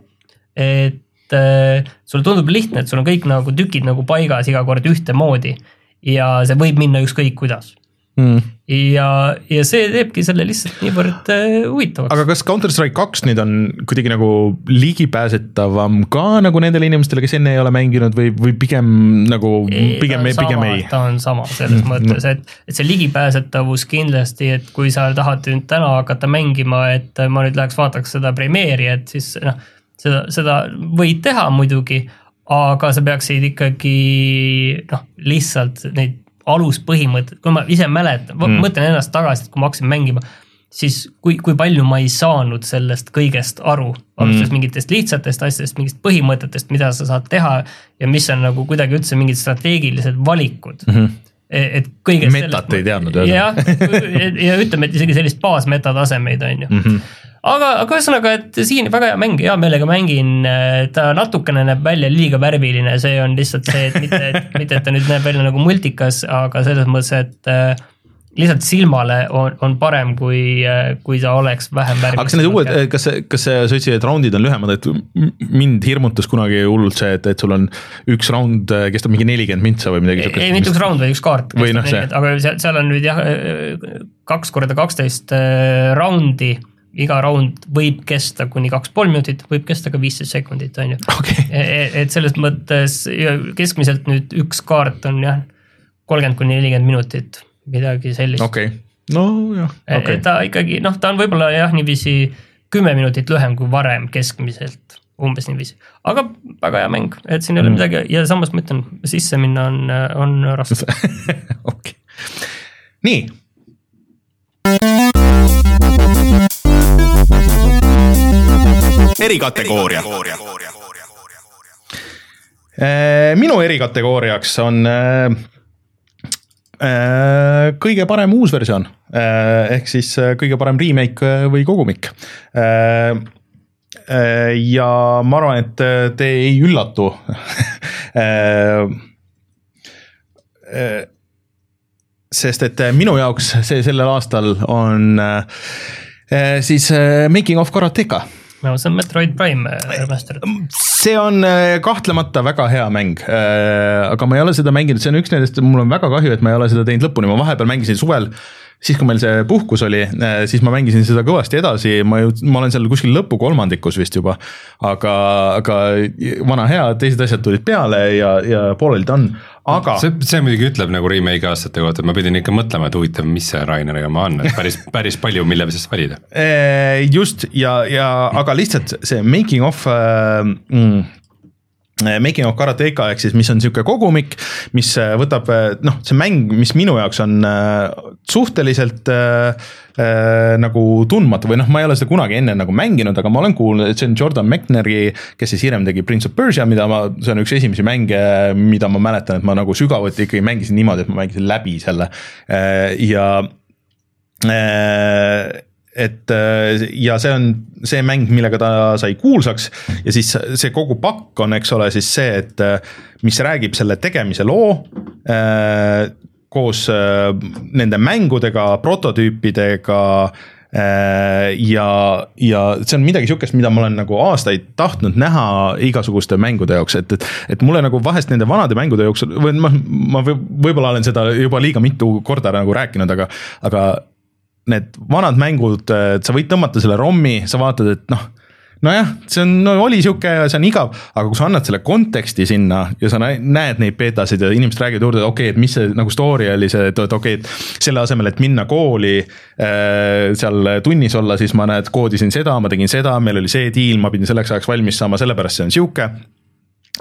S3: et äh, sulle tundub lihtne, et sul on kõik nagu tükid nagu paigas iga kord ühtemoodi ja see võib minna ükskõik kuidas.
S1: Mm.
S3: ja, ja see teebki selle lihtsalt niivõrd äh, huvitavaks.
S1: aga kas Counter Strike kaks nüüd on kuidagi nagu ligipääsetavam ka nagu nendele inimestele, kes enne ei ole mänginud või, või pigem nagu, pigem, pigem ei?
S3: ta on sama selles mõttes, et, et see ligipääsetavus kindlasti, et kui sa tahad nüüd täna hakata mängima, et ma nüüd läheks vaataks seda Premiere'i, et siis noh, seda, seda võid teha muidugi, aga sa peaksid ikkagi noh, lihtsalt neid aluspõhimõtteid, kui ma ise mäletan mm., mõtlen ennast tagasi, et kui ma hakkasin mängima, siis kui, kui palju ma ei saanud sellest kõigest aru, alustades mm. mingitest lihtsatest asjadest, mingitest põhimõtetest, mida sa saad teha ja mis on nagu kuidagi üldse mingid strateegilised valikud mm. -hmm et kõigest
S1: Metat ei teadnud öelda.
S3: jah, ja ütleme, et isegi sellist baasmeta tasemeid on ju mm. -hmm aga, aga ühesõnaga, et siiani väga hea mäng, hea meelega mängin, ta natukene näeb välja liiga värviline, see on lihtsalt see, et mitte, et mitte, et ta nüüd näeb välja nagu multikas, aga selles mõttes, et äh, lihtsalt silmale on, on parem, kui, kui ta oleks vähem värviline.
S1: aga kas need uued, kas, kas sa ütlesid, et raundid on lühemad, et mind hirmutas kunagi hullult see, et, et sul on üks raund kestab mingi nelikümmend mintsa või midagi
S3: ei, mitte üks raund, vaid üks kaart.
S1: Või noh, see.
S3: aga seal, seal on nüüd jah, kaks korda kaksteist äh, raundi, iga raund võib kesta kuni kaks pool minutit, võib kesta ka viisteist sekundit, on ju.
S1: okei,
S3: et selles mõttes keskmiselt nüüd üks kaart on jah, kolmkümmend kuni nelikümmend minutit, midagi sellist
S1: okei, nojah,
S3: okay..
S1: okei.
S3: ta ikkagi noh, ta on võib-olla jah, niiviisi kümme minutit lühem kui varem keskmiselt, umbes niiviisi, aga väga hea mäng, et siin ei ole midagi ja samas ma ütlen, sisse minna on, on raske.
S1: okei, nii. erikategooria. minu erikategooriaks on äh, äh, kõige parem uus versioon. Äh, ehk siis äh, kõige parem remake äh, või kogumik. Äh, äh, ja ma arvan, et äh, te ei üllatu. Äh, äh, sest et äh, minu jaoks see sellel aastal on äh, äh, siis äh, Making of Karateka
S3: no see on Metroid Prime äh, remastered.
S1: see on äh, kahtlemata väga hea mäng, aga ma ei ole seda mänginud, see on üks nendest, mul on väga kahju, et ma ei ole seda teinud lõpuni, ma vahepeal mängisin suvel siis, kui meil see puhkus oli, siis ma mängisin seda kõvasti edasi, ma ju, ma olen seal kuskil lõpu kolmandikus vist juba. aga, aga vana hea, teised asjad tulid peale ja, ja pooleli ta on, aga.
S2: see, see muidugi ütleb nagu remake aastate kohta, et ma pidin ikka mõtlema, et huvitav, mis see Raineri oma on, et päris, päris palju, mille seest valida.
S1: just ja, ja aga lihtsalt see making of äh, mm, Making of Karateka ehk siis, mis on niisugune kogumik, mis äh, võtab noh, see mäng, mis minu jaoks on suhteliselt äh, nagu tundmatu või noh, ma ei ole seda kunagi enne nagu mänginud, aga ma olen kuulnud, et see on Jordan Mechleri, kes siis hiljem tegi Prince of Persia, mida ma, see on üks esimesi mänge, mida ma mäletan, et ma nagu sügavuti ikkagi mängisin niimoodi, et ma mängisin läbi selle. Ja äh, et äh, ja see on see mäng, millega ta sai kuulsaks ja siis see kogu pakk on, eks ole, siis see, et äh, mis räägib selle tegemise loo äh, koos nende mängudega, prototüüpidega ja, ja see on midagi sihukest, mida ma olen nagu aastaid tahtnud näha igasuguste mängude jaoks, et, et. et mulle nagu vahest nende vanade mängude jooksul või ma, ma võib-olla olen seda juba liiga mitu korda nagu rääkinud, aga, aga need vanad mängud, et sa võid tõmmata selle ROM-i, sa vaatad, et noh nojah, see on no,, oli sihuke see on igav, aga kui sa annad selle konteksti sinna ja sa näed neid beetasid ja inimesed räägivad juurde, okei okay,, et mis see nagu story oli see, et okei okay,, et selle asemel, et minna kooli äh,. seal tunnis olla, siis ma näed, koodisin seda, ma tegin seda, meil oli see deal, ma pidin selleks ajaks valmis saama, sellepärast see on sihuke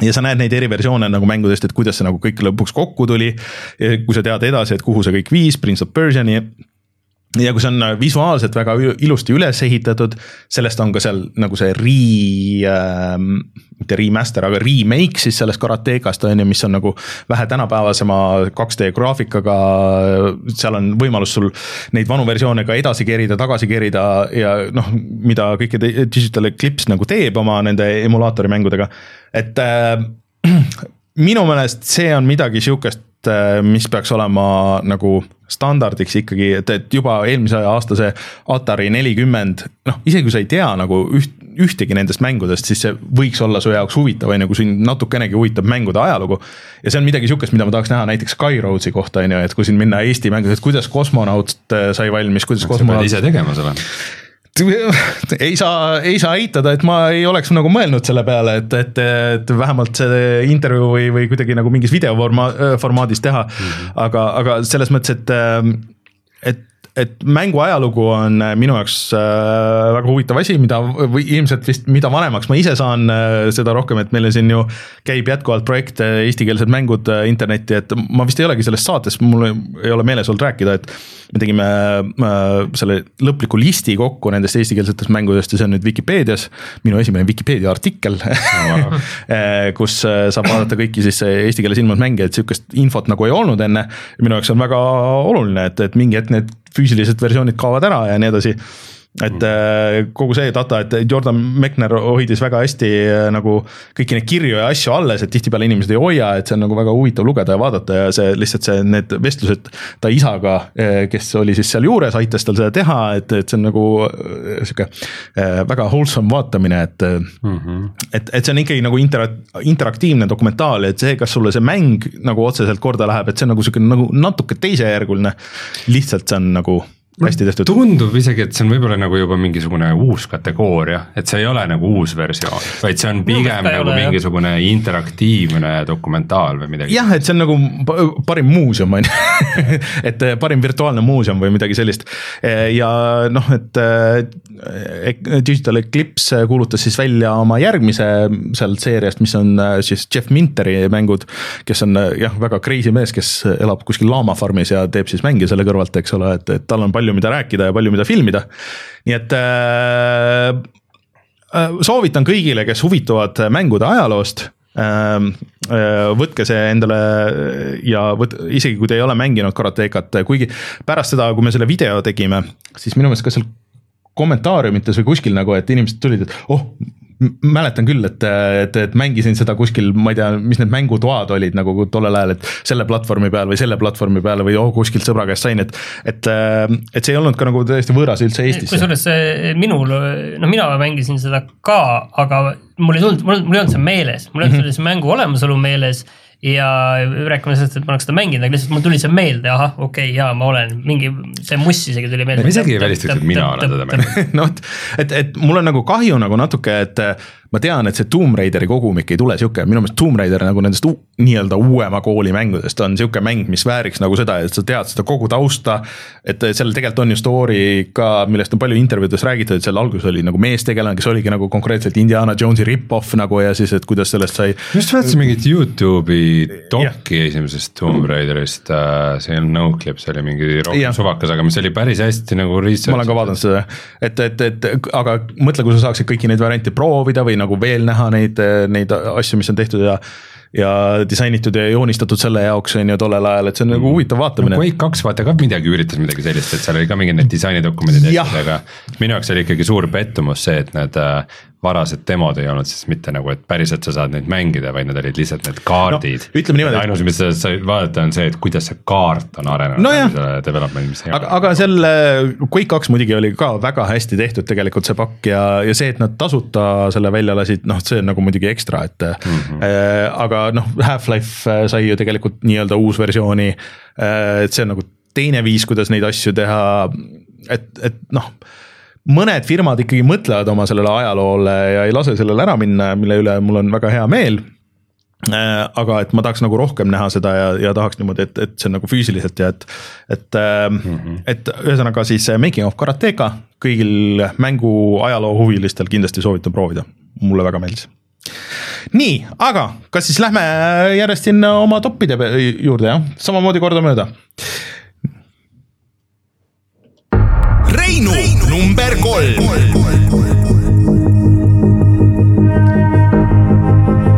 S1: ja sa näed neid eri versioone nagu mängudest, et kuidas see nagu kõik lõpuks kokku tuli. kui sa tead edasi, et kuhu see kõik viis, Prince of Persiani ja kui see on äh, visuaalselt väga ilusti üles ehitatud, sellest on ka seal nagu see re äh,, mitte remaster, aga remake siis sellest Karatekast on ju, mis on nagu vähe tänapäevasema 2D graafikaga. seal on võimalus sul neid vanu versioone ka edasi kerida, tagasi kerida ja noh, mida kõike Digital Eclipse nagu teeb oma nende emulaatori mängudega, et äh, minu meelest see on midagi sihukest, mis peaks olema nagu standardiks ikkagi, et, et juba eelmise aasta see Atari nelikümmend, noh, isegi kui sa ei tea nagu üht, ühtegi nendest mängudest, siis see võiks olla su jaoks huvitav, on ju, kui sind natukenegi huvitab mängude ajalugu. ja see on midagi sihukest, mida ma tahaks näha näiteks Skyroadsi kohta, on ju, et kui siin minna Eesti mängudest, kuidas kosmonaut äh, sai valmis, kuidas kosmonaut.
S2: ise tegema selle
S1: ei saa, ei saa eitada, et ma ei oleks nagu mõelnud selle peale, et, et, et vähemalt see intervjuu või, või kuidagi nagu mingis videoforma-, formaadis teha mm. -hmm. aga, aga selles mõttes, et, et et mängu ajalugu on äh, minu jaoks äh, väga huvitav asi, mida või ilmselt vist, mida vanemaks ma ise saan, äh, seda rohkem, et meil siin ju käib jätkuvalt projekt eestikeelsed mängud internetti, et ma vist ei olegi selles saates, mul ei ole meeles olnud rääkida, et me tegime selle lõpliku listi kokku nendest eestikeelsetest mängudest ja see on nüüd Vikipeedias, minu esimene Vikipeedia artikkel oh, kus saab vaadata kõiki siis eesti keeles ilmunud mänge, et sihukest infot nagu ei olnud enne. minu jaoks on väga oluline, et, et mingi hetk need füüsilised versioonid kaovad ära ja nii edasi et äh, kogu see data, et Jordan Mechner hoidis väga hästi äh, nagu kõiki neid kirju ja asju alles, et tihtipeale inimesed ei hoia, et see on nagu väga huvitav lugeda ja vaadata ja see lihtsalt see, need vestlused ta isaga, äh, kes oli siis seal juures, aitas tal seda teha, et, et see on nagu sihuke väga wholesome vaatamine, et mm. -hmm. et, et see on ikkagi nagu intera-, interaktiivne dokumentaal, et see, kas sulle see mäng nagu otseselt korda läheb, et see on nagu sihuke nagu natuke teisejärguline. lihtsalt see on nagu hästi tehtud.
S2: tundub isegi, et see on võib-olla nagu juba mingisugune uus kategooria, et see ei ole nagu uus versioon, vaid see on pigem no, nagu ole, mingisugune jah. interaktiivne dokumentaal või midagi.
S1: jah, et see on nagu parim muuseum on ju et eh, parim virtuaalne muuseum või midagi sellist. Eh, ja noh, et eh, Digital Eclipse kuulutas siis välja oma järgmise sealt seeriast, mis on siis Jeff Minteri mängud, kes on jah, väga crazy mees, kes elab kuskil laamafarmis ja teeb siis mänge selle kõrvalt, eks ole, et, et tal on palju palju, mida rääkida ja palju, mida filmida. nii et äh, äh, soovitan kõigile, kes huvituvad mängude ajaloost ähm, äh, võtke see endale ja võt-, isegi kui te ei ole mänginud karatekat, kuigi pärast seda, kui me selle video tegime, siis minu meelest ka seal kommentaariumites või kuskil nagu, et inimesed tulid, et oh, mäletan küll, et, et, et mängisin seda kuskil, ma ei tea, mis need mängutoad olid nagu tollel ajal, et selle platvormi peal või selle platvormi peal või oh, kuskilt sõbra käest sain, et. et, et see ei olnud ka nagu täiesti võõras üldse Eestisse.
S3: kusjuures minul, no mina mängisin seda ka, aga mul ei tulnud, mul ei olnud see meeles, mul ei olnud mm -hmm. selle mängu olemasolu meeles ja rääkima sellest, et ma oleks seda mänginud, aga lihtsalt mul tuli see meelde, ahah, okei okay,, jaa, ma olen mingi, see muss isegi tuli meelde.
S2: ma isegi ei välistaks, et mina olen teda mänginud.
S1: noh, et, et mul on nagu kahju nagu natuke, et ma tean, et see Tomb Raideri kogumik ei tule sihuke, minu meelest Tomb Raider nagu nendest nii-öelda uuema kooli mängudest on sihuke mäng, mis vääriks nagu seda, et sa tead seda kogu tausta. et seal tegelikult on ju story ka, millest on palju intervjuudes räägitud, et seal alguses oli nagu meestegelane, kes oligi nagu konkreetselt Indiana Jonesi rip-off nagu ja siis, et kuidas sellest sai.
S2: just vaatasin mingit Youtube'i dokki esimesest Tomb Raiderist äh,, see ei olnud no-clip, see oli mingi rohkem suvakas, aga mis oli päris hästi nagu research.
S1: ma olen ka vaadanud seda, et, et, et aga mõtle, kui sa saaksid kõiki neid variante proovida või nagu veel näha neid, neid asju, mis on tehtud ja ja disainitud ja joonistatud selle jaoks on ju tollel ajal, et see on nagu huvitav vaatamine
S2: no,. Quake kaks vaata ka midagi üritas midagi sellist, et seal oli ka mingid need disainidokumendid aga minu jaoks oli ikkagi suur pettumus see, et need äh, varased demod ei olnud siis mitte nagu, et päriselt sa saad neid mängida, vaid need olid lihtsalt need kaardid
S1: No, ütleme niimoodi,
S2: ainus, mis sa said vaadata, on see, et kuidas see kaart on arenenud läbi selle development'i, mis ei
S1: aga, aga selle Quake kaks muidugi oli ka väga hästi tehtud tegelikult see pakk ja, ja see, et nad tasuta selle välja lasid, noh, see on nagu muidugi ekstra, et mm. -hmm. äh, aga noh, Half-Life äh, sai ju tegelikult nii-öelda uus versiooni äh,. et see on nagu teine viis, kuidas neid asju teha, et, et noh mõned firmad ikkagi mõtlevad oma sellele ajaloole ja ei lase sellele ära minna, mille üle mul on väga hea meel Äh, aga et ma tahaks nagu rohkem näha seda ja, ja tahaks niimoodi, et, et see on nagu füüsiliselt ja et, et mm, -hmm. et ühesõnaga siis äh, Making of Karateka kõigil mängu ajaloo huvilistel kindlasti soovitan proovida, mulle väga meeldis. nii, aga kas siis lähme järjest sinna oma toppide juurde jah, samamoodi kordamööda.
S6: Reinu number kolm.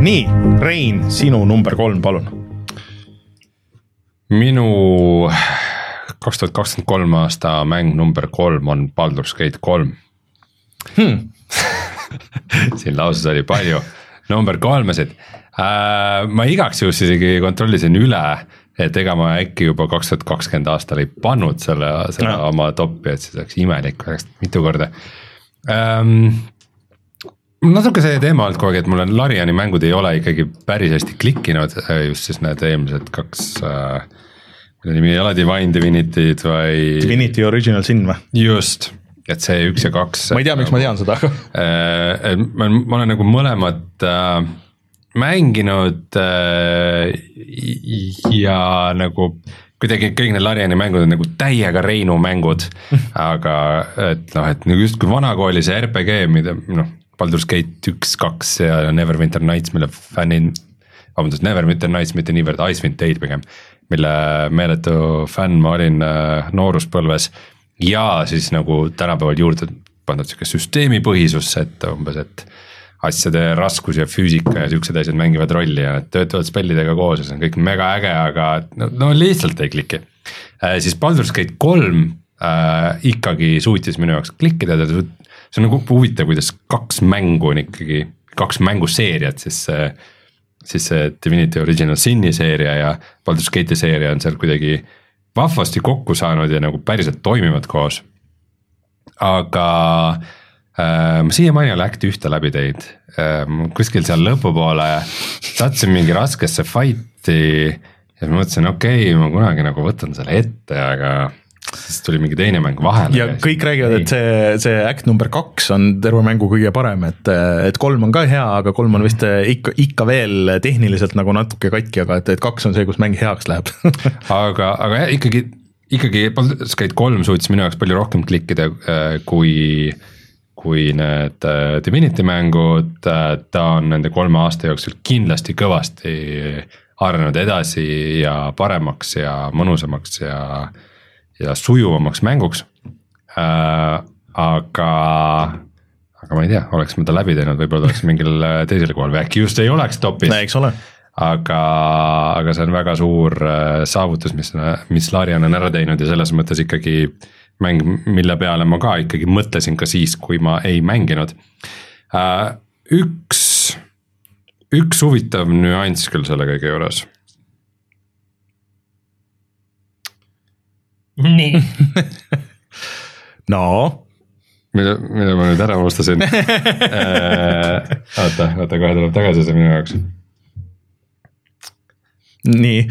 S1: nii, Rein, sinu number kolm, palun.
S2: minu kaks tuhat kakskümmend kolm aasta mäng number kolm on Baldur's Gate kolm hmm. siin lauses oli palju number kolmesid äh,. ma igaks juhuks isegi kontrollisin üle, et ega ma äkki juba kaks tuhat kakskümmend aastal ei pannud selle, selle
S1: No.
S2: oma top'i, et siis oleks imelik, oleks mitu korda ähm, natuke see teema olnud kogu aeg, et mul on Lariani mängud ei ole ikkagi päris hästi klikkinud, just siis need eelmised kaks äh,. mille nimi ei ole Divine Divinity'd, vaid
S1: Divinity Original Sin või?
S2: just, et see üks ja kaks.
S1: ma ei tea, miks ma tean seda, aga
S2: Äh, ma, ma olen nagu mõlemat äh, mänginud äh, ja nagu kuidagi kõik need Lariani mängud on nagu täiega Reinu mängud, aga et noh, et nagu justkui vanakooli see RPG, mida noh, Baldur's Gate üks, kaks ja Neverwinter Nights, mille fännid, vabandust, Neverwinter Nights, mitte niivõrd Icewind Dale pigem, mille meeletu fänn ma olin äh, nooruspõlves. Ja siis nagu tänapäeval juurde pandud sihuke süsteemipõhisus, et umbes, et asjade raskus ja füüsika ja siuksed asjad mängivad rolli ja need töötavad spellidega koos ja see on kõik mega äge, aga no, no lihtsalt ei kliki äh,. siis Baldur's Gate kolm äh, ikkagi suutis minu jaoks klikkida, see on nagu huvitav, kuidas kaks mängu on ikkagi, kaks mänguseeriat siis see siis see Divinity Original Sin'i seeria ja Baldur's Gate'i seeria on seal kuidagi vahvasti kokku saanud ja nagu päriselt toimivad koos. aga äh, ma siiamaani ei ole Act ühte läbi teinud äh,, kuskil seal lõpupoole sattusin mingi raskesse fight'i ja siis ma mõtlesin, okei okay,, ma kunagi nagu võtan selle ette, aga siis tuli mingi teine mäng vahele.
S1: ja kõik räägivad, et see, see Act number kaks on terve mängu kõige parem, et, et kolm on ka hea, aga kolm on vist ikka, ikka veel tehniliselt nagu natuke katki, aga et, et kaks on see, kus mäng heaks läheb
S2: aga, aga jah, ikkagi, ikkagi Baldur's Gate kolm suutis minu jaoks palju rohkem klikkida äh, kui, need äh, Divinity mängud, ta on nende kolme aasta jooksul kindlasti kõvasti arenenud edasi ja paremaks ja mõnusamaks ja, ja sujuvamaks mänguks äh,. aga, aga ma ei tea, oleks ma ta läbi teinud, võib-olla ta oleks mingil äh, teisel kohal või äkki just ei oleks top'is
S1: eks ole.
S2: aga, aga see on väga suur äh, saavutus, mis, mis Larian on ära teinud ja selles mõttes ikkagi mäng, mille peale ma ka ikkagi mõtlesin ka siis, kui ma ei mänginud. üks, üks huvitav nüanss küll selle kõige juures.
S3: nii,
S1: no
S2: mille, mille ma nüüd ära unustasin oota, oota kohe tuleb tagasi see minu jaoks.
S1: nii,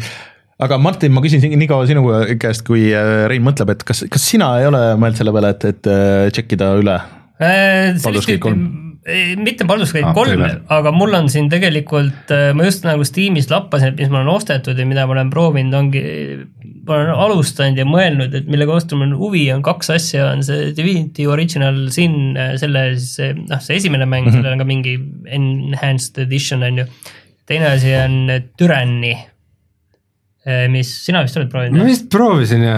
S1: aga Martin, ma küsin nii kaua sinu käest, kui äh, Rein mõtleb, et kas, kas sina ei ole mõelnud selle peale, et, et äh, check ida üle? Baldur's
S3: sellist
S1: Gate kolm.
S3: mitte Baldur's Gate
S2: Ah,
S3: kolm
S2: teine.,
S3: aga mul on siin tegelikult, ma just nagu Steamis lappasin, et mis mul on ostetud ja mida ma olen proovinud, ongi, ma olen alustanud ja mõelnud, et millega vastu mul on huvi, on kaks asja, on see Divinity Original Sin, selle siis, noh, see esimene mäng mm, -hmm. sellel on ka mingi enhanced edition on ju. teine asi on Tyranny, mis sina vist oled proovinud
S2: ma? vist proovisin ja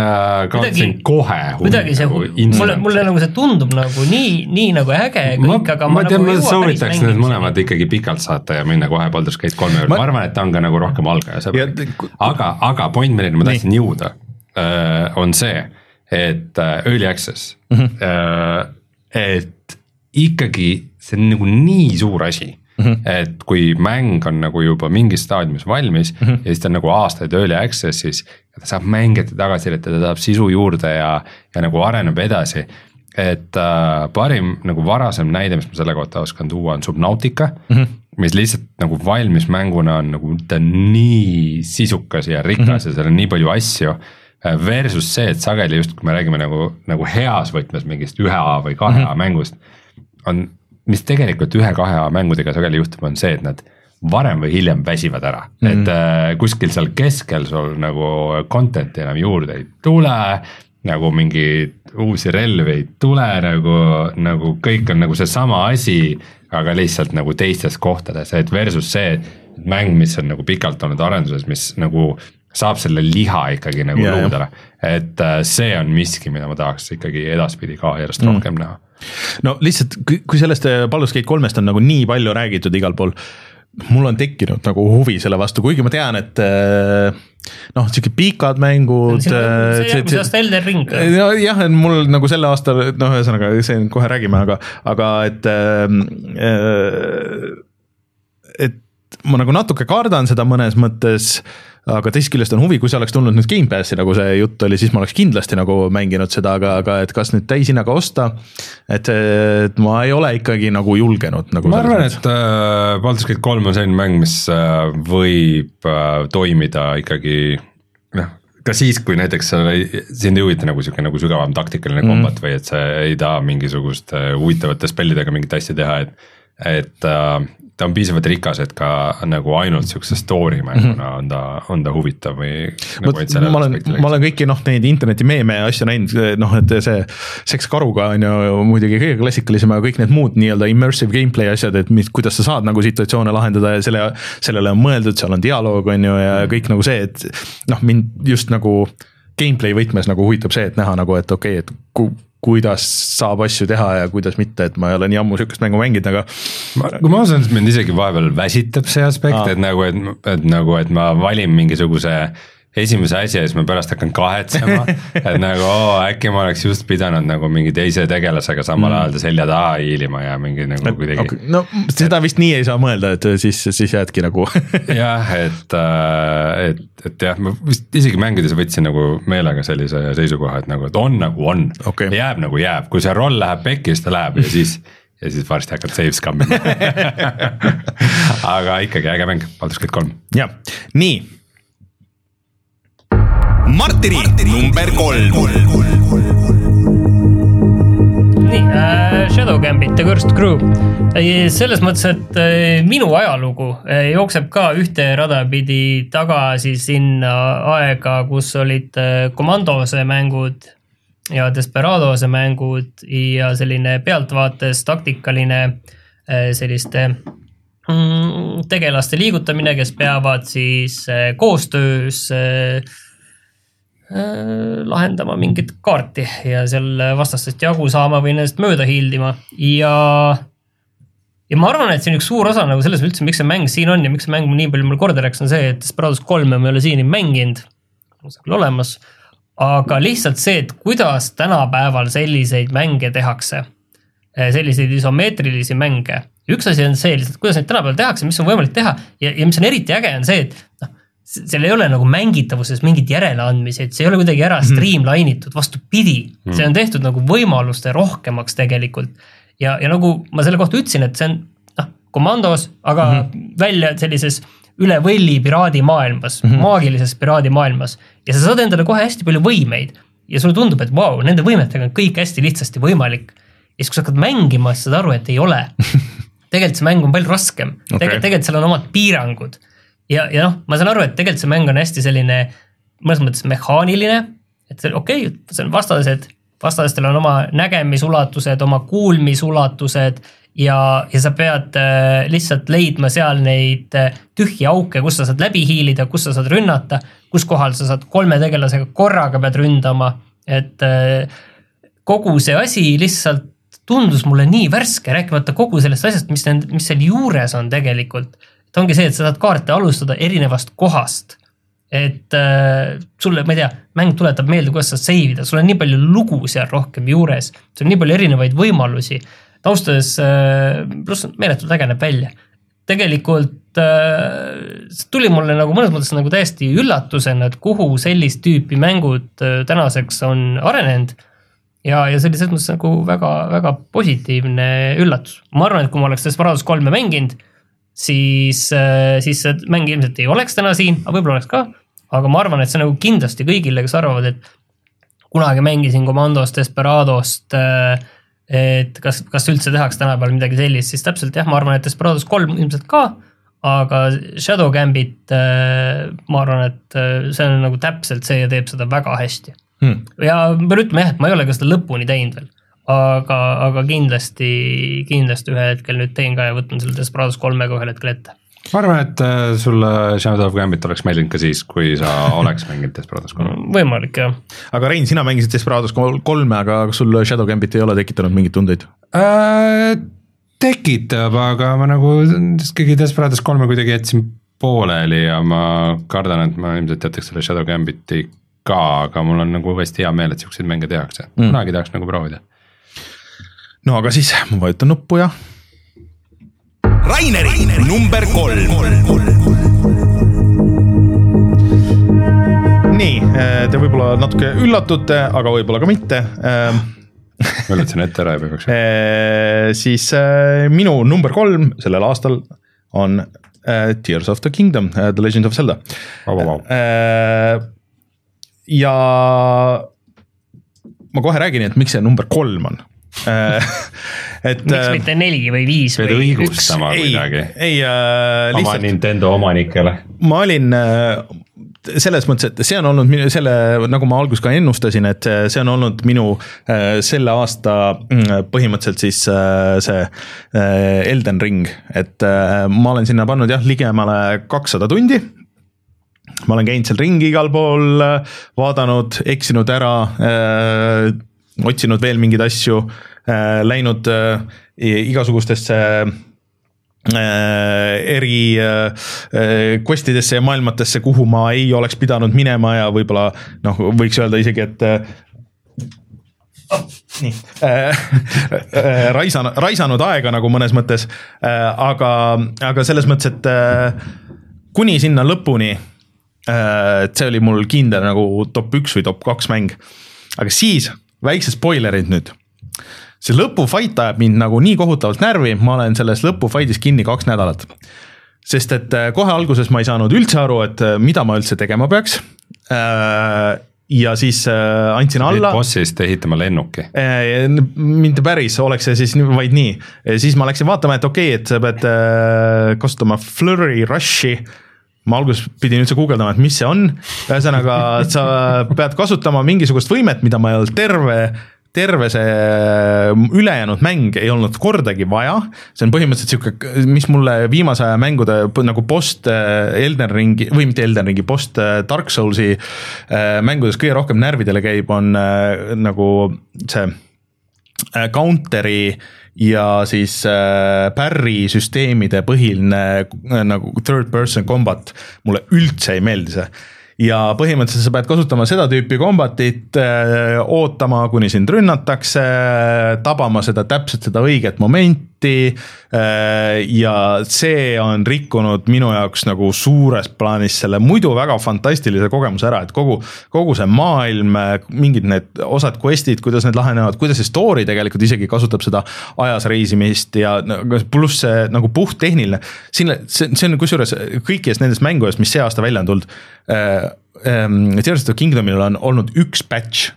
S2: kaotasin kohe.
S3: kuidagi see, mulle, mulle nagu see tundub nagu nii, nii nagu äge
S2: ma
S3: kõik, aga,
S2: ma
S3: ma,
S2: tean,
S3: nagu
S2: ma
S3: ei jõua päris
S2: soovitaks need mõlemad ikkagi pikalt saata ja minna kohe Baldur's Gate kolme juurde,
S1: Ma-
S2: ma arvan, et ta on ka nagu rohkem algaja
S1: Ja
S2: sõbralik
S1: te-.
S2: aga, aga point, milleni ma tahtsin jõuda, on see, et äh, early access mm. -hmm. et ikkagi see on nagu nii suur asi Mm -hmm. et kui mäng on nagu juba mingis staadiumis valmis mm -hmm. ja siis ta on nagu aastaid early access'is ja ta saab mängijate tagasisidet ja ta saab sisu juurde ja, ja nagu areneb edasi. et äh, parim nagu varasem näide, mis ma selle kohta oskan tuua, on Subnautica mm, -hmm. mis lihtsalt nagu valmis mänguna on nagu ta nii sisukas ja rikas mm -hmm. ja seal on nii palju asju versus see, et sageli just, kui me räägime nagu, nagu heas võtmes mingist ühe A või kahe A mm -hmm. mängust, on, mis tegelikult ühe-kahe mängudega sageli juhtub, on see, et nad varem või hiljem väsivad ära mm, -hmm. et äh, kuskil seal keskel sul nagu content'i enam juurde ei tule nagu mingeid uusi relvi ei tule nagu, nagu kõik on nagu seesama asi, aga lihtsalt nagu teistes kohtades, et versus see mäng, mis on nagu pikalt olnud arenduses, mis nagu saab selle liha ikkagi nagu
S1: jah.
S2: luudele, et äh, see on miski, mida ma tahaks ikkagi edaspidi ka järjest mm. rohkem näha.
S1: no lihtsalt, kui sellest äh, Baldur's Gate kolmest on nagu nii palju räägitud igal pool, mul on tekkinud nagu huvi selle vastu, kuigi ma tean, et äh, noh, sihuke pikad mängud.
S3: see on järgmise aasta Elden Ring.
S1: nojah, et mul nagu selle aasta, noh, ühesõnaga see kohe räägime, aga, aga et äh,. et ma nagu natuke kardan seda mõnes mõttes, aga teisest küljest on huvi, kui see oleks tulnud nüüd Gamepassi, nagu see jutt oli, siis ma oleks kindlasti nagu mänginud seda, aga, aga et kas nüüd täishinnaga osta. et, et ma ei ole ikkagi nagu julgenud nagu.
S2: ma arvan, et äh, Baldur's Gate kolm on selline mäng, mis äh, võib äh, toimida ikkagi noh, ka siis, kui näiteks sind ei huvita nagu sihuke nagu sügavam taktikaline
S1: Mhm.
S2: kombat mm. või et sa ei taha mingisuguste huvitavate spellidega mingit asja teha, et. Et äh, ta on piisavalt rikas, et ka nagu ainult siukse story mänguna on ta, on ta huvitav või nagu,.
S1: Mhm. ma olen, ma olen kõiki noh, neid interneti meeme ja asju näinud, noh, et see seks karuga on ju muidugi kõige klassikalisem, aga kõik need muud nii-öelda immersive gameplay asjad, et mis, kuidas sa saad nagu situatsioone lahendada ja selle, sellele on mõeldud, seal on dialoog, on ju, ja kõik nagu see, et noh, mind just nagu gameplay võtmes nagu huvitab see, et näha nagu, et okei okay,, et kuidas saab asju teha ja kuidas mitte, et ma ei ole nii ammu sihukest mängu mänginud, aga
S2: kui ma ausalt öeldes mind isegi vahepeal väsitab see aspekt et nagu, et, et nagu, et ma valin mingisuguse esimese asja ja siis ma pärast hakkan kahetsema, et nagu oo, äkki ma oleks just pidanud nagu mingi teise tegelasega samal mm. ajal ta selja taha hiilima ja mingi nagu kuidagi
S1: okay, no seda vist nii ei saa mõelda, et siis, siis jäädki nagu
S2: jah, et, et, et jah, ma vist isegi mängides võtsin nagu meelega sellise seisukoha, et nagu, et on nagu on
S1: Okei.
S2: jääb nagu jääb, kui see roll läheb pekki, siis ta läheb ja siis ja siis varsti hakkad save scamm'ima aga ikkagi äge mäng, Baldur's Gate kolm.
S1: jah, nii
S6: Martini number kolm.
S3: nii äh,, Shadow Gambit ja Cursed Crew. selles mõttes, et äh, minu ajalugu äh, jookseb ka ühte rada pidi tagasi sinna aega, kus olid äh, Commandose mängud ja Desperadose mängud ja selline pealtvaates taktikaline äh, selliste mm, tegelaste liigutamine, kes peavad siis äh, koostöös äh, äh, lahendama mingit kaarti ja seal vastastest jagu saama või nendest mööda hiildima ja ja ma arvan, et see on üks suur osa nagu selles üldse, miks see mäng siin on ja miks see mäng nii palju mulle korda läks, on see, et Desperados kolme ma ei ole siiani mänginud. on see küll olemas, aga lihtsalt see, et kuidas tänapäeval selliseid mänge tehakse, selliseid isomeetrilisi mänge. üks asi on see lihtsalt, kuidas neid tänapäeval tehakse, mis on võimalik teha ja, ja mis on eriti äge, on see, et noh, seal ei ole nagu mängitavuses mingit järeleandmisi, et see ei ole kuidagi ära streamline itud, vastupidi mm., see on tehtud nagu võimaluste rohkemaks tegelikult. ja, ja nagu ma selle kohta ütlesin, et see on noh, komandos, aga mm -hmm. välja sellises üle võlli piraadimaailmas mm, -hmm. maagilises piraadimaailmas ja sa saad endale kohe hästi palju võimeid ja sulle tundub, et vau wow,, nende võimetega on kõik hästi lihtsasti võimalik. ja siis, kui sa hakkad mängima, siis saad aru, et ei ole. tegelikult see mäng on palju raskem okay., tegelikult seal on omad piirangud. ja, ja noh, ma saan aru, et tegelikult see mäng on hästi selline mõnes mõttes mehaaniline, et okei okay,, see on vastased, vastastel on oma nägemisulatused, oma kuulmisulatused ja, ja sa pead äh, lihtsalt leidma seal neid äh, tühje auke, kus sa saad läbi hiilida, kus sa saad rünnata, kus kohal sa saad kolme tegelasega korraga pead ründama, et äh, kogu see asi lihtsalt tundus mulle nii värske, rääkimata kogu sellest asjast, mis, mis seal juures on tegelikult. Et ongi see, et sa saad kaarte alustada erinevast kohast. et äh, sulle, ma ei tea, mäng tuletab meelde, kuidas sa save ida, sul on nii palju lugu seal rohkem juures, sul on nii palju erinevaid võimalusi. ausalt öeldes, pluss meeletult äge näeb välja. tegelikult äh, see tuli mulle nagu mõnes mõttes nagu täiesti üllatusena, et kuhu sellist tüüpi mängud äh, tänaseks on arenenud ja, ja see oli selles mõttes nagu väga-väga positiivne üllatus. ma arvan, et kui ma oleks Desperados kolme mänginud, siis, siis see mäng ilmselt ei oleks täna siin, aga võib-olla oleks ka. aga ma arvan, et see nagu kindlasti kõigile, kes arvavad, et kunagi mängisin Commandost, Desperadost, et kas, kas üldse tehakse tänapäeval midagi sellist, siis täpselt jah, ma arvan, et Desperados kolm ilmselt ka, aga Shadow Gambit, ma arvan, et see on nagu täpselt see ja teeb seda väga hästi
S1: Hmm.
S3: ja pean ütlema jah, et ma ei ole ka seda lõpuni teinud veel. aga, aga kindlasti, kindlasti ühel hetkel nüüd teen ka ja võtan selle Desperados kolmega ühel hetkel ette.
S2: ma arvan, et äh, sulle Shadow of Gambit oleks meeldinud ka siis, kui sa oleks mänginud Desperados kolme.
S3: võimalik jah.
S1: aga Rein, sina mängisid Desperados kol- kolme, aga kas sul Shadow Gambit ei ole tekitanud mingeid tundeid?
S2: Äh, tekitab, aga ma nagu ikkagi Desperados kolme kuidagi jätsin pooleli ja ma kardan, et ma ilmselt jätaks selle Shadow Gambiti ka, aga mul on nagu uuesti hea meel, et siukseid mänge tehakse mm., kunagi tahaks nagu proovida.
S1: No aga siis ma vajutan nuppu ja
S6: Raineri number kolm.
S1: nii, te võib-olla natuke üllatute, aga võib-olla ka mitte.
S2: ma üllatasin ette ära juba igaks juhuks.
S1: siis äh, minu number kolm sellel aastal on äh, Tears of the Kingdom, The Legend of Zelda.
S2: Vau, vau, vau.
S1: ja ma kohe räägin, et miks see number kolm on. et
S3: miks
S1: äh,
S3: mitte neli või viis või üks?
S1: ei ei äh,
S2: oma
S1: lihtsalt
S2: Nintendo omanikele.
S1: ma olin äh, selles mõttes, et see on olnud minu selle, nagu ma alguses ka ennustasin, et see- see on olnud minu äh, selle aasta mm, põhimõtteliselt siis äh, see äh, Elden Ring, et äh, ma olen sinna pannud jah, ligemale kakssada tundi ma olen käinud seal ringi igal pool, vaadanud, eksinud ära äh,, otsinud veel mingeid asju äh,, läinud äh, igasugustesse äh, eri quest idesse ja maailmatesse, kuhu ma ei oleks pidanud minema ja võib-olla noh, võiks öelda isegi, et nii äh,, äh, raisan-, raisanud aega nagu mõnes mõttes aga, aga selles mõttes, et kuni sinna lõpuni et see oli mul kindel nagu top üks või top kaks mäng. aga siis väiksed spoilerid nüüd. see lõpufight ajab mind nagu nii kohutavalt närvi, ma olen selles lõpufight'is kinni kaks nädalat. sest et äh, kohe alguses ma ei saanud üldse aru, et äh, mida ma üldse tegema peaks. ja siis äh, andsin alla.
S2: bossist ehitama lennuki.
S1: Eh, mitte päris, oleks see siis vaid nii, siis ma läksin vaatama, et okei okay,, et sa pead äh, kasutama flurry rush'i. Ma alguses pidin üldse guugeldama, et mis see on, ühesõnaga sa pead kasutama mingisugust võimet, mida ma ei olnud terve terve see ülejäänud mäng ei olnud kordagi vaja, see on põhimõtteliselt sihuke, mis mulle viimase aja mängude nagu post äh, Elden Ringi või mitte Elden Ringi, post äh, Dark Soulsi äh, mängudes kõige rohkem närvidele käib, on äh, nagu see äh, counter'i ja siis äh, parry süsteemide põhiline äh, nagu third person combat, mulle üldse ei meeldi see ja põhimõtteliselt sa pead kasutama seda tüüpi kombatit, ootama, kuni sind rünnatakse, tabama seda täpselt seda õiget momenti. Ja see on rikkunud minu jaoks nagu suures plaanis selle muidu väga fantastilise kogemuse ära, et kogu, kogu see maailm, mingid need osad quest'id, kuidas need lahenevad, kuidas see story tegelikult isegi kasutab seda ajas reisimist ja pluss see nagu puhttehniline. siin, see, see on kusjuures kõikidest nendest mängudest, mis see aasta välja on tulnud äh,. Tears of the Kingdomil on olnud üks patch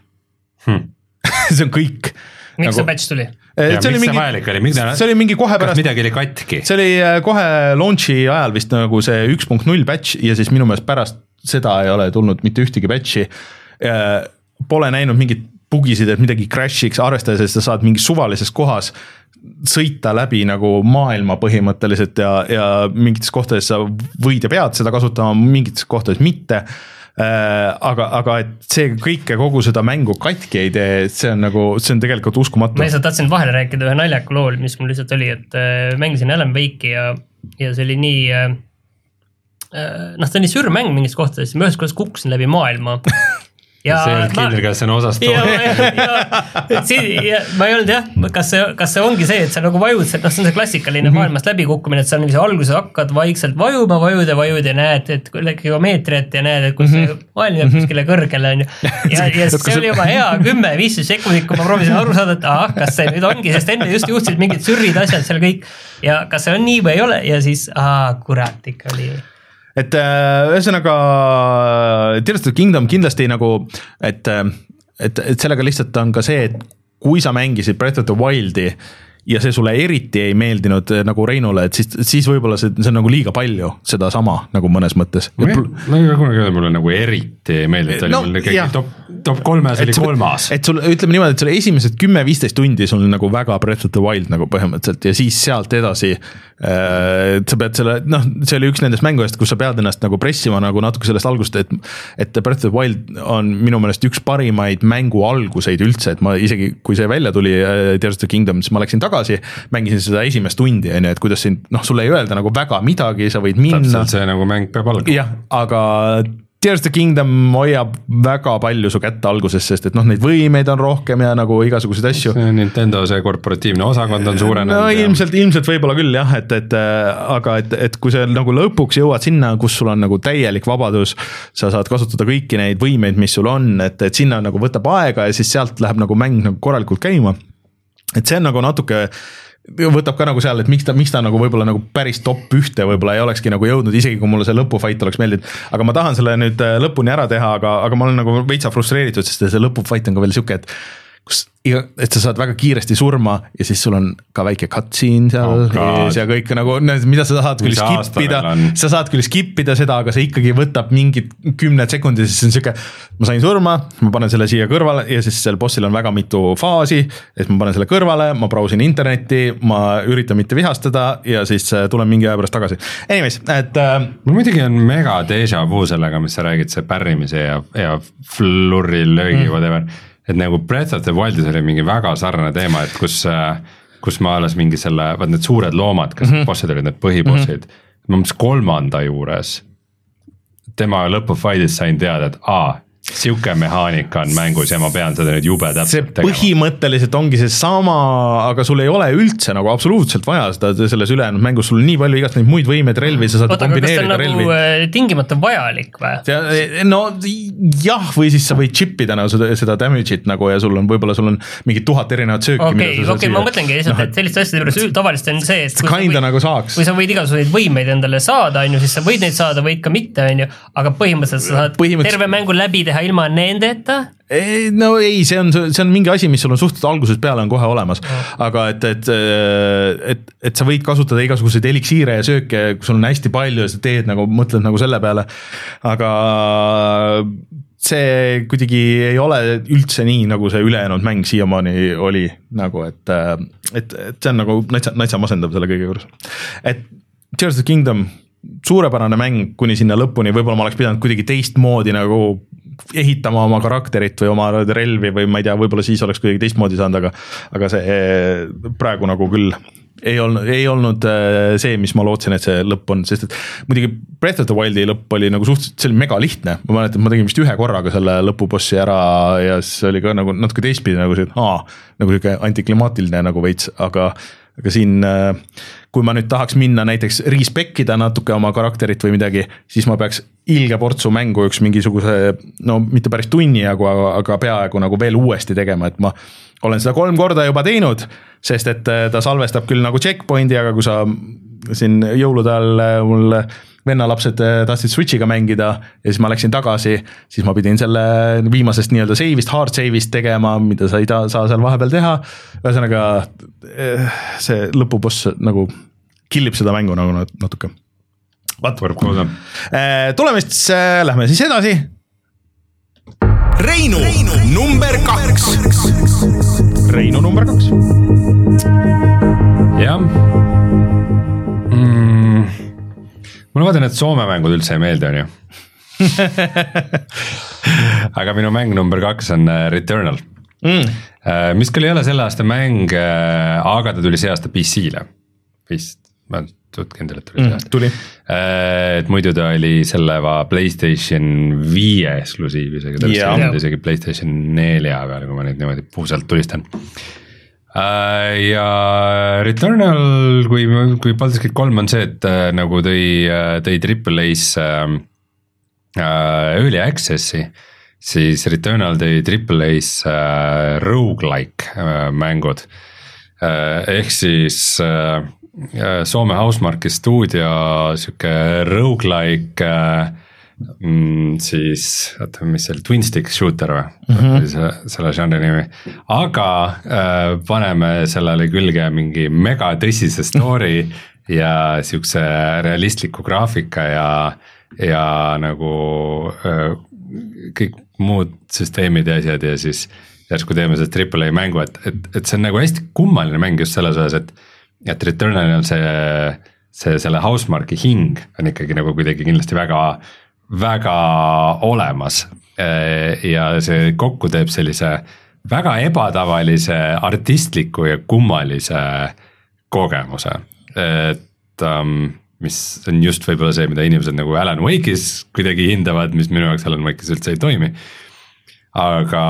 S1: hmm. see on kõik
S3: miks see
S1: nagu,
S3: patch tuli?
S2: ja
S1: see oli
S2: see
S1: mingi,
S2: mida,
S1: see oli mingi kohe pärast,
S2: midagi oli katki?
S1: see oli äh, kohe launch'i ajal vist nagu see üks punkt null batch ja siis minu meelest pärast seda ei ole tulnud mitte ühtegi batch'i. Pole näinud mingit bugisid, et midagi crash'iks, arvestades, et sa saad mingis suvalises kohas sõita läbi nagu maailma põhimõtteliselt ja, ja mingites kohtades sa võid ja pead seda kasutama, mingites kohtades mitte aga, aga et see kõike, kogu seda mängu katki ei tee, see on nagu, see on tegelikult uskumatu
S3: ma. lihtsalt tahtsin vahele rääkida ühe naljaka loo, mis mul lihtsalt oli, et äh, mängisin Alan Wake'i ja, ja see oli nii äh,. noh, see oli sürmäng mingis kohtades, ma ühest korrast kukkusin läbi maailma. ja
S2: see ei olnud kindel, kas see on osa
S3: ja,
S2: story.
S3: ja, ja, ja ma ei olnud jah, kas see, kas see ongi see, et sa nagu vajud, noh, see on see klassikaline mm -hmm. maailmast läbikukkumine, et sa niiviisi alguses hakkad vaikselt vajuma, vajud ja vajud ja näed, et geomeetriat ja näed, et kus see maailm jääb kuskile kõrgele, on ju. ja, ja see oli juba hea kümme, viisteist sekundit, kui ma proovisin aru saada, et ahah, kas see nüüd ongi, sest enne just juhtusid mingid sürrid, asjad seal kõik. ja kas see on nii või ei ole ja siis, aa kurat, ikka oli
S1: et äh, ühesõnaga Tears of the Kingdom kindlasti nagu, et, et, et sellega lihtsalt on ka see, et kui sa mängisid Breath of the Wildi ja see sulle eriti ei meeldinud äh, nagu Reinule, et siis, siis võib-olla see, see on nagu liiga palju sedasama nagu mõnes mõttes.
S2: ma ei ole kunagi öelnud, mulle nagu eriti ei meeldi, et ta
S1: No,
S2: oli mul
S1: jah.
S2: ikkagi top, top kolmes oli kolmas.
S1: et sul ütleme niimoodi, et sul esimesed kümme-viisteist tundi sul nagu väga Breath of the Wild nagu põhimõtteliselt ja siis sealt edasi äh,. sa pead selle, noh, see oli üks nendest mängudest, kus sa pead ennast nagu pressima nagu natuke sellest algusest, et. et Breath of the Wild on minu meelest üks parimaid mängu alguseid üldse, et ma isegi, kui see välja tuli äh,, Tears of the Kingdom, siis ma läksin tagasi. Mängisin seda esimest tundi on ju, et kuidas siin noh, sulle ei öelda nagu väga midagi, sa võid minna
S2: täpselt see nagu mäng peab algama.
S1: jah, aga Tears of the Kingdom hoiab väga palju su kätte alguses, sest et noh, neid võimeid on rohkem ja nagu igasuguseid asju.
S2: Nintendo see korporatiivne osakond on suurenenud.
S1: no ilmselt, ilmselt võib-olla küll jah, et, et äh, aga et, et kui sa nagu lõpuks jõuad sinna, kus sul on nagu täielik vabadus, sa saad kasutada kõiki neid võimeid, mis sul on, et, et sinna nagu võtab aega ja siis sealt läheb nagu mäng nagu korralikult käima. Et see on nagu natuke võtab ka nagu seal, et miks ta, miks ta nagu võib-olla nagu päris top ühte võib-olla ei olekski nagu jõudnud, isegi kui mulle see lõpufait oleks meeldinud. aga ma tahan selle nüüd äh, lõpuni ära teha, aga, aga ma olen nagu veitsa frustreeritud, sest see lõpufait on ka veel sihuke, et kus iga, et sa saad väga kiiresti surma ja siis sul on ka väike cutscene seal
S2: Oh
S1: ja kõik nagu, mida sa saad küll skip ida sa saad küll skip ida seda, aga see ikkagi võtab mingid kümned sekundid, siis on sihuke. ma sain surma, ma panen selle siia kõrvale ja siis seal bossil on väga mitu faasi. siis ma panen selle kõrvale, ma brausin internetti, ma üritan mitte vihastada ja siis äh, tulen mingi aja pärast tagasi. Anyways, et äh,
S2: mul muidugi on mega déjà vu sellega, mis sa räägid, see pärrimise ja, ja flurri löögi mm. whatever. Et nagu Breath of the Wildis oli mingi väga sarnane teema, et kus, kus ma alles mingi selle, vaat need suured loomad, kes mm -hmm. bossid olid, need põhibossid mm. -hmm. ma umbes kolmanda juures, tema lõpufailis sain teada, et aa, sihuke mehaanika on mängus ja ma pean seda nüüd jube
S1: see
S2: täpselt tegema.
S1: põhimõtteliselt ongi seesama, aga sul ei ole üldse nagu absoluutselt vaja seda selles ülejäänud mängus, sul on nii palju igast neid muid võimeid, relvi, sa saad
S3: oota,
S1: kombineerida
S3: nagu
S1: relvi.
S3: äh, tingimata vajalik või?
S1: ja no jah, või siis sa võid chip ida nagu seda, seda damage'it nagu ja sul on, võib-olla sul on mingi tuhat erinevat sööki.
S3: okei, okei, ma mõtlengi lihtsalt, et selliste asjade juures tavaliselt on see, et kui sa
S1: kinda
S3: võid-
S1: nagu saaks
S3: kui. sa võid igasuguseid võimeid endale saada, on ju, siis sa võid neid saada, võid ka mitte, on ju, aga põhimõtteliselt sa saad
S1: Põhimõtteliselt-
S3: terve mängu läbi teha ilma nendeta.
S1: no ei, see on, see on mingi asi, mis sul on suhteliselt algusest peale on kohe olemas, aga et, et, et, et sa võid kasutada igasuguseid eliksiire ja sööke, kui sul on hästi palju ja sa teed nagu, mõtled nagu selle peale, aga see kuidagi ei ole üldse nii, nagu see ülejäänud mäng siiamaani oli nagu, et, et, et see on nagu natsa, natsa masendav selle kõige juures. et Tears of the Kingdom, suurepärane mäng kuni sinna lõpuni, võib-olla ma oleks pidanud kuidagi teistmoodi nagu ehitama oma karakterit või oma relvi või ma ei tea, võib-olla siis oleks kuidagi teistmoodi saanud, aga aga see praegu nagu küll ei olnud, ei olnud äh, see, mis ma lootsin, et see lõpp on, sest et muidugi Breath of the Wildi lõpp oli nagu suhteliselt, see oli mega lihtne, ma mäletan, ma tegin vist ühe korraga selle lõpubossi ära ja siis oli ka nagu natuke teistpidi nagu see, aa, nagu sihuke antiklimaatiline nagu veits, aga aga siin, kui ma nüüd tahaks minna näiteks respec ida natuke oma karakterit või midagi, siis ma peaks ilge portsu mängu üks mingisuguse no mitte päris tunni jagu, aga, aga peaaegu nagu veel uuesti tegema, et ma olen seda kolm korda juba teinud, sest et äh, ta salvestab küll nagu checkpoint'i, aga kui sa siin jõulude ajal äh, mul vennalapsed äh, tahtsid Switch'iga mängida ja siis ma läksin tagasi, siis ma pidin selle viimasest nii-öelda save'ist, hard save'ist tegema, mida sa ei ta, saa seal vahepeal teha. ühesõnaga eh, see lõpuboss nagu kill ib seda mängu nagu nat- natuke. vaat, Eh, tuleme siis, lähme siis edasi.
S6: Reinu, Reinu number kaks.
S1: Reinu number kaks.
S2: jah mm,. Mulle vaata need Soome mängud üldse ei meeldi, on ju aga minu mäng number kaks on äh, Returnal mm., mis küll ei ole selle aasta mäng, aga ta tuli see aasta PC-le vist, ma olen suht kindel, et tuli see aasta.
S1: tuli.
S2: et muidu ta oli selle Playstation viie eksklusiiv isegi, ta vist ei olnud isegi Playstation nelja peal, kui ma nüüd niimoodi puusalt tulistan. Ja Returnal, kui, kui Baldur's Gate kolm on see, et äh, nagu tõi, tõi Triple A-sse äh, Early Access'i, siis Returnal tõi Triple A-sse äh, rogu-like äh, mängud äh,. ehk siis äh, äh, Soome Housemarque'i stuudio sihuke rogu-like äh, mm, siis oota, mis see oli, Twin Stick Shooter või mm -hmm. see, selle žanri nimi. aga äh, paneme sellele külge mingi megatõsise story ja siukse realistliku graafika ja, ja nagu äh, kõik muud süsteemid ja asjad ja siis järsku teeme sellest Triple A mängu, et, et, et see on nagu hästi kummaline mäng just selles osas, et et Returnal on see, see selle Housemarque'i hing on ikkagi nagu kuidagi kindlasti väga väga olemas. Ja see kokku teeb sellise väga ebatavalise artistliku ja kummalise kogemuse, et um, mis on just võib-olla see, mida inimesed nagu Alan Wake'is kuidagi hindavad, mis minu jaoks Alan Wake'is üldse ei toimi. Aga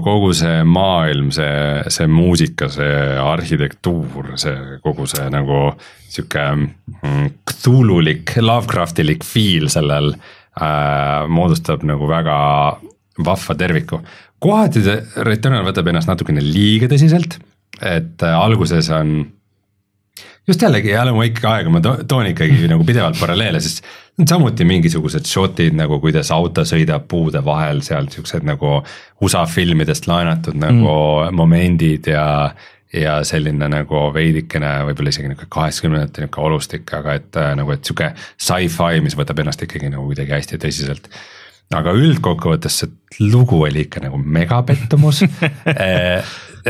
S2: kogu see maailm, see, see muusika, see arhitektuur, see kogu see nagu sihuke mm, Cthulhulik, Lovecraftilik feel sellel äh, moodustab nagu väga vahva terviku. kohati see Returnal võtab ennast natukene liiga tõsiselt, et äh, alguses on just jällegi Alan Wake'i aega ma to- toon ikkagi nagu pidevalt paralleele, sest on samuti mingisugused shot'id nagu kuidas auto sõidab puude vahel seal siuksed nagu USA filmidest laenatud nagu mm. momendid ja. Ja selline nagu veidikene võib-olla isegi nihuke kaheksakümnendate nihuke olustik, aga et äh, nagu, et sihuke sci-fi, mis võtab ennast ikkagi nagu kuidagi hästi tõsiselt aga üldkokkuvõttes see lugu oli ikka nagu megapettumus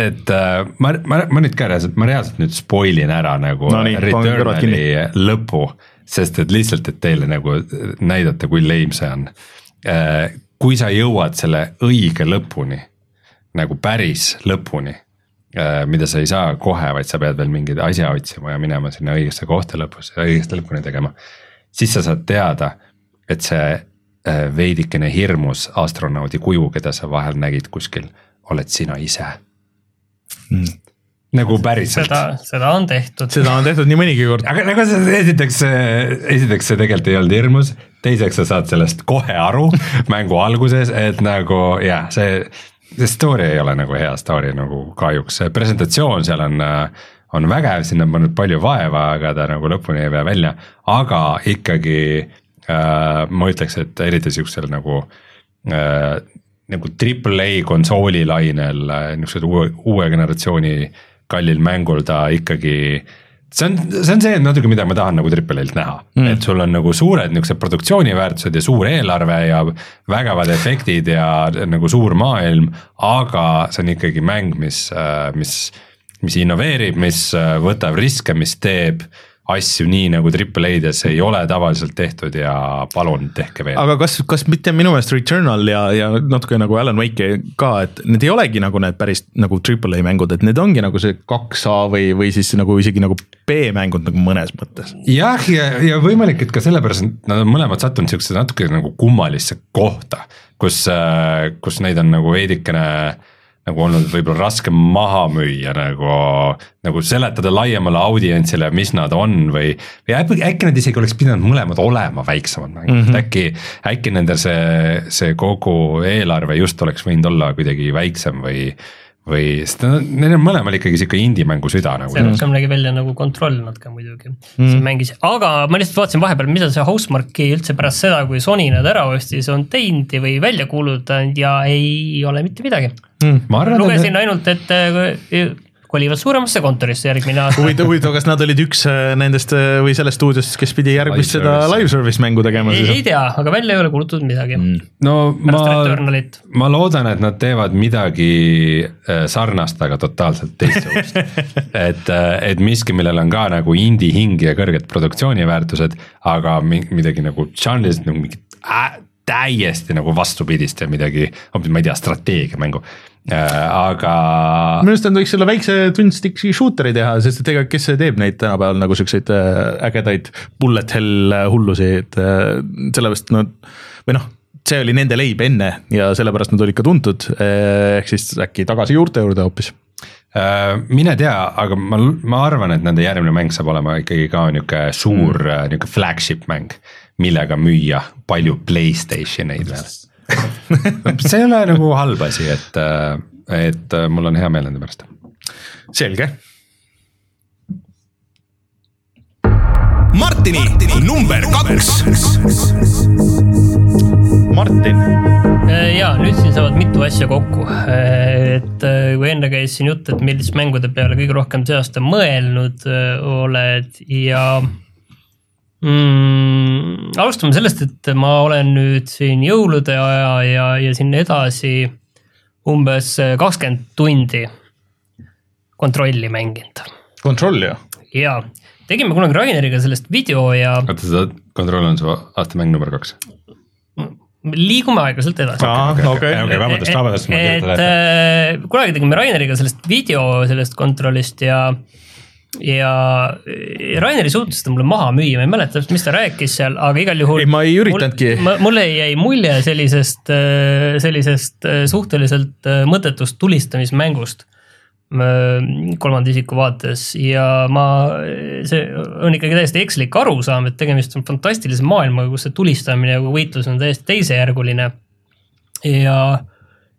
S2: et äh, ma, ma, ma nüüd ka reaalselt, ma reaalselt nüüd spoil in ära nagu
S1: No nii.
S2: Returnali lõpu, sest et lihtsalt, et teile nagu näidata, kui lame see on. kui sa jõuad selle õige lõpuni, nagu päris lõpuni, mida sa ei saa kohe, vaid sa pead veel mingeid asja otsima ja minema sinna õigesse kohta lõpus, õigesti lõpuni tegema. siis sa saad teada, et see äh, veidikene hirmus astronaudi kuju, keda sa vahel nägid kuskil, oled sina ise mm.. nagu päriselt
S3: seda, seda on tehtud.
S1: seda on tehtud nii mõnigi kord.
S2: aga nagu see esiteks, esiteks see tegelikult ei olnud hirmus, teiseks sa saad sellest kohe aru mängu alguses, et nagu jah, see, see story ei ole nagu hea story nagu kahjuks, see presentatsioon seal on, on vägev, sinna on pannud palju vaeva, aga ta nagu lõpuni ei vee välja, aga ikkagi äh, ma ütleks, et eriti siuksel nagu äh, nagu Triple A konsoolilainel äh, niisugused uue, uue generatsiooni kallil mängul ta ikkagi see on, see on see natuke, mida ma tahan nagu Triple A-lt näha mm., et sul on nagu suured niisugused produktsiooniväärtused ja suur eelarve ja vägevad efektid ja nagu suur maailm, aga see on ikkagi mäng, mis, mis, mis innoveerib, mis äh, võtab riske, mis teeb asju nii nagu Triple A-des ei ole tavaliselt tehtud ja palun tehke veel.
S1: aga kas, kas mitte minu meelest Returnal ja, ja natuke nagu Alan Wake ka, et need ei olegi nagu need päris nagu Triple A mängud, et need ongi nagu see kaks A või, või siis nagu isegi nagu B-mängud nagu mõnes mõttes.
S2: jah, ja, ja võimalik, et ka sellepärast, et nad on mõlemad sattunud siuksesse natuke nagu kummalisse kohta, kus, kus neid on nagu veidikene nagu olnud võib-olla raske maha müüa nagu, nagu seletada laiemale audientsile, mis nad on või, või äkki, äkki nad isegi oleks pidanud mõlemad olema väiksemad mängud mm, -hmm. äkki, äkki nendel see, see kogu eelarve just oleks võinud olla kuidagi väiksem või või, sest neil on mõlemal ikkagi sihuke indie-mängu süda nagu
S3: see rohkem nägi välja nagu kontroll natuke muidugi mm., mängis, aga ma lihtsalt vaatasin vahepeal, mida see Housemarque'i üldse pärast seda, kui Sony nad ära ostis, on teinud või välja kuulutanud ja ei ole mitte midagi.
S2: ma arvan,
S3: lugesin
S2: et
S3: ainult, et äh, kolivad suuremasse kontorisse järgmine aasta.
S1: huvitav, huvitav, kas nad olid üks äh, nendest äh, või sellest stuudiost, kes pidi järgmist
S2: Live
S1: seda live service mängu tegema
S3: ei, ei
S1: siis?
S3: tea, aga välja ei ole kuulutatud midagi mm..
S2: no
S3: pärast
S2: ma, ma loodan, et nad teevad midagi äh, sarnast, aga totaalselt teistsugust. et, et miski, millel on ka nagu indie hing ja kõrged produktsiooniväärtused, aga mi- midagi nagu žanriliselt nagu mingit äh, täiesti nagu vastupidist ja midagi, ma ei tea, strateegiamängu äh,, aga
S1: minu arust nad võiks selle väikse twin stick'i shooter'i teha, sest et ega kes see teeb neid tänapäeval nagu siukseid äh, ägedaid bullet hell äh, hullusi, et äh, sellepärast nad või noh, see oli nende leib enne ja sellepärast nad olid ka tuntud, ehk siis äkki tagasi juurte juurde hoopis.
S2: Mine tea, aga ma, ma arvan, et nende järgmine mäng saab olema ikkagi ka nihuke suur mm. nihuke flagship mäng, millega müüa palju Playstation eid veel. see ei ole nagu halb asi, et, et mul on hea meel nende pärast.
S1: selge.
S6: Martini number kaks.
S1: Martin,
S3: ja nüüd siin saavad mitu asja kokku, et äh, kui enne käis siin jutt, et milliste mängude peale kõige rohkem see aasta mõelnud äh, oled ja mm, alustame sellest, et ma olen nüüd siin jõulude aja ja, ja sinna edasi umbes kakskümmend tundi kontrolli mänginud
S1: kontroll ju.
S3: ja tegime kunagi Raineriga sellest video ja
S2: oota, seda kontroll on su aastamäng number kaks.
S3: liigume aeglaselt edasi.
S1: okei, okei,
S2: vabandust, vabandust,
S3: et
S2: kirjutan ette.
S3: äh, kunagi tegime Raineriga sellest video sellest kontrollist ja, ja Rainer ei suutnud seda mulle maha müüa, ma ei mäleta täpselt, mis ta rääkis seal, aga igal juhul.
S1: Ei, ma ei üritanudki.
S3: mulle jäi mulje sellisest, sellisest äh, suhteliselt äh, mõttetust tulistamismängust äh, kolmanda isiku vaates ja ma, see on ikkagi täiesti ekslik arusaam, et tegemist on fantastilise maailmaga, kus see tulistamine ja võitlus on täiesti teisejärguline. ja,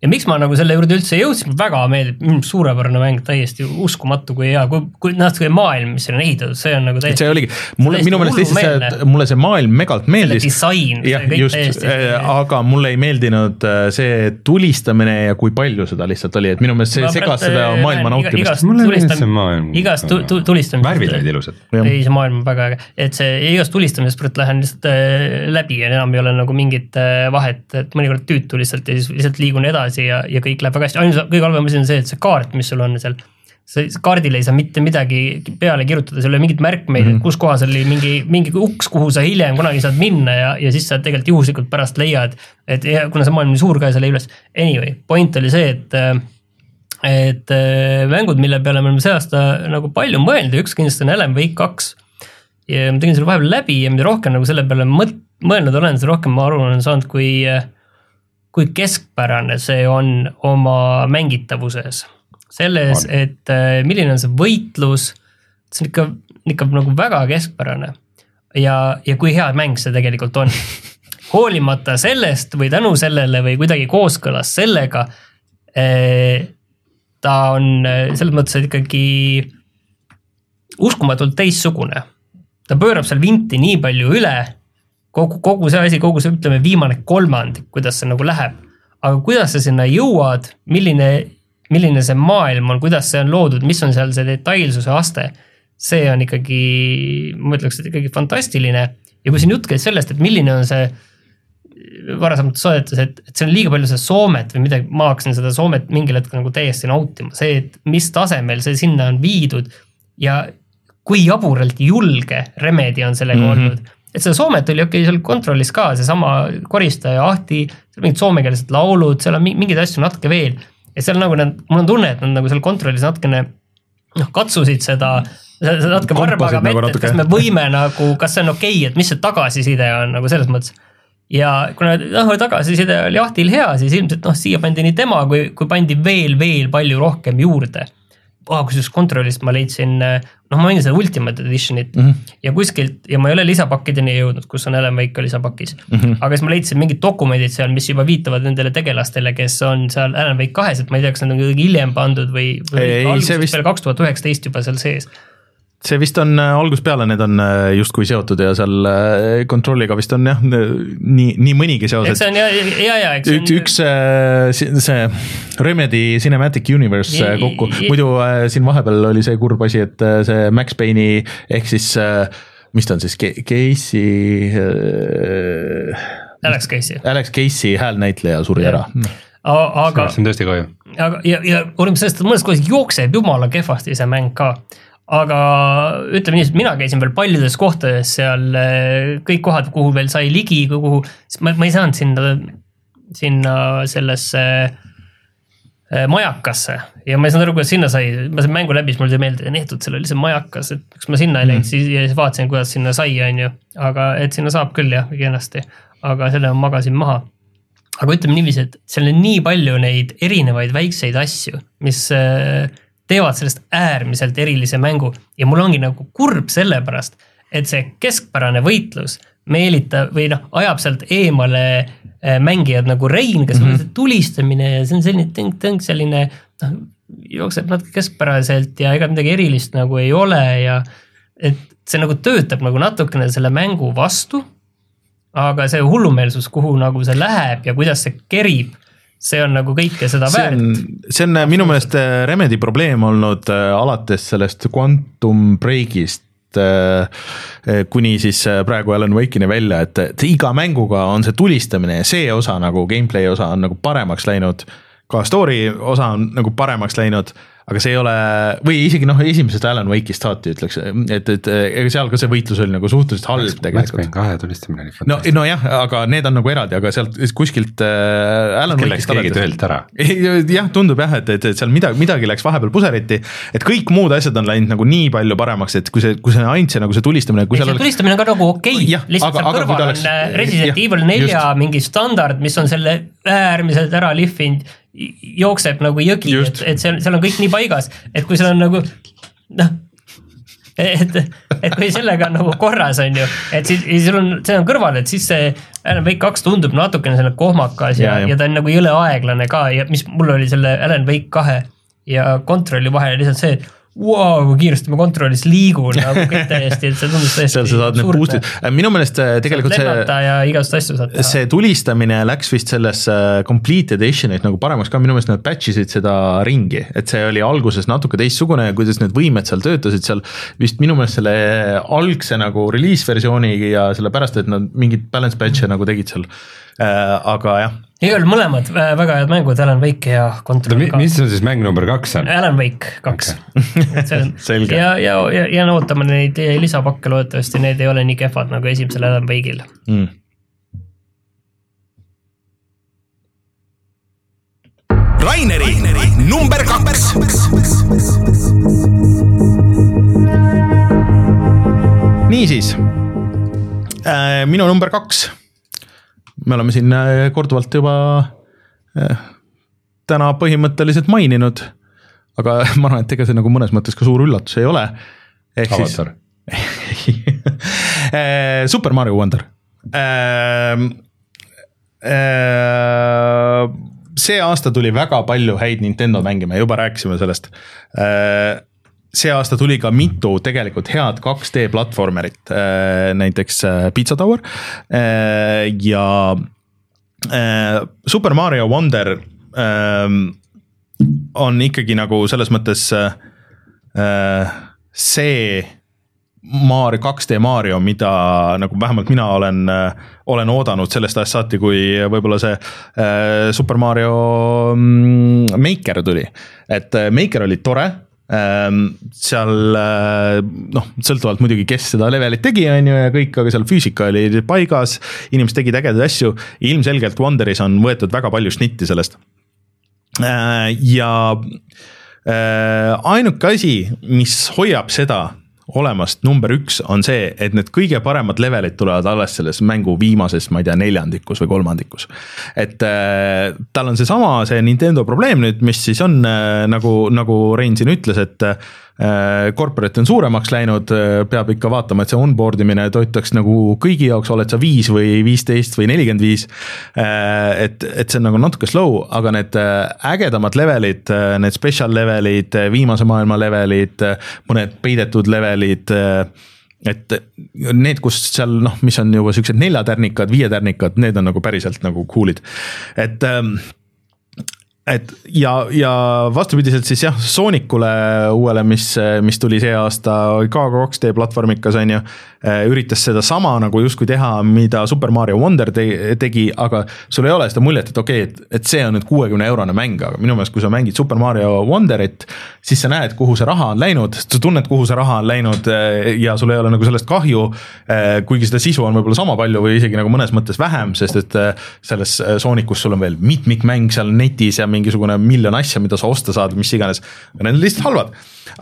S3: ja miks ma nagu selle juurde üldse jõudsin, väga meeldib, suurepärane mäng, täiesti uskumatu, kui hea, kui, kui natuke maailm, mis siin on ehitatud, see on nagu
S1: et see
S3: täiesti,
S1: oligi, mulle,
S3: täiesti
S1: minu meelest lihtsalt see, mulle see maailm megalt meeldis.
S3: disain,
S1: jah,
S3: kõik
S1: just,
S3: täiesti.
S1: aga mulle ei meeldinud äh, see tulistamine ja kui palju seda lihtsalt oli, et minu meelest see segas seda
S3: äh,
S1: maailma nautimist
S3: igast-.
S2: mulle meeldis
S3: tulistam-
S2: see maailm.
S3: igast tu- tu- tulistamist-
S2: värvid olid ilusad.
S3: Ei, see maailm on väga äge, et see igast tulistamisest praegu lähen lihtsalt äh, läbi ja enam ei ole nagu mingit äh, vahet, et mõnikord tüütu lihtsalt ja siis lihtsalt liigun edasi ja, ja kõik läheb väga hästi, ainus kõige halvem asi on see, et see kaart, mis sul on seal. see kaardile ei saa mitte midagi peale kirjutada, seal ei ole mingit märkmeid mm, et kus kohas oli mingi, mingi uks, kuhu sa hiljem kunagi saad minna ja, ja siis sa tegelikult juhuslikult pärast leiad. et ja kuna see maailm on suur ka, seal ei üles, anyway, point oli see, et äh, et äh, mängud, mille peale me oleme see aasta nagu palju mõelnud ja üks kindlasti on Alan Wake kaks. ja ma tegin selle vahepeal läbi ja mida rohkem nagu selle peale mõt-, mõelnud olen, seda rohkem ma aru olen saanud, kui, kui keskpärane see on oma mängitavuses. selles, et äh, milline on see võitlus, see on ikka, ikka nagu väga keskpärane. ja, ja kui hea mäng see tegelikult on. hoolimata sellest või tänu sellele või kuidagi kooskõlas sellega eh, ta on eh, selles mõttes ikkagi uskumatult teistsugune. ta pöörab seal vinti nii palju üle, kogu, kogu see asi, kogu see, ütleme, viimane kolmandik, kuidas see nagu läheb. aga kuidas sa sinna jõuad, milline, milline see maailm on, kuidas see on loodud, mis on seal see detailsuse aste, see on ikkagi, ma ütleks, et ikkagi fantastiline. ja kui siin jutt käis sellest, et milline on see varasemates saadetes, et, et see on liiga palju seda Soomet või midagi, ma hakkasin seda Soomet mingil hetkel nagu täiesti nautima, see, et mis tasemel see sinna on viidud ja kui jaburalt julge Remedi on sellega mm. -hmm. olnud. Et seda Soomet oli okei okay, seal kontrollis ka, seesama koristaja Ahti, mingid soomekeelsed laulud, seal on mi- mingeid asju natuke veel. ja seal nagu nad, mul on tunne, et nad nagu seal kontrollis natukene noh, katsusid seda seda natuke varbaga
S1: nagu
S3: vett, et kas me võime nagu, kas see on okei okay,, et mis see tagasiside on nagu selles mõttes. ja kuna noh, tagasiside oli Ahtil hea, siis ilmselt noh, siia pandi nii tema kui, kui pandi veel, veel palju rohkem juurde. Ah, kusjuures kontrollist ma leidsin, noh, ma mängin seda Ultimate Editionit mm -hmm. ja kuskilt ja ma ei ole lisapakkideni jõudnud, kus on Alan Wake ka lisapakis mm. -hmm. aga siis ma leidsin mingid dokumendid seal, mis juba viitavad nendele tegelastele, kes on seal Alan Wake kahes, et ma ei tea, kas need on kuidagi hiljem pandud või, või
S1: Ei, see
S3: algusest
S1: vist-
S3: peale kaks tuhat üheksateist juba seal sees.
S1: See vist on äh, algusest peale, need on äh, justkui seotud ja seal äh, kontrolliga vist on jah, nii, nii mõnigi seos,
S3: eks see
S1: et
S3: on ja, ja, ja eks see
S1: üks, üks äh, si- see Remedy Cinematic Universe
S3: Ja-
S1: äh, kokku
S3: ja-,
S1: muidu äh, siin vahepeal oli see kurb asi, et äh, see Max Payne'i ehk siis äh, mis ta on siis, Casey äh,,
S3: Alex Casey,
S1: Alex Casey häälnäitleja suri
S3: Jah.
S1: ära.
S3: aga,
S2: see on tõesti kahju.
S3: aga ja, ja hoolimata sellest, et mõnes kohas jookseb jumala kehvasti see mäng ka. Aga ütleme nii, et mina käisin veel paljudes kohtades seal, kõik kohad, kuhu veel sai ligi, kuhu, ma, ma ei saanud sinna, sinna sellesse äh, majakasse ja ma ei saanud aru, kuidas sinna sai, ma sain mängu läbi, siis mulle tuli meelde, neetud, seal oli see majakas, et miks ma sinna ei läinud mm., siis ja siis vaatasin, kuidas sinna sai, on ju. aga et sinna saab küll jah, kenasti, aga selle ma magasin maha aga ütleme niiviisi, et seal on nii palju neid erinevaid väikseid asju, mis äh, teevad sellest äärmiselt erilise mängu ja mul ongi nagu kurb sellepärast, et see keskpärane võitlus meelitab või noh, ajab sealt eemale äh, mängijad nagu Rein, kes mm -hmm. on see tulistamine ja see on selline tõng-tõng selline noh, jookseb natuke keskpäraselt ja ega midagi erilist nagu ei ole ja et see nagu töötab nagu natukene selle mängu vastu aga see hullumeelsus, kuhu nagu see läheb ja kuidas see kerib, see on nagu kõike seda
S1: see
S3: väärt
S1: on, see on minu meelest äh, Remedi probleem olnud äh, alates sellest Quantum Breakist äh, kuni siis äh, praegu Alan Wake'ini välja, et, et iga mänguga on see tulistamine ja see osa nagu gameplay osa on nagu paremaks läinud. ka story osa on nagu paremaks läinud, aga see ei ole või isegi noh, esimesest Alan Wake'ist saati ütleks, et, et ega seal ka see võitlus oli nagu suhteliselt halb
S2: Max
S1: tegelikult
S2: kahe tulistamine oli
S1: no,
S2: fantastiline.
S1: nojah, aga need on nagu eraldi, aga sealt kuskilt äh, Alan
S2: läks
S1: Wake'ist
S2: keegi
S1: alates-
S2: töölt ära.
S1: Ei, jah, tundub jah, et, et, et seal midagi, midagi läks vahepeal puseriti, et kõik muud asjad on läinud nagu nii palju paremaks, et kui see, kui see ainult see nagu see tulistamine, kui
S3: ja
S1: seal
S3: see
S1: oleks,
S3: tulistamine on ka nagu okei okay., lihtsalt
S1: aga-
S3: seal kõrval
S1: oleks-
S3: on äh, Resident
S1: jah,
S3: Evil nelja mingi standard, mis on selle äärmiselt ära lihvinud, jookseb nagu jõgi, et et seal, seal on kõik nii paigas, et kui seal on nagu noh, et, et kui sellega on nagu korras, on ju, et siis, siis sul on, see on kõrval, et siis see Alan Wake kaks tundub natukene selline kohmakas ja,
S1: Ja,
S3: ja, ta on nagu jõle aeglane ka ja mis mul oli selle Alan Wake kahe ja kontrolli vahel lihtsalt see, et vau, kui kiiresti ma kontrollis liigun nagu kõik täiesti, et see tundus täiesti
S1: seal sa saad need boost'id, minu meelest äh, tegelikult see
S3: ja igasuguseid asju saad teha.
S1: see tulistamine läks vist sellesse complete edition'it nagu paremaks ka, minu meelest nad patch isid seda ringi, et see oli alguses natuke teistsugune ja kuidas need võimed seal töötasid seal vist minu meelest selle algse nagu release versiooni ja sellepärast, et nad mingit balance patch'e nagu tegid seal äh,. aga jah,
S3: igal juhul mõlemad äh, väga head mängud, Alan Wake ja Control ka.
S2: mis on siis mäng number kaks on?
S3: Alan Wake kaks okay.
S1: Selge.
S3: ja, ja, ja, ja no ootame neid lisapakke, loodetavasti need ei ole nii kehvad nagu esimesel Alan Wake'il.
S1: mm..
S6: Raineri number kaks.
S1: niisiis äh,, minu number kaks. Me oleme siin äh, korduvalt juba äh, täna põhimõtteliselt maininud, aga ma arvan, et ega see nagu mõnes mõttes ka suur üllatus ei ole.
S2: avatar.
S1: Eh, Super Mario Wonder ähm,. Äh, see aasta tuli väga palju häid Nintendo mänge, me juba rääkisime sellest äh, see aasta tuli ka mitu tegelikult head 2D platvormerit, näiteks äh, Pizza Tower äh, ja äh, Super Mario Wonder äh, on ikkagi nagu selles mõttes äh, see Mario, 2D Mario, mida nagu vähemalt mina olen, olen oodanud sellest ajast saati, kui võib-olla see äh, Super Mario mm, Maker tuli. et äh, Maker oli tore seal äh, noh, sõltuvalt muidugi, kes seda levelit tegi, on ju, ja kõik, aga seal füüsika oli paigas, inimesed tegid ägedaid asju, ilmselgelt Wonderis on võetud väga palju šnitti sellest äh,. ja äh, ainuke asi, mis hoiab seda olemast number üks on see, et need kõige paremad levelid tulevad alles selles mängu viimases, ma ei tea, neljandikus või kolmandikus. et äh, tal on seesama, see Nintendo probleem nüüd, mis siis on äh, nagu, nagu Rein siin ütles, et äh, corporate on suuremaks läinud, peab ikka vaatama, et see onboard imine töötaks nagu kõigi jaoks, oled sa viis või viisteist või nelikümmend viis. et, et see on nagu natuke slow, aga need ägedamad levelid, need special levelid, viimase maailma levelid, mõned peidetud levelid et need, kus seal noh, mis on juba siuksed neljatärnikad, viietärnikad, need on nagu päriselt nagu cool'id, et ähm, et ja, ja vastupidiselt siis jah, Soonicule uuele, mis, mis tuli see aasta ka 2D platvormikas on ju. üritas sedasama nagu justkui teha, mida Super Mario Wonder te, tegi, aga sul ei ole seda muljet, et okei okay,, et, et see on nüüd kuuekümne eurone mäng, aga minu meelest, kui sa mängid Super Mario Wonderit. siis sa näed, kuhu see raha on läinud, sa tunned, kuhu see raha on läinud ja sul ei ole nagu sellest kahju. kuigi seda sisu on võib-olla sama palju või isegi nagu mõnes mõttes vähem, sest et selles Soonikus sul on veel mitmikmäng seal netis ja mingisugune miljon asja, mida sa osta saad, mis iganes, need on lihtsalt halvad.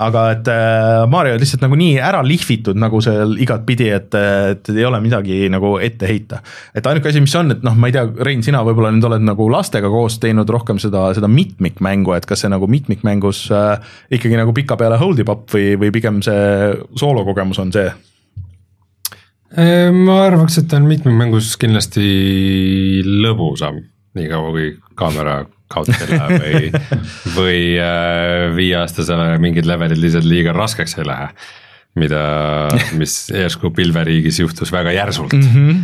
S1: aga et äh, Mario on lihtsalt nagu nii ära lihvitud nagu seal igatpidi, et, et ei ole midagi nagu ette heita. et ainuke asi, mis on, et noh, ma ei tea, Rein, sina võib-olla nüüd oled nagu lastega koos teinud rohkem seda, seda mitmikmängu, et kas see nagu mitmikmängus äh, ikkagi nagu pikapeale hold ib up või, või pigem see soolokogemus on see?
S2: ma arvaks, et ta on mitmikmängus kindlasti lõbusam, niikaua kui kaamera läheb või, või äh, viieaastasele mingid levelid lihtsalt liiga raskeks ei lähe. mida, mis järsku pilveriigis juhtus väga järsult mm. -hmm.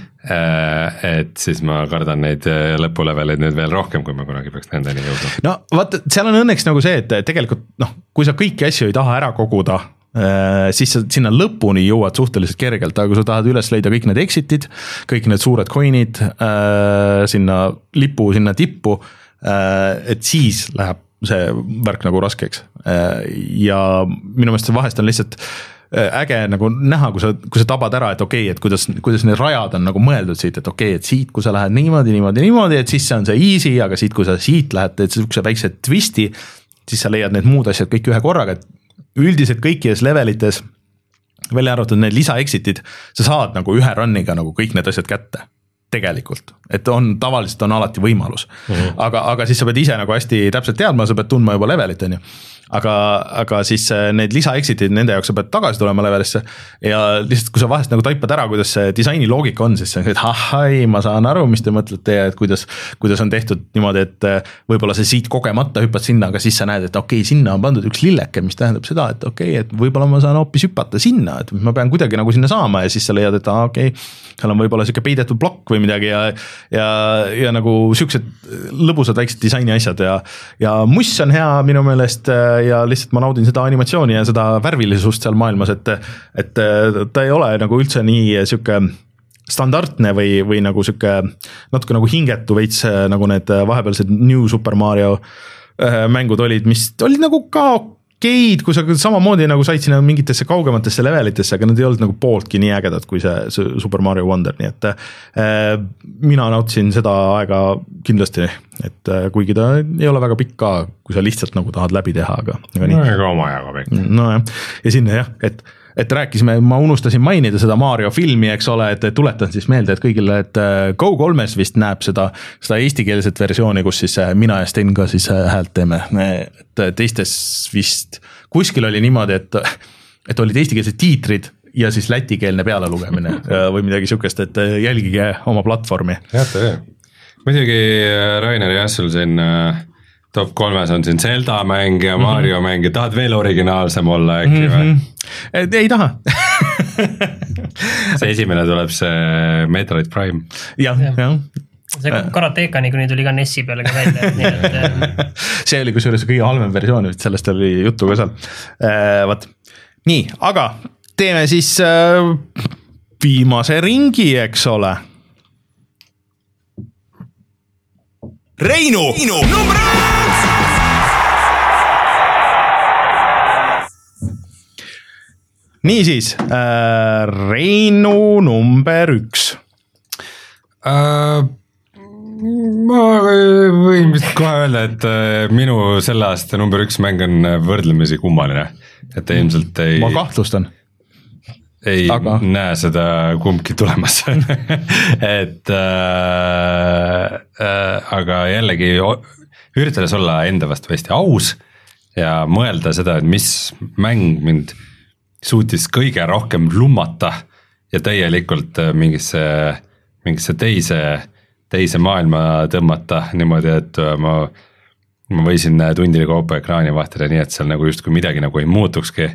S2: Et siis ma kardan neid äh, lõpuleveleid nüüd veel rohkem, kui ma kunagi peaks nendeni jõudma.
S1: no vaata, seal on õnneks nagu see, et tegelikult noh, kui sa kõiki asju ei taha ära koguda siis sa sinna lõpuni jõuad suhteliselt kergelt, aga kui sa tahad üles leida kõik need exit'id, kõik need suured coin'id sinna lipu sinna tippu et siis läheb see värk nagu raskeks äh, ja minu meelest see vahest on lihtsalt äh, äge nagu näha, kui sa, kui sa tabad ära, et okei okay,, et kuidas, kuidas need rajad on nagu mõeldud siit, et okei okay,, et siit, kui sa lähed niimoodi, niimoodi, niimoodi, et siis see on see easy, aga siit, kui sa siit lähed, teed sihukese väikse twist'i. siis sa leiad need muud asjad kõik ühe korraga, et üldiselt kõikides levelites. välja arvatud need lisa exit'id, sa saad nagu ühe run'iga nagu kõik need asjad kätte tegelikult, et on, tavaliselt on alati võimalus mm. -hmm. aga, aga siis sa pead ise nagu hästi täpselt teadma, sa pead tundma juba levelit, on ju aga, aga siis äh, need lisa exit'id, nende jaoks sa pead tagasi tulema levelisse. ja lihtsalt, kui sa vahest nagu taipad ära, kuidas see disaini loogika on, siis see on, et ahhai, ma saan aru, mis te mõtlete ja et kuidas. kuidas on tehtud niimoodi, et äh, võib-olla sa siit kogemata hüppad sinna, aga siis sa näed, et okei okay,, sinna on pandud üks lilleke, mis tähendab seda, et okei okay,, et võib-olla ma saan hoopis hüpata sinna, et ma pean kuidagi nagu sinna saama ja siis sa leiad, et aa okei okay,. seal on võib-olla sihuke peidetud plokk või midagi ja, ja, ja nagu siuksed lõbusad väiksed disaini asjad ja, ja muss on hea minu meelest äh, ja lihtsalt ma naudin seda animatsiooni ja seda värvilisust seal maailmas, et, et ta ei ole nagu üldse nii sihuke standardne või, või nagu sihuke natuke nagu hingetu veits, nagu need vahepealsed New Super Mario äh, mängud olid, mis olid nagu ka okeid, kui sa samamoodi nagu said sinna mingitesse kaugematesse levelitesse, aga nad ei olnud nagu pooltki nii ägedad kui see, see Super Mario Wonder, nii et äh, mina nautisin seda aega kindlasti, et äh, kuigi ta ei ole väga pikk ka, kui sa lihtsalt nagu tahad läbi teha, aga, aga
S2: nii. no ega omajagu pikk.
S1: nojah, ja sinna jah, et et rääkisime, ma unustasin mainida seda Mario filmi, eks ole, et tuletan siis meelde, et kõigile, et äh, Go3-s vist näeb seda, seda eestikeelset versiooni, kus siis äh, mina ja Sten ka siis äh, häält teeme, et teistes vist kuskil oli niimoodi, et, et olid eestikeelsed tiitrid ja siis lätikeelne pealelugemine või midagi sihukest, et jälgige oma platvormi.
S2: muidugi Rainer jah, sul siin äh top kolmes on siin Zelda mäng ja Mario mm -hmm. mäng ja tahad veel originaalsem olla äkki või mm?
S1: -hmm. ei taha
S2: see esimene tuleb see Metroid Prime.
S1: jah, jah
S3: see Karateka niikuinii tuli ka NES-i peale ka välja, nii et
S1: see oli kusjuures kõige halvem versioon, sellest oli juttu ka seal äh,, vot. nii, aga teeme siis äh, viimase ringi, eks ole
S6: Reinu, Reinu., number üks.
S1: Niisiis äh,, Reinu number üks
S2: äh,. ma võin vist kohe öelda, et äh, minu selle aasta number üks mäng on võrdlemisi kummaline, et ilmselt ei.
S1: ma kahtlustan
S2: ei
S1: Aga-
S2: näe seda kumbki tulemas et äh, äh, aga jällegi üritades olla enda vastu hästi aus ja mõelda seda, et mis mäng mind suutis kõige rohkem lummata ja täielikult äh, mingisse, mingisse teise, teise maailma tõmmata niimoodi, et äh, ma ma võisin tundide kaupa ekraani vahetada nii, et seal nagu justkui midagi nagu ei muutukski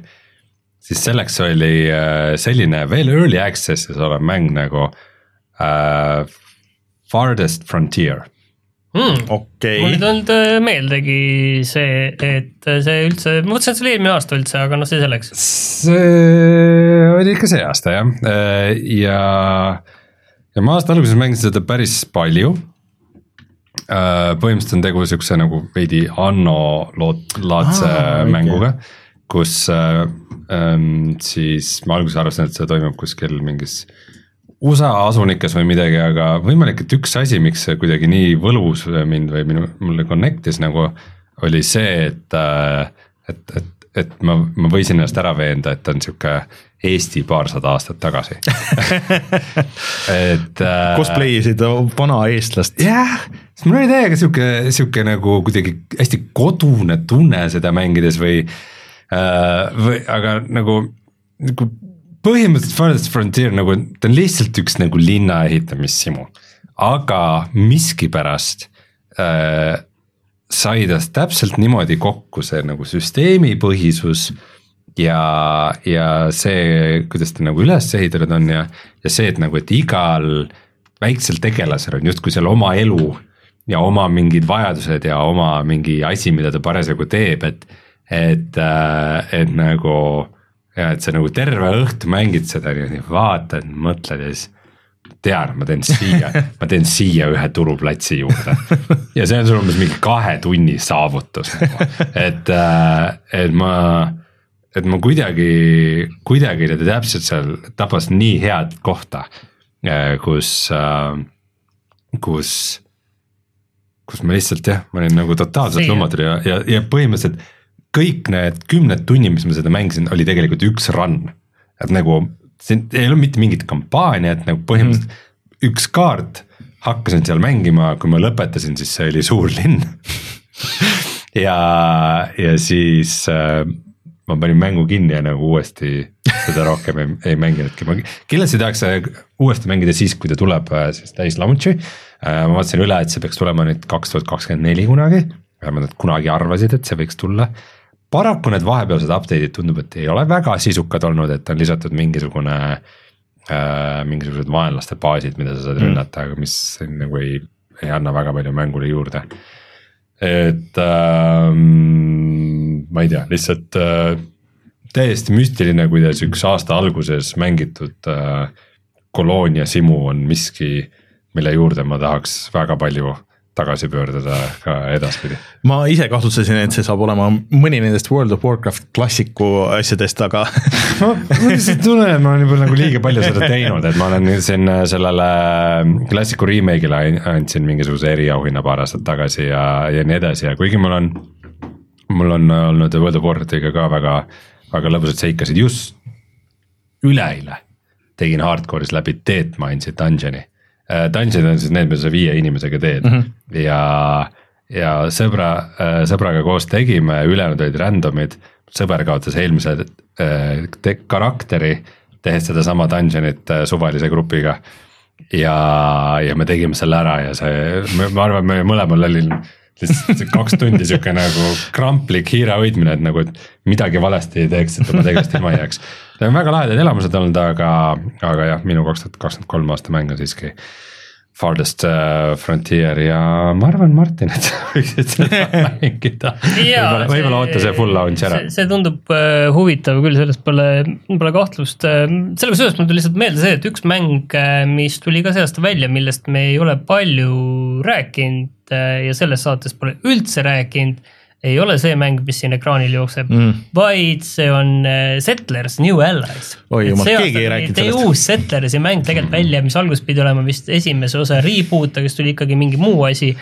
S2: siis selleks oli äh, selline veel early access'is olev mäng nagu äh, Farthest Frontier.
S3: mm..
S1: okei
S3: mul ei tulnud äh, meeldegi see, et see üldse, ma mõtlesin, et see oli eelmine aasta üldse, aga noh, see selleks.
S2: see oli ikka see aasta jah, ja, ja ma aasta alguses mängisin seda päris palju. põhimõtteliselt on tegu siukse nagu veidi Anno lood-, laadse
S1: Aa,
S2: ah, mänguga, kus äh, ähm, siis ma alguses arvasin, et see toimub kuskil mingis USA asunikes või midagi, aga võimalik, et üks asi, miks see kuidagi nii võlus mind või minu, mulle connect'is nagu oli see, et, et, et, et ma, ma võisin ennast ära veenda, et on sihuke Eesti paarsada aastat tagasi et äh,
S1: cosplay isid vana eestlast.
S2: jah, sest mul oli täiega sihuke, sihuke nagu kuidagi hästi kodune tunne seda mängides või äh,, või aga nagu, nagu põhimõtteliselt Farthest Frontier nagu ta on lihtsalt üks nagu linna ehitamissimu, aga miskipärast äh, sai tast täpselt niimoodi kokku see nagu süsteemipõhisus ja, ja see, kuidas ta nagu üles ehitatud on ja, ja see, et nagu, et igal väiksel tegelasel on justkui seal oma elu ja oma mingid vajadused ja oma mingi asi, mida ta parasjagu teeb, et, et, et nagu ja et sa nagu terve õhtu mängid seda niimoodi, vaatad, mõtled ja siis tean, ma teen siia, ma teen siia ühe turuplatsi juurde. Ja see on sul umbes mingi kahe tunni saavutus nagu, et, et ma, et ma kuidagi, kuidagi ta täpselt seal tabas nii head kohta, kus, kus, kus ma lihtsalt jah, ma olin nagu totaalselt lummatud ja, ja, ja põhimõtteliselt kõik need kümned tunnid, mis ma seda mängisin, oli tegelikult üks run. et nagu siin ei ole mitte mingit kampaaniat nagu põhimõtteliselt mm. üks kaart, hakkasin seal mängima, kui ma lõpetasin, siis see oli suur linn. ja, ja siis äh, ma panin mängu kinni ja nagu uuesti seda rohkem ei, ei mänginudki, ma kindlasti tahaks äh, uuesti mängida siis, kui ta tuleb äh, siis täis launch'i. ma vaatasin üle, et see peaks tulema nüüd kaks tuhat kakskümmend neli kunagi, vähemalt nad kunagi arvasid, et see võiks tulla paraku need vahepealsed update'id tundub, et ei ole väga sisukad olnud, et on lisatud mingisugune äh,, mingisugused vaenlaste baasid, mida sa saad
S1: Mm.
S2: rünnata, aga mis nagu ei, ei anna väga palju mängule juurde. et ähm, ma ei tea, lihtsalt äh, täiesti müstiline, kuidas üks aasta alguses mängitud äh, koloonia simu on miski, mille juurde ma tahaks väga palju tagasi pöörduda ka edaspidi.
S1: ma ise kahtlustasin, et see saab olema mõni nendest World of Warcraft klassiku asjadest, aga
S2: ma lihtsalt tunnen, et ma olen juba nagu liiga palju seda teinud, et ma olen siin sellele klassiku remake'ile an- andsin mingisuguse eriauhinna paar aastat tagasi ja, ja nii edasi ja kuigi mul on, mul on olnud World of Warcraftiga ka väga, väga lõbusad seikasid, just üleeile tegin hardcore'is läbi Deathmines'i dungeon'i. Dungeon'id on siis need, mida sa viie inimesega teed mm -hmm. ja, ja sõbra, sõbraga koos tegime, ülejäänud olid random'id. sõber kaotas eelmise äh, te- karakteri, tehes sedasama dungeon'it äh, suvalise grupiga. ja, ja me tegime selle ära ja see, ma arvan, me mõlemal oli lihtsalt kaks tundi sihuke nagu kramplik hiire hoidmine, et nagu, et midagi valesti ei teeks, et oma tegevust ilma ei jääks. Need on väga lahedad elamused olnud, aga, aga jah, minu kaks tuhat kakskümmend kolm aasta mäng on siiski Farthest äh, Frontier ja ma arvan, Martin, et sa võiksid seda mängida. võib-olla, võib-olla oota see full launch ära
S3: see,. tundub äh, huvitav küll, selles pole, pole kahtlust. sellega seoses mul tuli lihtsalt meelde see, et üks mäng, mis tuli ka see aasta välja, millest me ei ole palju rääkinud äh, ja selles saates pole üldse rääkinud, ei ole see mäng, mis siin ekraanil jookseb mm., vaid see on äh, Settlers New Allies.
S1: Oi jumal, keegi ei rääkinud sellest.
S3: uus Settlersi mäng tegelikult välja, mis alguses pidi olema vist esimese osa reboot, aga siis tuli ikkagi mingi muu asi.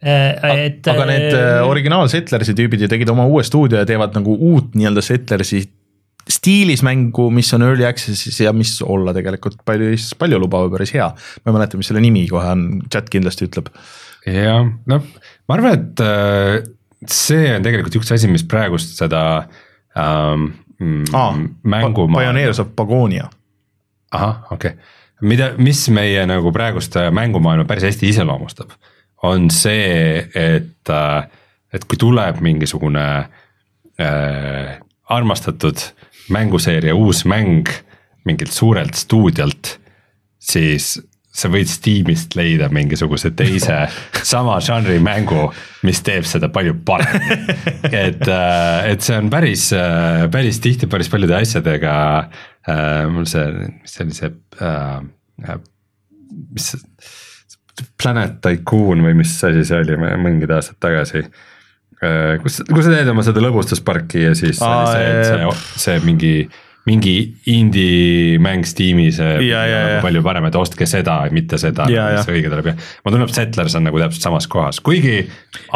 S3: et.
S1: aga need äh, originaalsettlersi tüübid ju tegid oma uue stuudio ja teevad nagu uut nii-öelda settlersi stiilis mängu, mis on early access'is ja mis olla tegelikult palju, palju lubav ja päris hea. ma ei mäleta, mis selle nimi kohe on, chat kindlasti ütleb.
S2: jah, noh, ma arvan, et see on tegelikult üks asi, mis praegust seda ähm,
S1: ah,
S2: mängu.
S1: Pioneers of Pagonia.
S2: ahah, okei okay., mida, mis meie nagu praegust mängumaailma päris hästi iseloomustab, on see, et, äh, et kui tuleb mingisugune äh, armastatud mänguseeria uus mäng mingilt suurelt stuudiolt, siis sa võid Steamist leida mingisuguse teise sama žanri mängu, mis teeb seda palju paremini. et, äh, et see on päris, äh, päris tihti päris paljude asjadega äh,, mul see, mis see oli see äh,, mis see, Planet Tycoon või mis asi see oli mingid aastad tagasi äh, kus, kus sa teed oma seda lõbustusparki ja siis Aa, see, see, see mingi mingi indie-mäng Steamis
S1: ja, ja, ja.
S2: palju parem, et ostke seda, mitte seda, mis õige tuleb ja mulle tundub, Settlers on nagu täpselt samas kohas, kuigi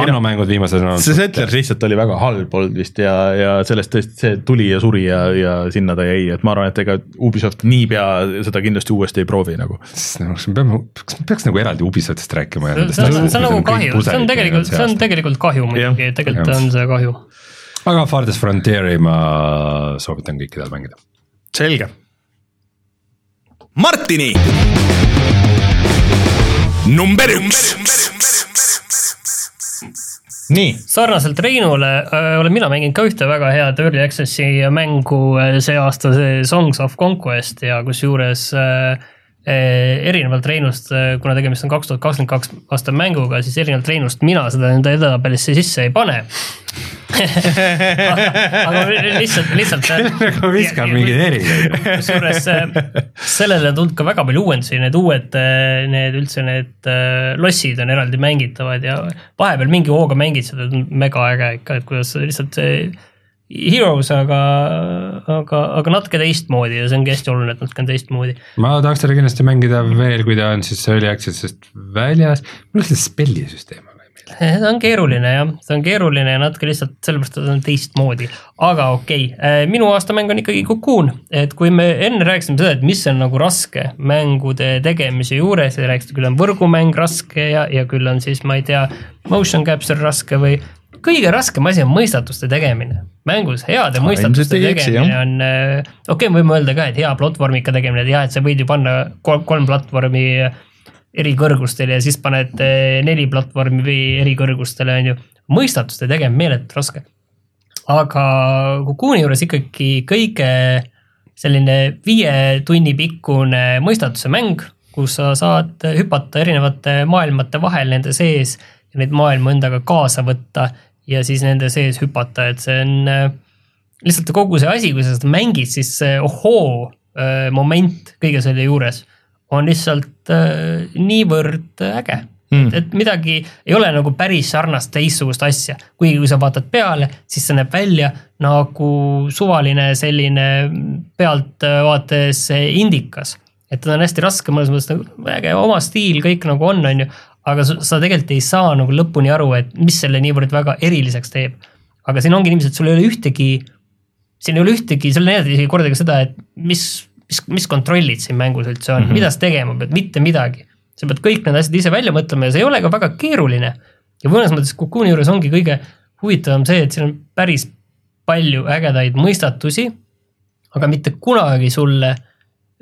S2: Anno mängud viimased on
S1: see Settlers lihtsalt oli väga halb olnud vist ja, ja sellest tõesti see tuli ja suri ja, ja sinna ta jäi, et ma arvan, et ega Ubisoft niipea seda kindlasti uuesti ei proovi nagu.
S2: kas me peame, kas me peaks nagu eraldi Ubisoftist rääkima?
S3: see on, see on nagu kahju, see on tegelikult, see on tegelikult kahju muidugi, tegelikult on see kahju
S2: aga Farthest Frontieri ma soovitan kõikidel mängida.
S1: selge.
S6: Martini number üks.
S1: nii.
S3: sarnaselt Reinule äh, olen mina mänginud ka ühte väga head Early Access'i mängu äh, see aasta, see Songs of Conquest ja kusjuures äh, erinevalt Reinust, eh, kuna tegemist on kaks tuhat kakskümmend kaks aasta mänguga, siis erinevalt Reinust mina seda enda edetabelisse sisse ei pane aga, aga lihtsalt, lihtsalt.
S2: nagu viskan mingeid erinevaid.
S3: kusjuures eh, sellele on tulnud ka väga palju uuendusi, need uued, need üldse need lossid on eraldi mängitavad ja vahepeal mingi hooga mängid seda, mega äge ikka, et kuidas lihtsalt see Heroes, aga, aga, aga natuke teistmoodi ja see ongi hästi oluline, et natuke on teistmoodi.
S2: ma tahaks teda kindlasti mängida veel, kui ta on siis early access'ist väljas, mul üldse spellisüsteem on
S3: see on keeruline jah, see on keeruline ja natuke lihtsalt sellepärast, et ta on teistmoodi, aga okei okay., äh, minu aastamäng on ikkagi Cocoon, et kui me enne rääkisime seda, et mis on nagu raske mängude tegemise juures ja rääkisite, küll on võrgumäng raske ja, ja küll on siis, ma ei tea, motion capture raske või kõige raskem asi on mõistatuste tegemine. mängus heade no, mõistatuste tegemine on, äh, okei okay,, me võime öelda ka, et hea platvormika tegemine, et jah, et sa võid ju panna kolm, kolm platvormi eri kõrgustel ja siis paned äh, neli platvormi või eri kõrgustele, on ju. mõistatuste tegemine meeletult raske. aga Cocoon'i juures ikkagi kõige selline viie tunni pikkune mõistatuse mäng, kus sa saad hüpata erinevate maailmate vahel nende sees ja neid maailmu endaga kaasa võtta ja siis nende sees hüpata, et see on äh, lihtsalt kogu see asi, kui sa seda mängid, siis see ohoo äh, moment kõige selle juures on lihtsalt äh, niivõrd äge. Mm.. et, et midagi ei ole nagu päris sarnast teistsugust asja, kuigi kui sa vaatad peale, siis see näeb välja nagu suvaline selline pealtvaates indikas. et ta on hästi raske, mõnes mõttes nagu äge oma stiil, kõik nagu on, on ju, aga sa tegelikult ei saa nagu lõpuni aru, et mis selle niivõrd väga eriliseks teeb. aga siin ongi niiviisi, et sul ei ole ühtegi, siin ei ole ühtegi, seal ei näidata isegi kordagi seda, et mis, mis, mis kontrollid siin mängus üldse on mm, -hmm. mida sa tegema pead, mitte midagi. sa pead kõik need asjad ise välja mõtlema ja see ei ole ka väga keeruline. ja mõnes mõttes Cocoon'i juures ongi kõige huvitavam see, et siin on päris palju ägedaid mõistatusi, aga mitte kunagi sulle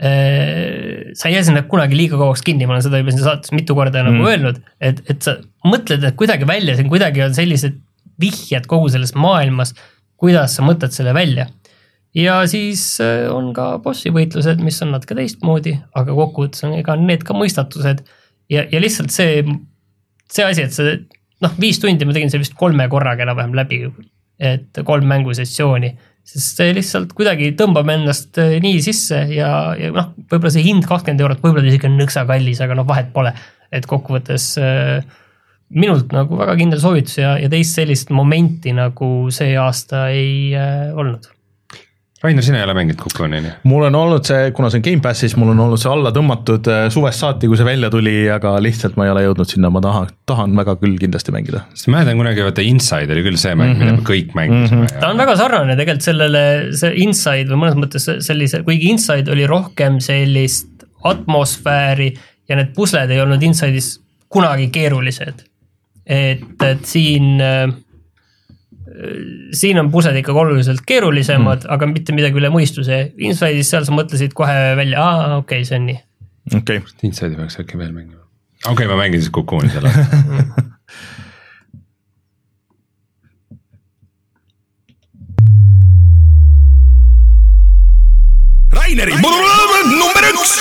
S3: sa ei jää sinna kunagi liiga kauaks kinni, ma olen seda juba siin saates mitu korda nagu mm. öelnud, et, et sa mõtled, et kuidagi välja, siin kuidagi on sellised vihjed kogu selles maailmas, kuidas sa mõtled selle välja. ja siis äh, on ka bossi võitlused, mis on natuke teistmoodi, aga kokkuvõttes on ega need ka mõistatused ja, ja lihtsalt see, see asi, et see noh, viis tundi ma tegin selle vist kolme korraga enam-vähem läbi, et kolm mängusessiooni sest see lihtsalt kuidagi tõmbab ennast äh, nii sisse ja, ja noh, võib-olla see hind kakskümmend eurot, võib-olla isegi on nõksa kallis, aga noh, vahet pole. et kokkuvõttes äh, minult nagu väga kindel soovitus ja, ja teist sellist momenti nagu see aasta ei äh, olnud.
S2: Rainer, sina ei ole mänginud ju?
S1: mul on olnud see, kuna see on Gamepassis, mul on olnud see alla tõmmatud äh, suvest saati, kui see välja tuli, aga lihtsalt ma ei ole jõudnud sinna, ma tahan, tahan väga küll kindlasti mängida.
S2: sest ma mäletan kunagi, vaata Inside oli küll see mäng, mida me kõik mängisime
S3: ta on väga sarnane tegelikult sellele, see Inside või mõnes mõttes sellise, kuigi Inside oli rohkem sellist atmosfääri ja need pusled ei olnud Inside'is kunagi keerulised. et, et siin, siin on pusled ikkagi oluliselt keerulisemad mm., aga mitte midagi üle mõistuse. Inside'is seal sa mõtlesid kohe välja, aa okei okay,, see on nii.
S1: okei okay.,
S2: Inside'i peaks äkki veel mängima. okei okay,, ma mängin siis Cocoon'i selle.
S6: Raineri number üks.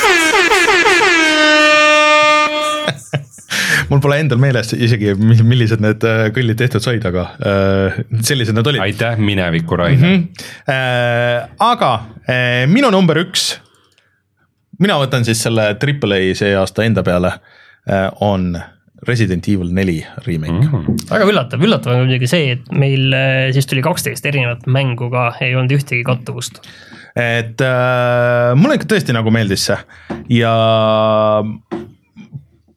S1: Mul pole endal meeles isegi, millised need äh, kõllid tehtud said, aga äh, sellised nad olid.
S2: aitäh, mineviku Rainer mm. -hmm.
S1: Aga minu number üks, mina võtan siis selle Triple A see aasta enda peale on Resident Evil neli remake mm. -hmm.
S3: väga üllatav, üllatav on muidugi see, et meil siis tuli kaksteist erinevat mängu ka, ei olnud ühtegi kattuvust.
S1: et äh, mulle ikka tõesti nagu meeldis see ja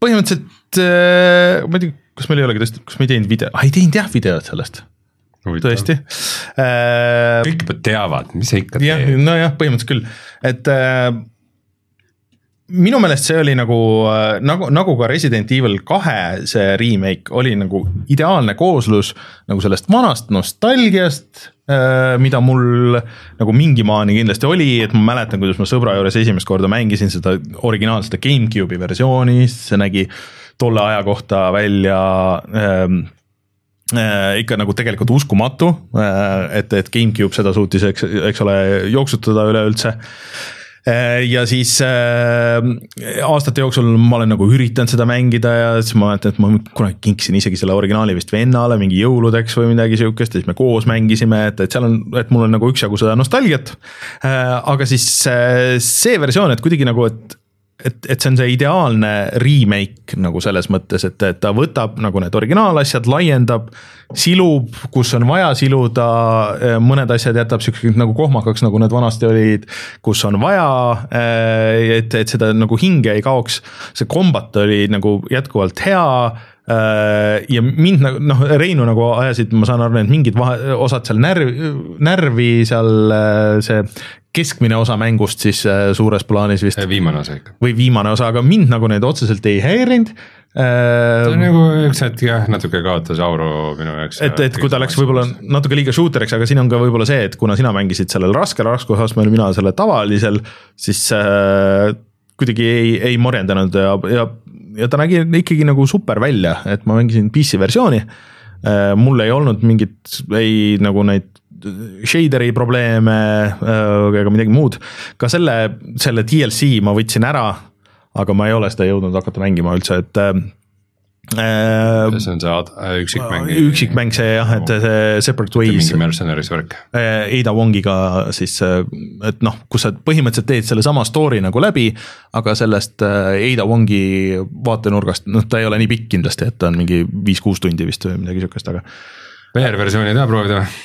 S1: põhimõtteliselt ma ei tea, kas meil ei olegi tõesti, kas me ei teinud video, ei teinud jah videot sellest, tõesti äh,.
S2: kõik juba teavad, mis sa ikka
S1: jah,
S2: teed.
S1: nojah, põhimõtteliselt küll, et äh, minu meelest see oli nagu, nagu, nagu ka Resident Evil kahe see remake oli nagu ideaalne kooslus nagu sellest vanast nostalgiast äh,, mida mul nagu mingi maani kindlasti oli, et ma mäletan, kuidas ma sõbra juures esimest korda mängisin seda originaalset GameCube'i versiooni, see nägi tolle aja kohta välja ähm, äh, ikka nagu tegelikult uskumatu äh,, et, et GameCube seda suutis, eks, eks ole, jooksutada üleüldse äh, ja siis äh, aastate jooksul ma olen nagu üritanud seda mängida ja siis ma mäletan, et ma kunagi kinkisin isegi selle originaali vist vennale mingi jõuludeks või midagi siukest ja siis me koos mängisime, et, et seal on, et mul on nagu üksjagu seda nostalgiat äh,. aga siis äh, see versioon, et kuidagi nagu, et et, et see on see ideaalne remake nagu selles mõttes, et, et ta võtab nagu need originaalasjad, laiendab, silub, kus on vaja siluda, mõned asjad jätab siukseks nagu kohmakaks, nagu need vanasti olid, kus on vaja, et, et seda nagu hinge ei kaoks. see kombat oli nagu jätkuvalt hea ja mind nagu noh, Reinu nagu ajasid, ma saan aru, et mingid vahe, osad seal närv, närvi seal see keskmine osa mängust siis äh, suures plaanis vist
S2: viimane osa ikka.
S1: või viimane osa, aga mind nagu need otseselt ei häirinud.
S2: ta on nagu üks hetk jah, natuke kaotas auru minu jaoks.
S1: et, et kui ta läks võib-olla natuke liiga shooter'iks, aga siin on ka võib-olla see, et kuna sina mängisid sellel raskel raskusastmel, mina selle tavalisel, siis äh, kuidagi ei, ei morjendanud ja, ja, ja ta nägi ikkagi nagu super välja, et ma mängisin PC versiooni äh,. mul ei olnud mingit, ei nagu neid shader'i probleeme äh, ega midagi muud. ka selle, selle DLC ma võtsin ära, aga ma ei ole seda jõudnud hakata mängima üldse, et äh,
S2: see on see äh, üksikmäng.
S1: üksikmäng see jah, et see Separate Ways
S2: mingi Mercenaries värk.
S1: Ada Wongiga siis, et noh, kus sa põhimõtteliselt teed sellesama story nagu läbi, aga sellest äh, Ada Wongi vaatenurgast, noh, ta ei ole nii pikk kindlasti, et ta on mingi viis-kuus tundi vist või midagi sihukest, aga
S2: VR-versiooni ei taha proovida või?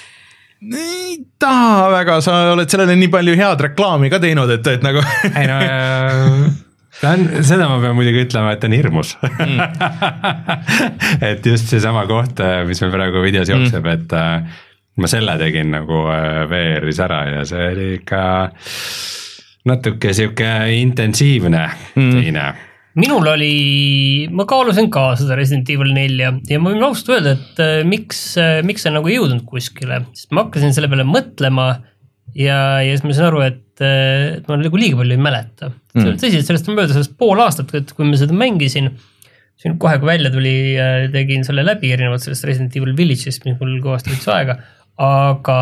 S1: Ei taha väga, sa oled sellele nii palju head reklaami ka teinud, et, et nagu
S2: ei no ta on, seda ma pean muidugi ütlema, et ta on hirmus et just seesama koht, mis meil praegu videos jookseb mm., et äh, ma selle tegin nagu äh, VR-is ära ja see oli ikka natuke sihuke intensiivne mm. teine
S3: minul oli, ma kaalusin ka seda Resident Evil nelja ja ma võin ausalt öelda, et äh, miks, miks see nagu ei jõudnud kuskile, sest ma hakkasin selle peale mõtlema ja, ja siis ma sain aru, et, et ma nagu liiga palju ei mäleta mm.. tõsi, et sellest on möödas sellest pool aastat, et kui ma seda mängisin, siin kohe, kui välja tuli, tegin selle läbi erinevalt sellest Resident Evil Village'ist, mis mul kõvasti võttis aega, aga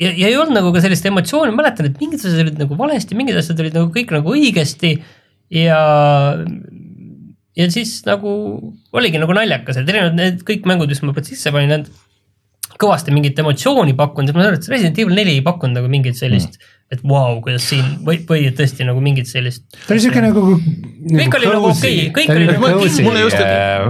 S3: ja, ja ei olnud nagu ka sellist emotsiooni, ma mäletan, et mingid asjad olid nagu valesti, mingid asjad olid nagu kõik nagu õigesti ja, ja siis nagu oligi nagu naljakas, et erinevad need kõik mängud, mis ma sisse panin, need kõvasti mingit emotsiooni pakkunud, ma arvan, et Resident Evil neli ei pakkunud nagu mingit sellist mm., et vau wow,, kuidas siin või, või tõesti nagu mingit sellist.
S7: ta oli siuke nagu.
S3: Kõik oli nagu okei, kõik oli nagu
S1: kindel. Mulle just-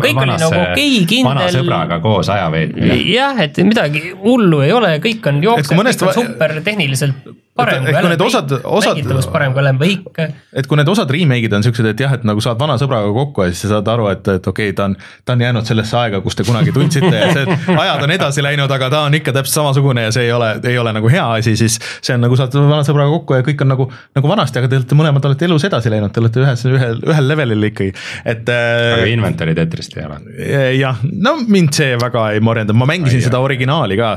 S3: kõik oli nagu okei, kindel.
S2: vana sõbraga koos aja veetmine.
S3: jah, et midagi hullu ei ole, kõik on
S1: Et mõnest
S3: kõik on super tehniliselt parem
S1: Et- et kui need osad- osad-
S3: mängitavus parem kui Alan Wake.
S1: et kui need osad remake'id on siuksed, et jah, et nagu saad vana sõbraga kokku ja siis sa saad aru, et, et okei okay,, ta on, ta on jäänud sellesse aega, kus te kunagi tundsite ja see, ajad on edasi läinud, aga ta on ikka täpselt samasugune ja see ei ole, ei ole nagu hea asi, siis see on nagu saad vana sõbraga kokku ja kõik on nagu, nagu vanasti, aga te olete mõlemad olete elus edasi läinud, te olete ühes, ühel, ühel levelil ikkagi, et
S2: aga
S1: äh,
S2: inventory Tetrist ei ole.
S1: jah, no mind see väga ei morjendanud, ma mängisin
S2: Ai,
S1: seda
S2: jah.
S1: originaali ka.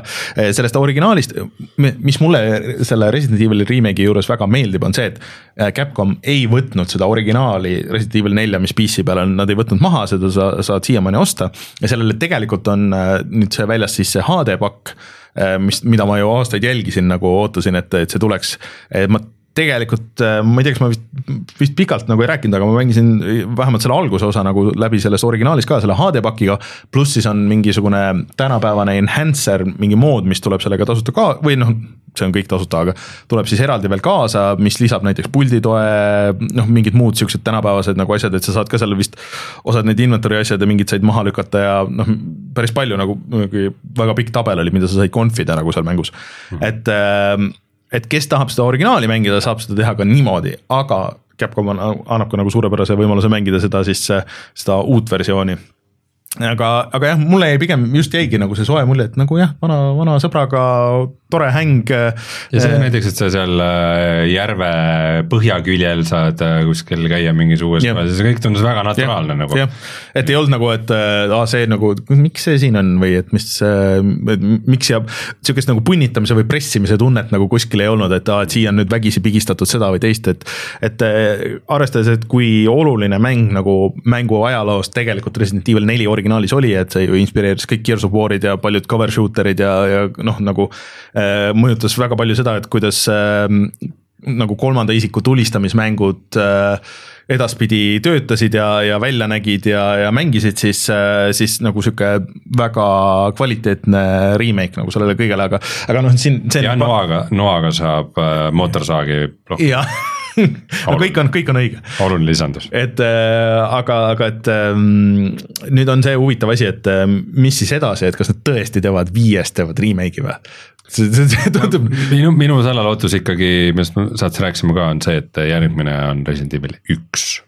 S1: sellest originaalist, mis mulle selle Resident Evil'i remake'i juures väga meeldib, on see, et äh, Capcom ei võtnud seda originaali Resident Evil nelja, mis PC peal on, nad ei võtnud maha, seda sa saad siiamaani osta. ja sellele tegelikult on äh, nüüd see väljas siis see HD pakk, mis, mida ma ju aastaid jälgisin, nagu ootasin, et, et see tuleks. ma tegelikult ma ei tea, kas ma vist, vist pikalt nagu ei rääkinud, aga ma mängisin vähemalt selle alguse osa nagu läbi selles originaalis ka selle HD pakiga. pluss siis on mingisugune tänapäevane enhancer, mingi mood, mis tuleb sellega tasuta ka või noh, see on kõik tasuta, aga tuleb siis eraldi veel kaasa, mis lisab näiteks pulditoe, noh, mingid muud siuksed tänapäevased nagu asjad, et sa saad ka seal vist osad need inventory asjad ja mingid said maha lükata ja noh, päris palju nagu väga pikk tabel oli, mida sa said conf'ida nagu seal mängus mm, et ähm, et kes tahab seda originaali mängida, saab seda teha ka niimoodi, aga Capcom annab ka nagu suurepärase võimaluse mängida seda siis, seda uut versiooni. aga, aga jah, mulle jäi pigem just jäigi nagu see soe mulje, et nagu jah, vana, vana sõbraga tore häng.
S2: ja see näiteks, et sa seal äh, järve põhjaküljel saad äh, kuskil käia mingis uues kohas ja see kõik tundus väga naturaalne nagu.
S1: jah, et ei olnud nagu, et aa, see nagu, miks see siin on või et mis, miks ja sihukest nagu punnitamise või pressimise tunnet nagu kuskil ei olnud, et aa, et siia on nüüd vägisi pigistatud seda või teist, et et arvestades, et kui oluline mäng nagu mängu ajaloos tegelikult Resident Evil neli originaalis oli, et see ju inspireeris kõik Gears of War'id ja paljud cover shooter'id ja, ja noh, nagu äh, mõjutas väga palju seda, et kuidas äh, nagu kolmanda isiku tulistamismängud äh, edaspidi töötasid ja, ja välja nägid ja, ja mängisid, siis, siis nagu sihuke väga kvaliteetne remake nagu sellele kõigele, aga, aga noh, siin
S2: ja noaga, noaga saab äh, mootorsaagi plokk,
S1: jah, no kõik on, kõik on õige
S2: oluline lisandus.
S1: et äh, aga, aga et ähm, nüüd on see huvitav asi, et äh, mis siis edasi, et kas nad tõesti teevad viiest teevad remake'i või? see, see, see tundub,
S2: minu, minu salalootus ikkagi, millest me saates rääkisime ka, on see, et järgmine on Resident Evil üks.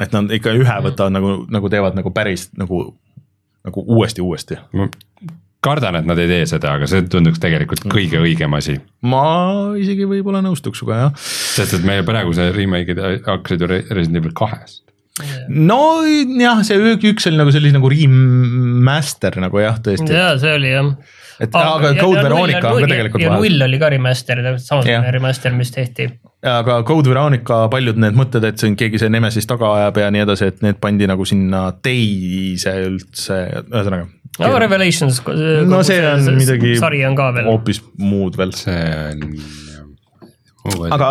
S1: et nad ikka ühe võtavad nagu, nagu teevad nagu päris nagu, nagu uuesti, uuesti.
S2: ma kardan, et nad ei tee seda, aga see tunduks tegelikult kõige õigem asi.
S1: ma isegi võib-olla nõustuks sinuga jah.
S2: sest et meie praegused remake'id hakkasid ju Re- Resident Evil kahest.
S1: nojah, see ü- üks oli nagu sellise nagu remaster nagu jah, tõesti.
S3: ja see oli jah.
S1: et aga Code Veronica on ka tegelikult
S3: ja
S1: vahel.
S3: null oli ka remaster, täpselt
S1: Jah.
S3: samasugune remaster, mis tehti.
S1: aga Code Veronica paljud need mõtted, et siin keegi see Nemesis taga ajab ja nii edasi, et need pandi nagu sinna teise üldse, ühesõnaga.
S3: Aga Revelations.
S1: no see on midagi
S3: sari on ka veel.
S1: hoopis muud veel.
S2: see on.
S1: aga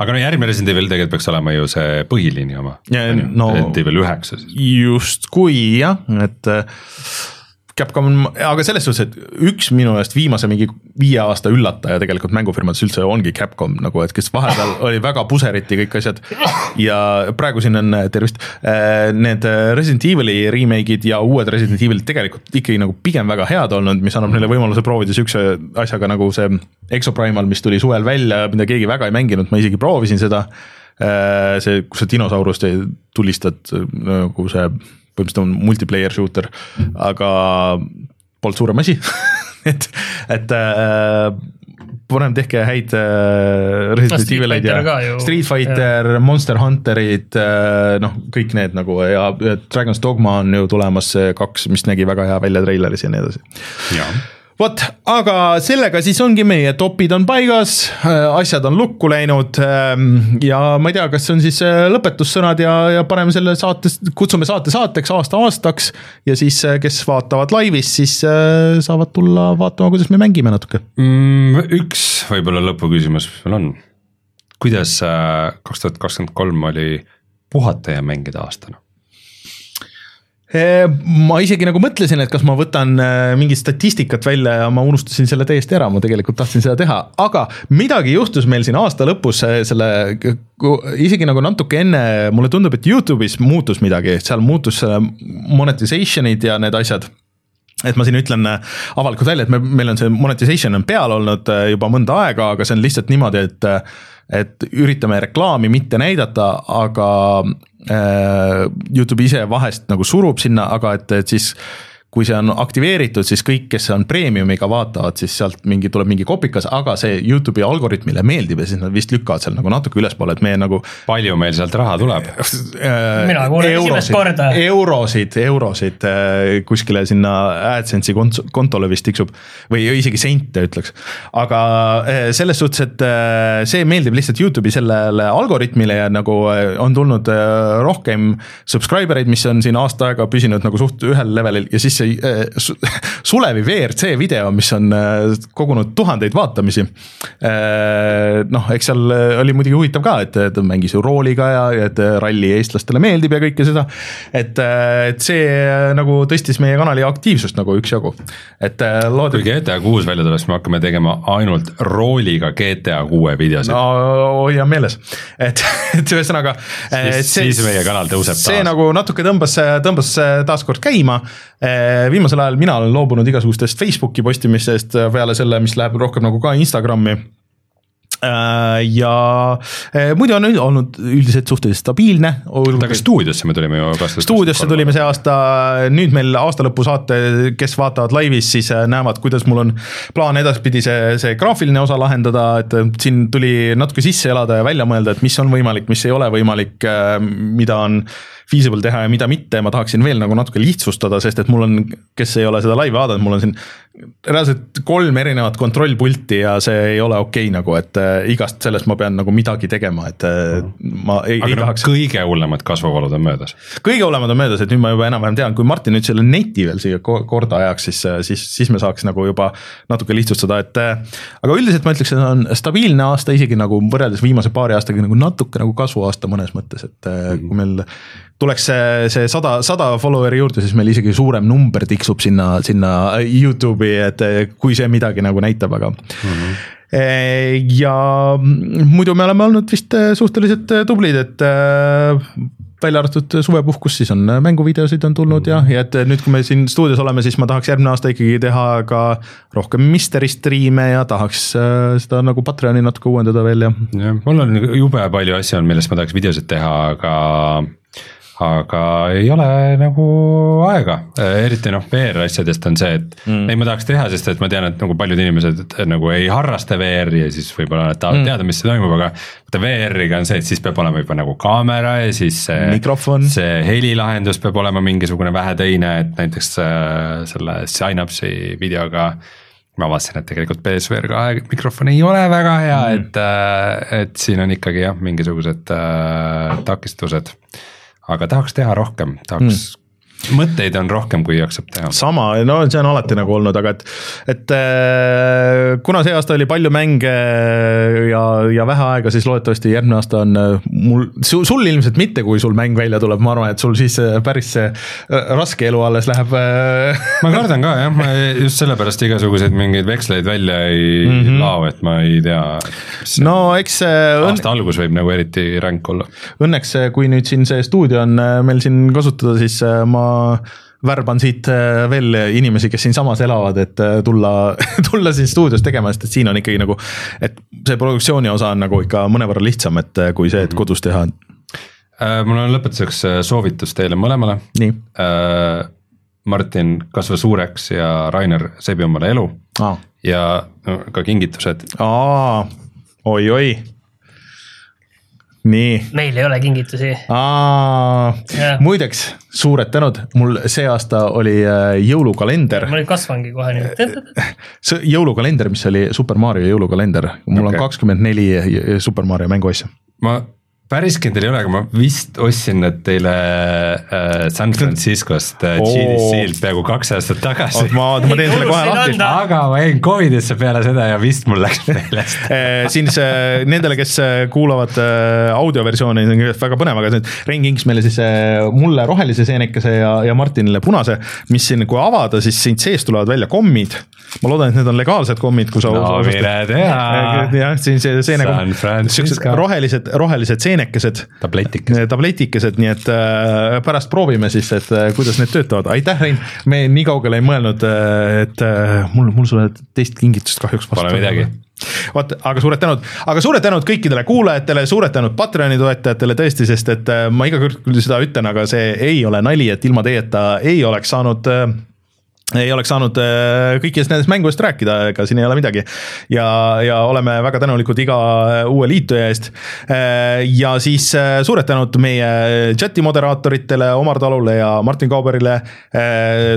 S2: aga no järgmine Resident Evil tegelikult peaks olema ju see põhiliini oma.
S1: No-
S2: Resident Evil üheksa siis.
S1: justkui jah, et äh, Capcom, aga selles suhtes, et üks minu meelest viimase mingi viie aasta üllataja tegelikult mängufirmades üldse ongi Capcom nagu, et kes vahepeal oli väga puseriti kõik asjad. ja praegu siin on, tervist, need Resident Evil'i remake'id ja uued Resident Evil'id tegelikult ikkagi nagu pigem väga head olnud, mis annab neile võimaluse proovida siukse asjaga nagu see Exoprimal, mis tuli suvel välja, mida keegi väga ei mänginud, ma isegi proovisin seda see, kus sa dinosaurust tulistad nagu see põhimõtteliselt on multiplayer shooter, aga polnud suurem asi et, et äh, parem tehke häid äh, Resident
S3: Street
S1: Evil'id ja. Street Fighter, Monster Hunterid äh,, noh, kõik need nagu ja Dragon's Dogma on ju tulemas see kaks, mis nägi väga hea välja treileris ja nii edasi vot, aga sellega siis ongi meie topid on paigas, asjad on lukku läinud ähm, ja ma ei tea, kas on siis äh, lõpetussõnad ja, ja paneme selle saates, kutsume saate saateks aasta aastaks ja siis, kes vaatavad laivis, siis äh, saavad tulla vaatama, kuidas me mängime natuke.
S2: mm,. üks võib-olla lõpuküsimus veel on. kuidas kaks tuhat kakskümmend kolm oli puhata ja mängida aastana?
S1: Ma isegi nagu mõtlesin, et kas ma võtan äh, mingit statistikat välja ja ma unustasin selle täiesti ära, ma tegelikult tahtsin seda teha, aga midagi juhtus meil siin aasta lõpus äh, selle, isegi nagu natuke enne, mulle tundub, et Youtube'is muutus midagi, seal muutus monetization'id ja need asjad. Et ma siin ütlen avalikult välja, et me, meil on see monetization on peal olnud juba mõnda aega, aga see on lihtsalt niimoodi, et et üritame reklaami mitte näidata, aga Youtube ise vahest nagu surub sinna, aga et, et siis kui see on aktiveeritud, siis kõik, kes on premium'iga vaatavad, siis sealt mingi, tuleb mingi kopikas, aga see Youtube'i algoritmile meeldib ja siis nad vist lükkavad seal nagu natuke ülespoole, et meie nagu.
S2: palju meil sealt raha tuleb?
S3: mina kuulen esimest korda.
S1: eurosid, eurosid äh, kuskile sinna AdSense'i kontole vist tiksub või isegi sente ütleks. aga äh, selles suhtes, et äh, see meeldib lihtsalt Youtube'i sellele algoritmile ja nagu on tulnud rohkem subscriber eid, mis on siin aasta aega püsinud nagu suht ühel levelil ja siis see äh, Sulevi WRC video, mis on äh, kogunud tuhandeid vaatamisi. Äh, noh, eks seal oli muidugi huvitav ka, et ta mängis ju rooliga ja, et ralli eestlastele meeldib ja kõike seda. et, et see nagu tõstis meie kanali aktiivsust nagu üksjagu, et
S2: loodi. kui GTA kuus välja tuleb, siis me hakkame tegema ainult rooliga GTA kuue videosid.
S1: no hoia meeles, et, et ühesõnaga.
S2: siis meie kanal tõuseb taas.
S1: see nagu natuke tõmbas, tõmbas taaskord käima viimasel ajal mina olen loobunud igasugustest Facebooki postimistest peale selle, mis läheb rohkem nagu ka Instagrami Äh, ja äh, muidu on olnud üldiselt suhteliselt stabiilne.
S2: aga stuudiosse me tulime ju
S1: stuudiosse tulime see aasta, nüüd meil aasta lõpu saate, kes vaatavad laivis, siis äh, näevad, kuidas mul on plaan edaspidi see, see graafiline osa lahendada, et siin tuli natuke sisse elada ja välja mõelda, et mis on võimalik, mis ei ole võimalik, mida on feasible teha ja mida mitte, ma tahaksin veel nagu natuke lihtsustada, sest et mul on, kes ei ole seda laivi vaadanud, mul on siin reaalselt kolm erinevat kontrollpulti ja see ei ole okei okay, nagu, et äh, igast sellest ma pean nagu midagi tegema, et äh, ma ei,
S2: ei tahaks. kõige hullemad kasvuvalud on möödas.
S1: kõige hullemad on möödas, et nüüd ma juba enam-vähem tean, kui Martin nüüd selle neti veel siia korda ajaks, siis, äh, siis, siis me saaks nagu juba natuke lihtsustada, et. aga üldiselt ma ütleks, et on stabiilne aasta, isegi nagu võrreldes viimase paari aastaga nagu natuke nagu kasvuaasta mõnes mõttes, et mm. kui meil tuleks see, see sada, sada follower'i juurde, siis meil isegi suurem number tiksub sinna, sinna Youtube'i, et kui see midagi nagu näitab, aga mm. -hmm ja muidu me oleme olnud vist suhteliselt tublid, et välja arvatud suvepuhkus, siis on mänguvideosid on tulnud ja, ja et nüüd, kui me siin stuudios oleme, siis ma tahaks järgmine aasta ikkagi teha ka rohkem misteri striime ja tahaks seda nagu Patreoni natuke uuendada veel ja.
S2: jah, mul on jube palju asju on, millest ma tahaks videosid teha, aga aga ei ole nagu aega, eriti noh, VR asjadest on see, et mm. neid ma tahaks teha, sest et ma tean, et nagu paljud inimesed et, nagu ei harrasta VR-i ja siis võib-olla nad tahavad mm. teada, mis see toimub, aga. vaata VR-iga on see, et siis peab olema juba nagu kaamera ja siis see.
S1: mikrofon.
S2: see helilahendus peab olema mingisugune vähe teine, et näiteks äh, selle Synapse'i videoga ma avastasin, et tegelikult BSVR kahe mikrofon ei ole väga hea mm., et, äh, et siin on ikkagi jah, mingisugused äh, takistused aga tahaks teha rohkem, tahaks mm mõtteid on rohkem, kui jaksab teha.
S1: sama, no see on alati nagu olnud, aga et, et äh, kuna see aasta oli palju mänge ja, ja vähe aega, siis loodetavasti järgmine aasta on äh, mul, sul ilmselt mitte, kui sul mäng välja tuleb, ma arvan, et sul siis äh, päris see raske elu alles läheb.
S2: ma kardan ka jah, ma just sellepärast igasuguseid mingeid veksleid välja ei mm -hmm. lao, et ma ei tea.
S1: no eks see.
S2: aasta algus võib nagu eriti ränk olla.
S1: Õnneks, kui nüüd siin see stuudio on meil siin kasutada, siis ma värban siit äh, veel inimesi, kes siinsamas elavad, et äh, tulla, tulla siin stuudios tegema, sest et siin on ikkagi nagu, et see produktsiooni osa on nagu ikka mõnevõrra lihtsam, et äh, kui see, et kodus teha.
S2: mul on lõpetuseks soovitus teile mõlemale.
S1: nii.
S2: Martin kasva suureks ja Rainer sebi omale elu
S1: Aa.
S2: ja no, ka kingitused.
S1: oi-oi nii.
S3: meil ei ole kingitusi.
S1: muideks, suured tänud, mul see aasta oli äh, jõulukalender.
S3: ma nüüd kasvangi kohe nüüd.
S1: see jõulukalender, mis oli Super Mario jõulukalender, mul okay. on kakskümmend neli Super Mario mänguasja.
S2: ma päris kindel ei ole, aga ma vist ostsin need teile äh, äh, San Franciscost äh. GDC-lt peaaegu kaks aastat tagasi
S1: oot, ma, ma teen selle kohe
S3: Ei,
S1: lahti
S2: aga ma jäin Covidisse peale seda ja vist mul läks meelest.
S1: Eh, siis eh, nendele, kes eh, kuulavad eh, audioversiooni, see on kõigepealt väga põnev, aga see Rein kingis meile siis eh, mulle rohelise seenekese ja, ja Martinile punase, mis siin, kui avada, siis siit seest tulevad välja kommid. ma loodan, et need on legaalsed kommid, kui sa
S2: no mine tea,
S1: jah, siin see seenekomm
S2: San, Francisco.
S1: rohelised, rohelised seenekesed,
S2: tabletikesed.
S1: tabletikesed, nii et äh, pärast proovime siis, et äh, kuidas need töötavad, aitäh, Rein, me nii kaugele ei mõelnud, et äh, mul, mul sulle teist kingitust kahjuks vastu
S2: Pole midagi..
S1: vot, aga suured tänud, aga suured tänud kõikidele kuulajatele, suured tänud Patreoni toetajatele tõesti, sest et äh, ma iga kord küll seda ütlen, aga see ei ole nali, et ilma teieta ei oleks saanud äh, ei oleks saanud äh, kõikidest nendest mängudest rääkida, ega siin ei ole midagi. ja, ja oleme väga tänulikud iga äh, uue liituja eest. ja siis äh, suured tänud meie chati moderaatoritele, Omar Talule ja Martin Kauberile.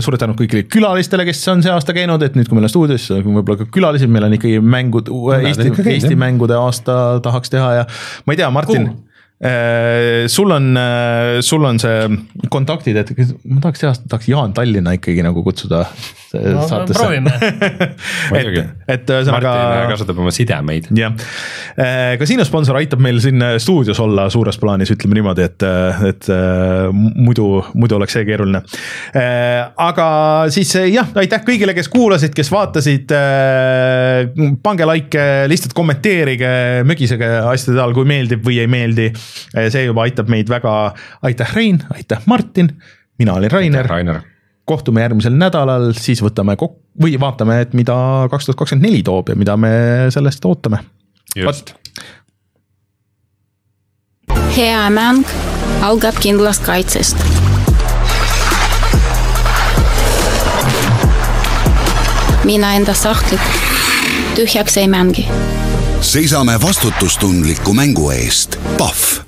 S1: suured tänud kõigile külalistele, kes on see aasta käinud, et nüüd, kui meil on stuudios võib-olla ka külalised, meil on ikkagi mängud, Eesti Eesti mängude aasta tahaks teha ja ma ei tea, Martin
S3: Kuhu?
S1: Äh, sul on, sul on see kontaktid, et ma tahaks aasta, tahaks Jaan Tallinna ikkagi nagu kutsuda
S3: no
S1: saatesse.
S3: proovime.
S2: Muidugi.
S1: et, et ühesõnaga
S2: Martin kasutab oma sidemeid.
S1: jah, kasiino sponsor aitab meil siin stuudios olla suures plaanis, ütleme niimoodi, et, et äh, muidu, muidu oleks see keeruline. aga siis äh, jah, aitäh kõigile, kes kuulasid, kes vaatasid. pange like, lihtsalt kommenteerige, mögisege asjade all, kui meeldib või ei meeldi. see juba aitab meid väga, aitäh, Rein, aitäh, Martin, mina olin Rainer
S2: Rainer.
S1: Kohtume järgmisel nädalal, siis võtame kokku või vaatame, et mida kaks tuhat kakskümmend neli toob ja mida me sellest ootame.
S2: just.
S4: hea mäng algab kindlast kaitsest. mina enda sahtlit tühjaks ei mängi
S5: seisame vastutustundliku mängu eest. Pahv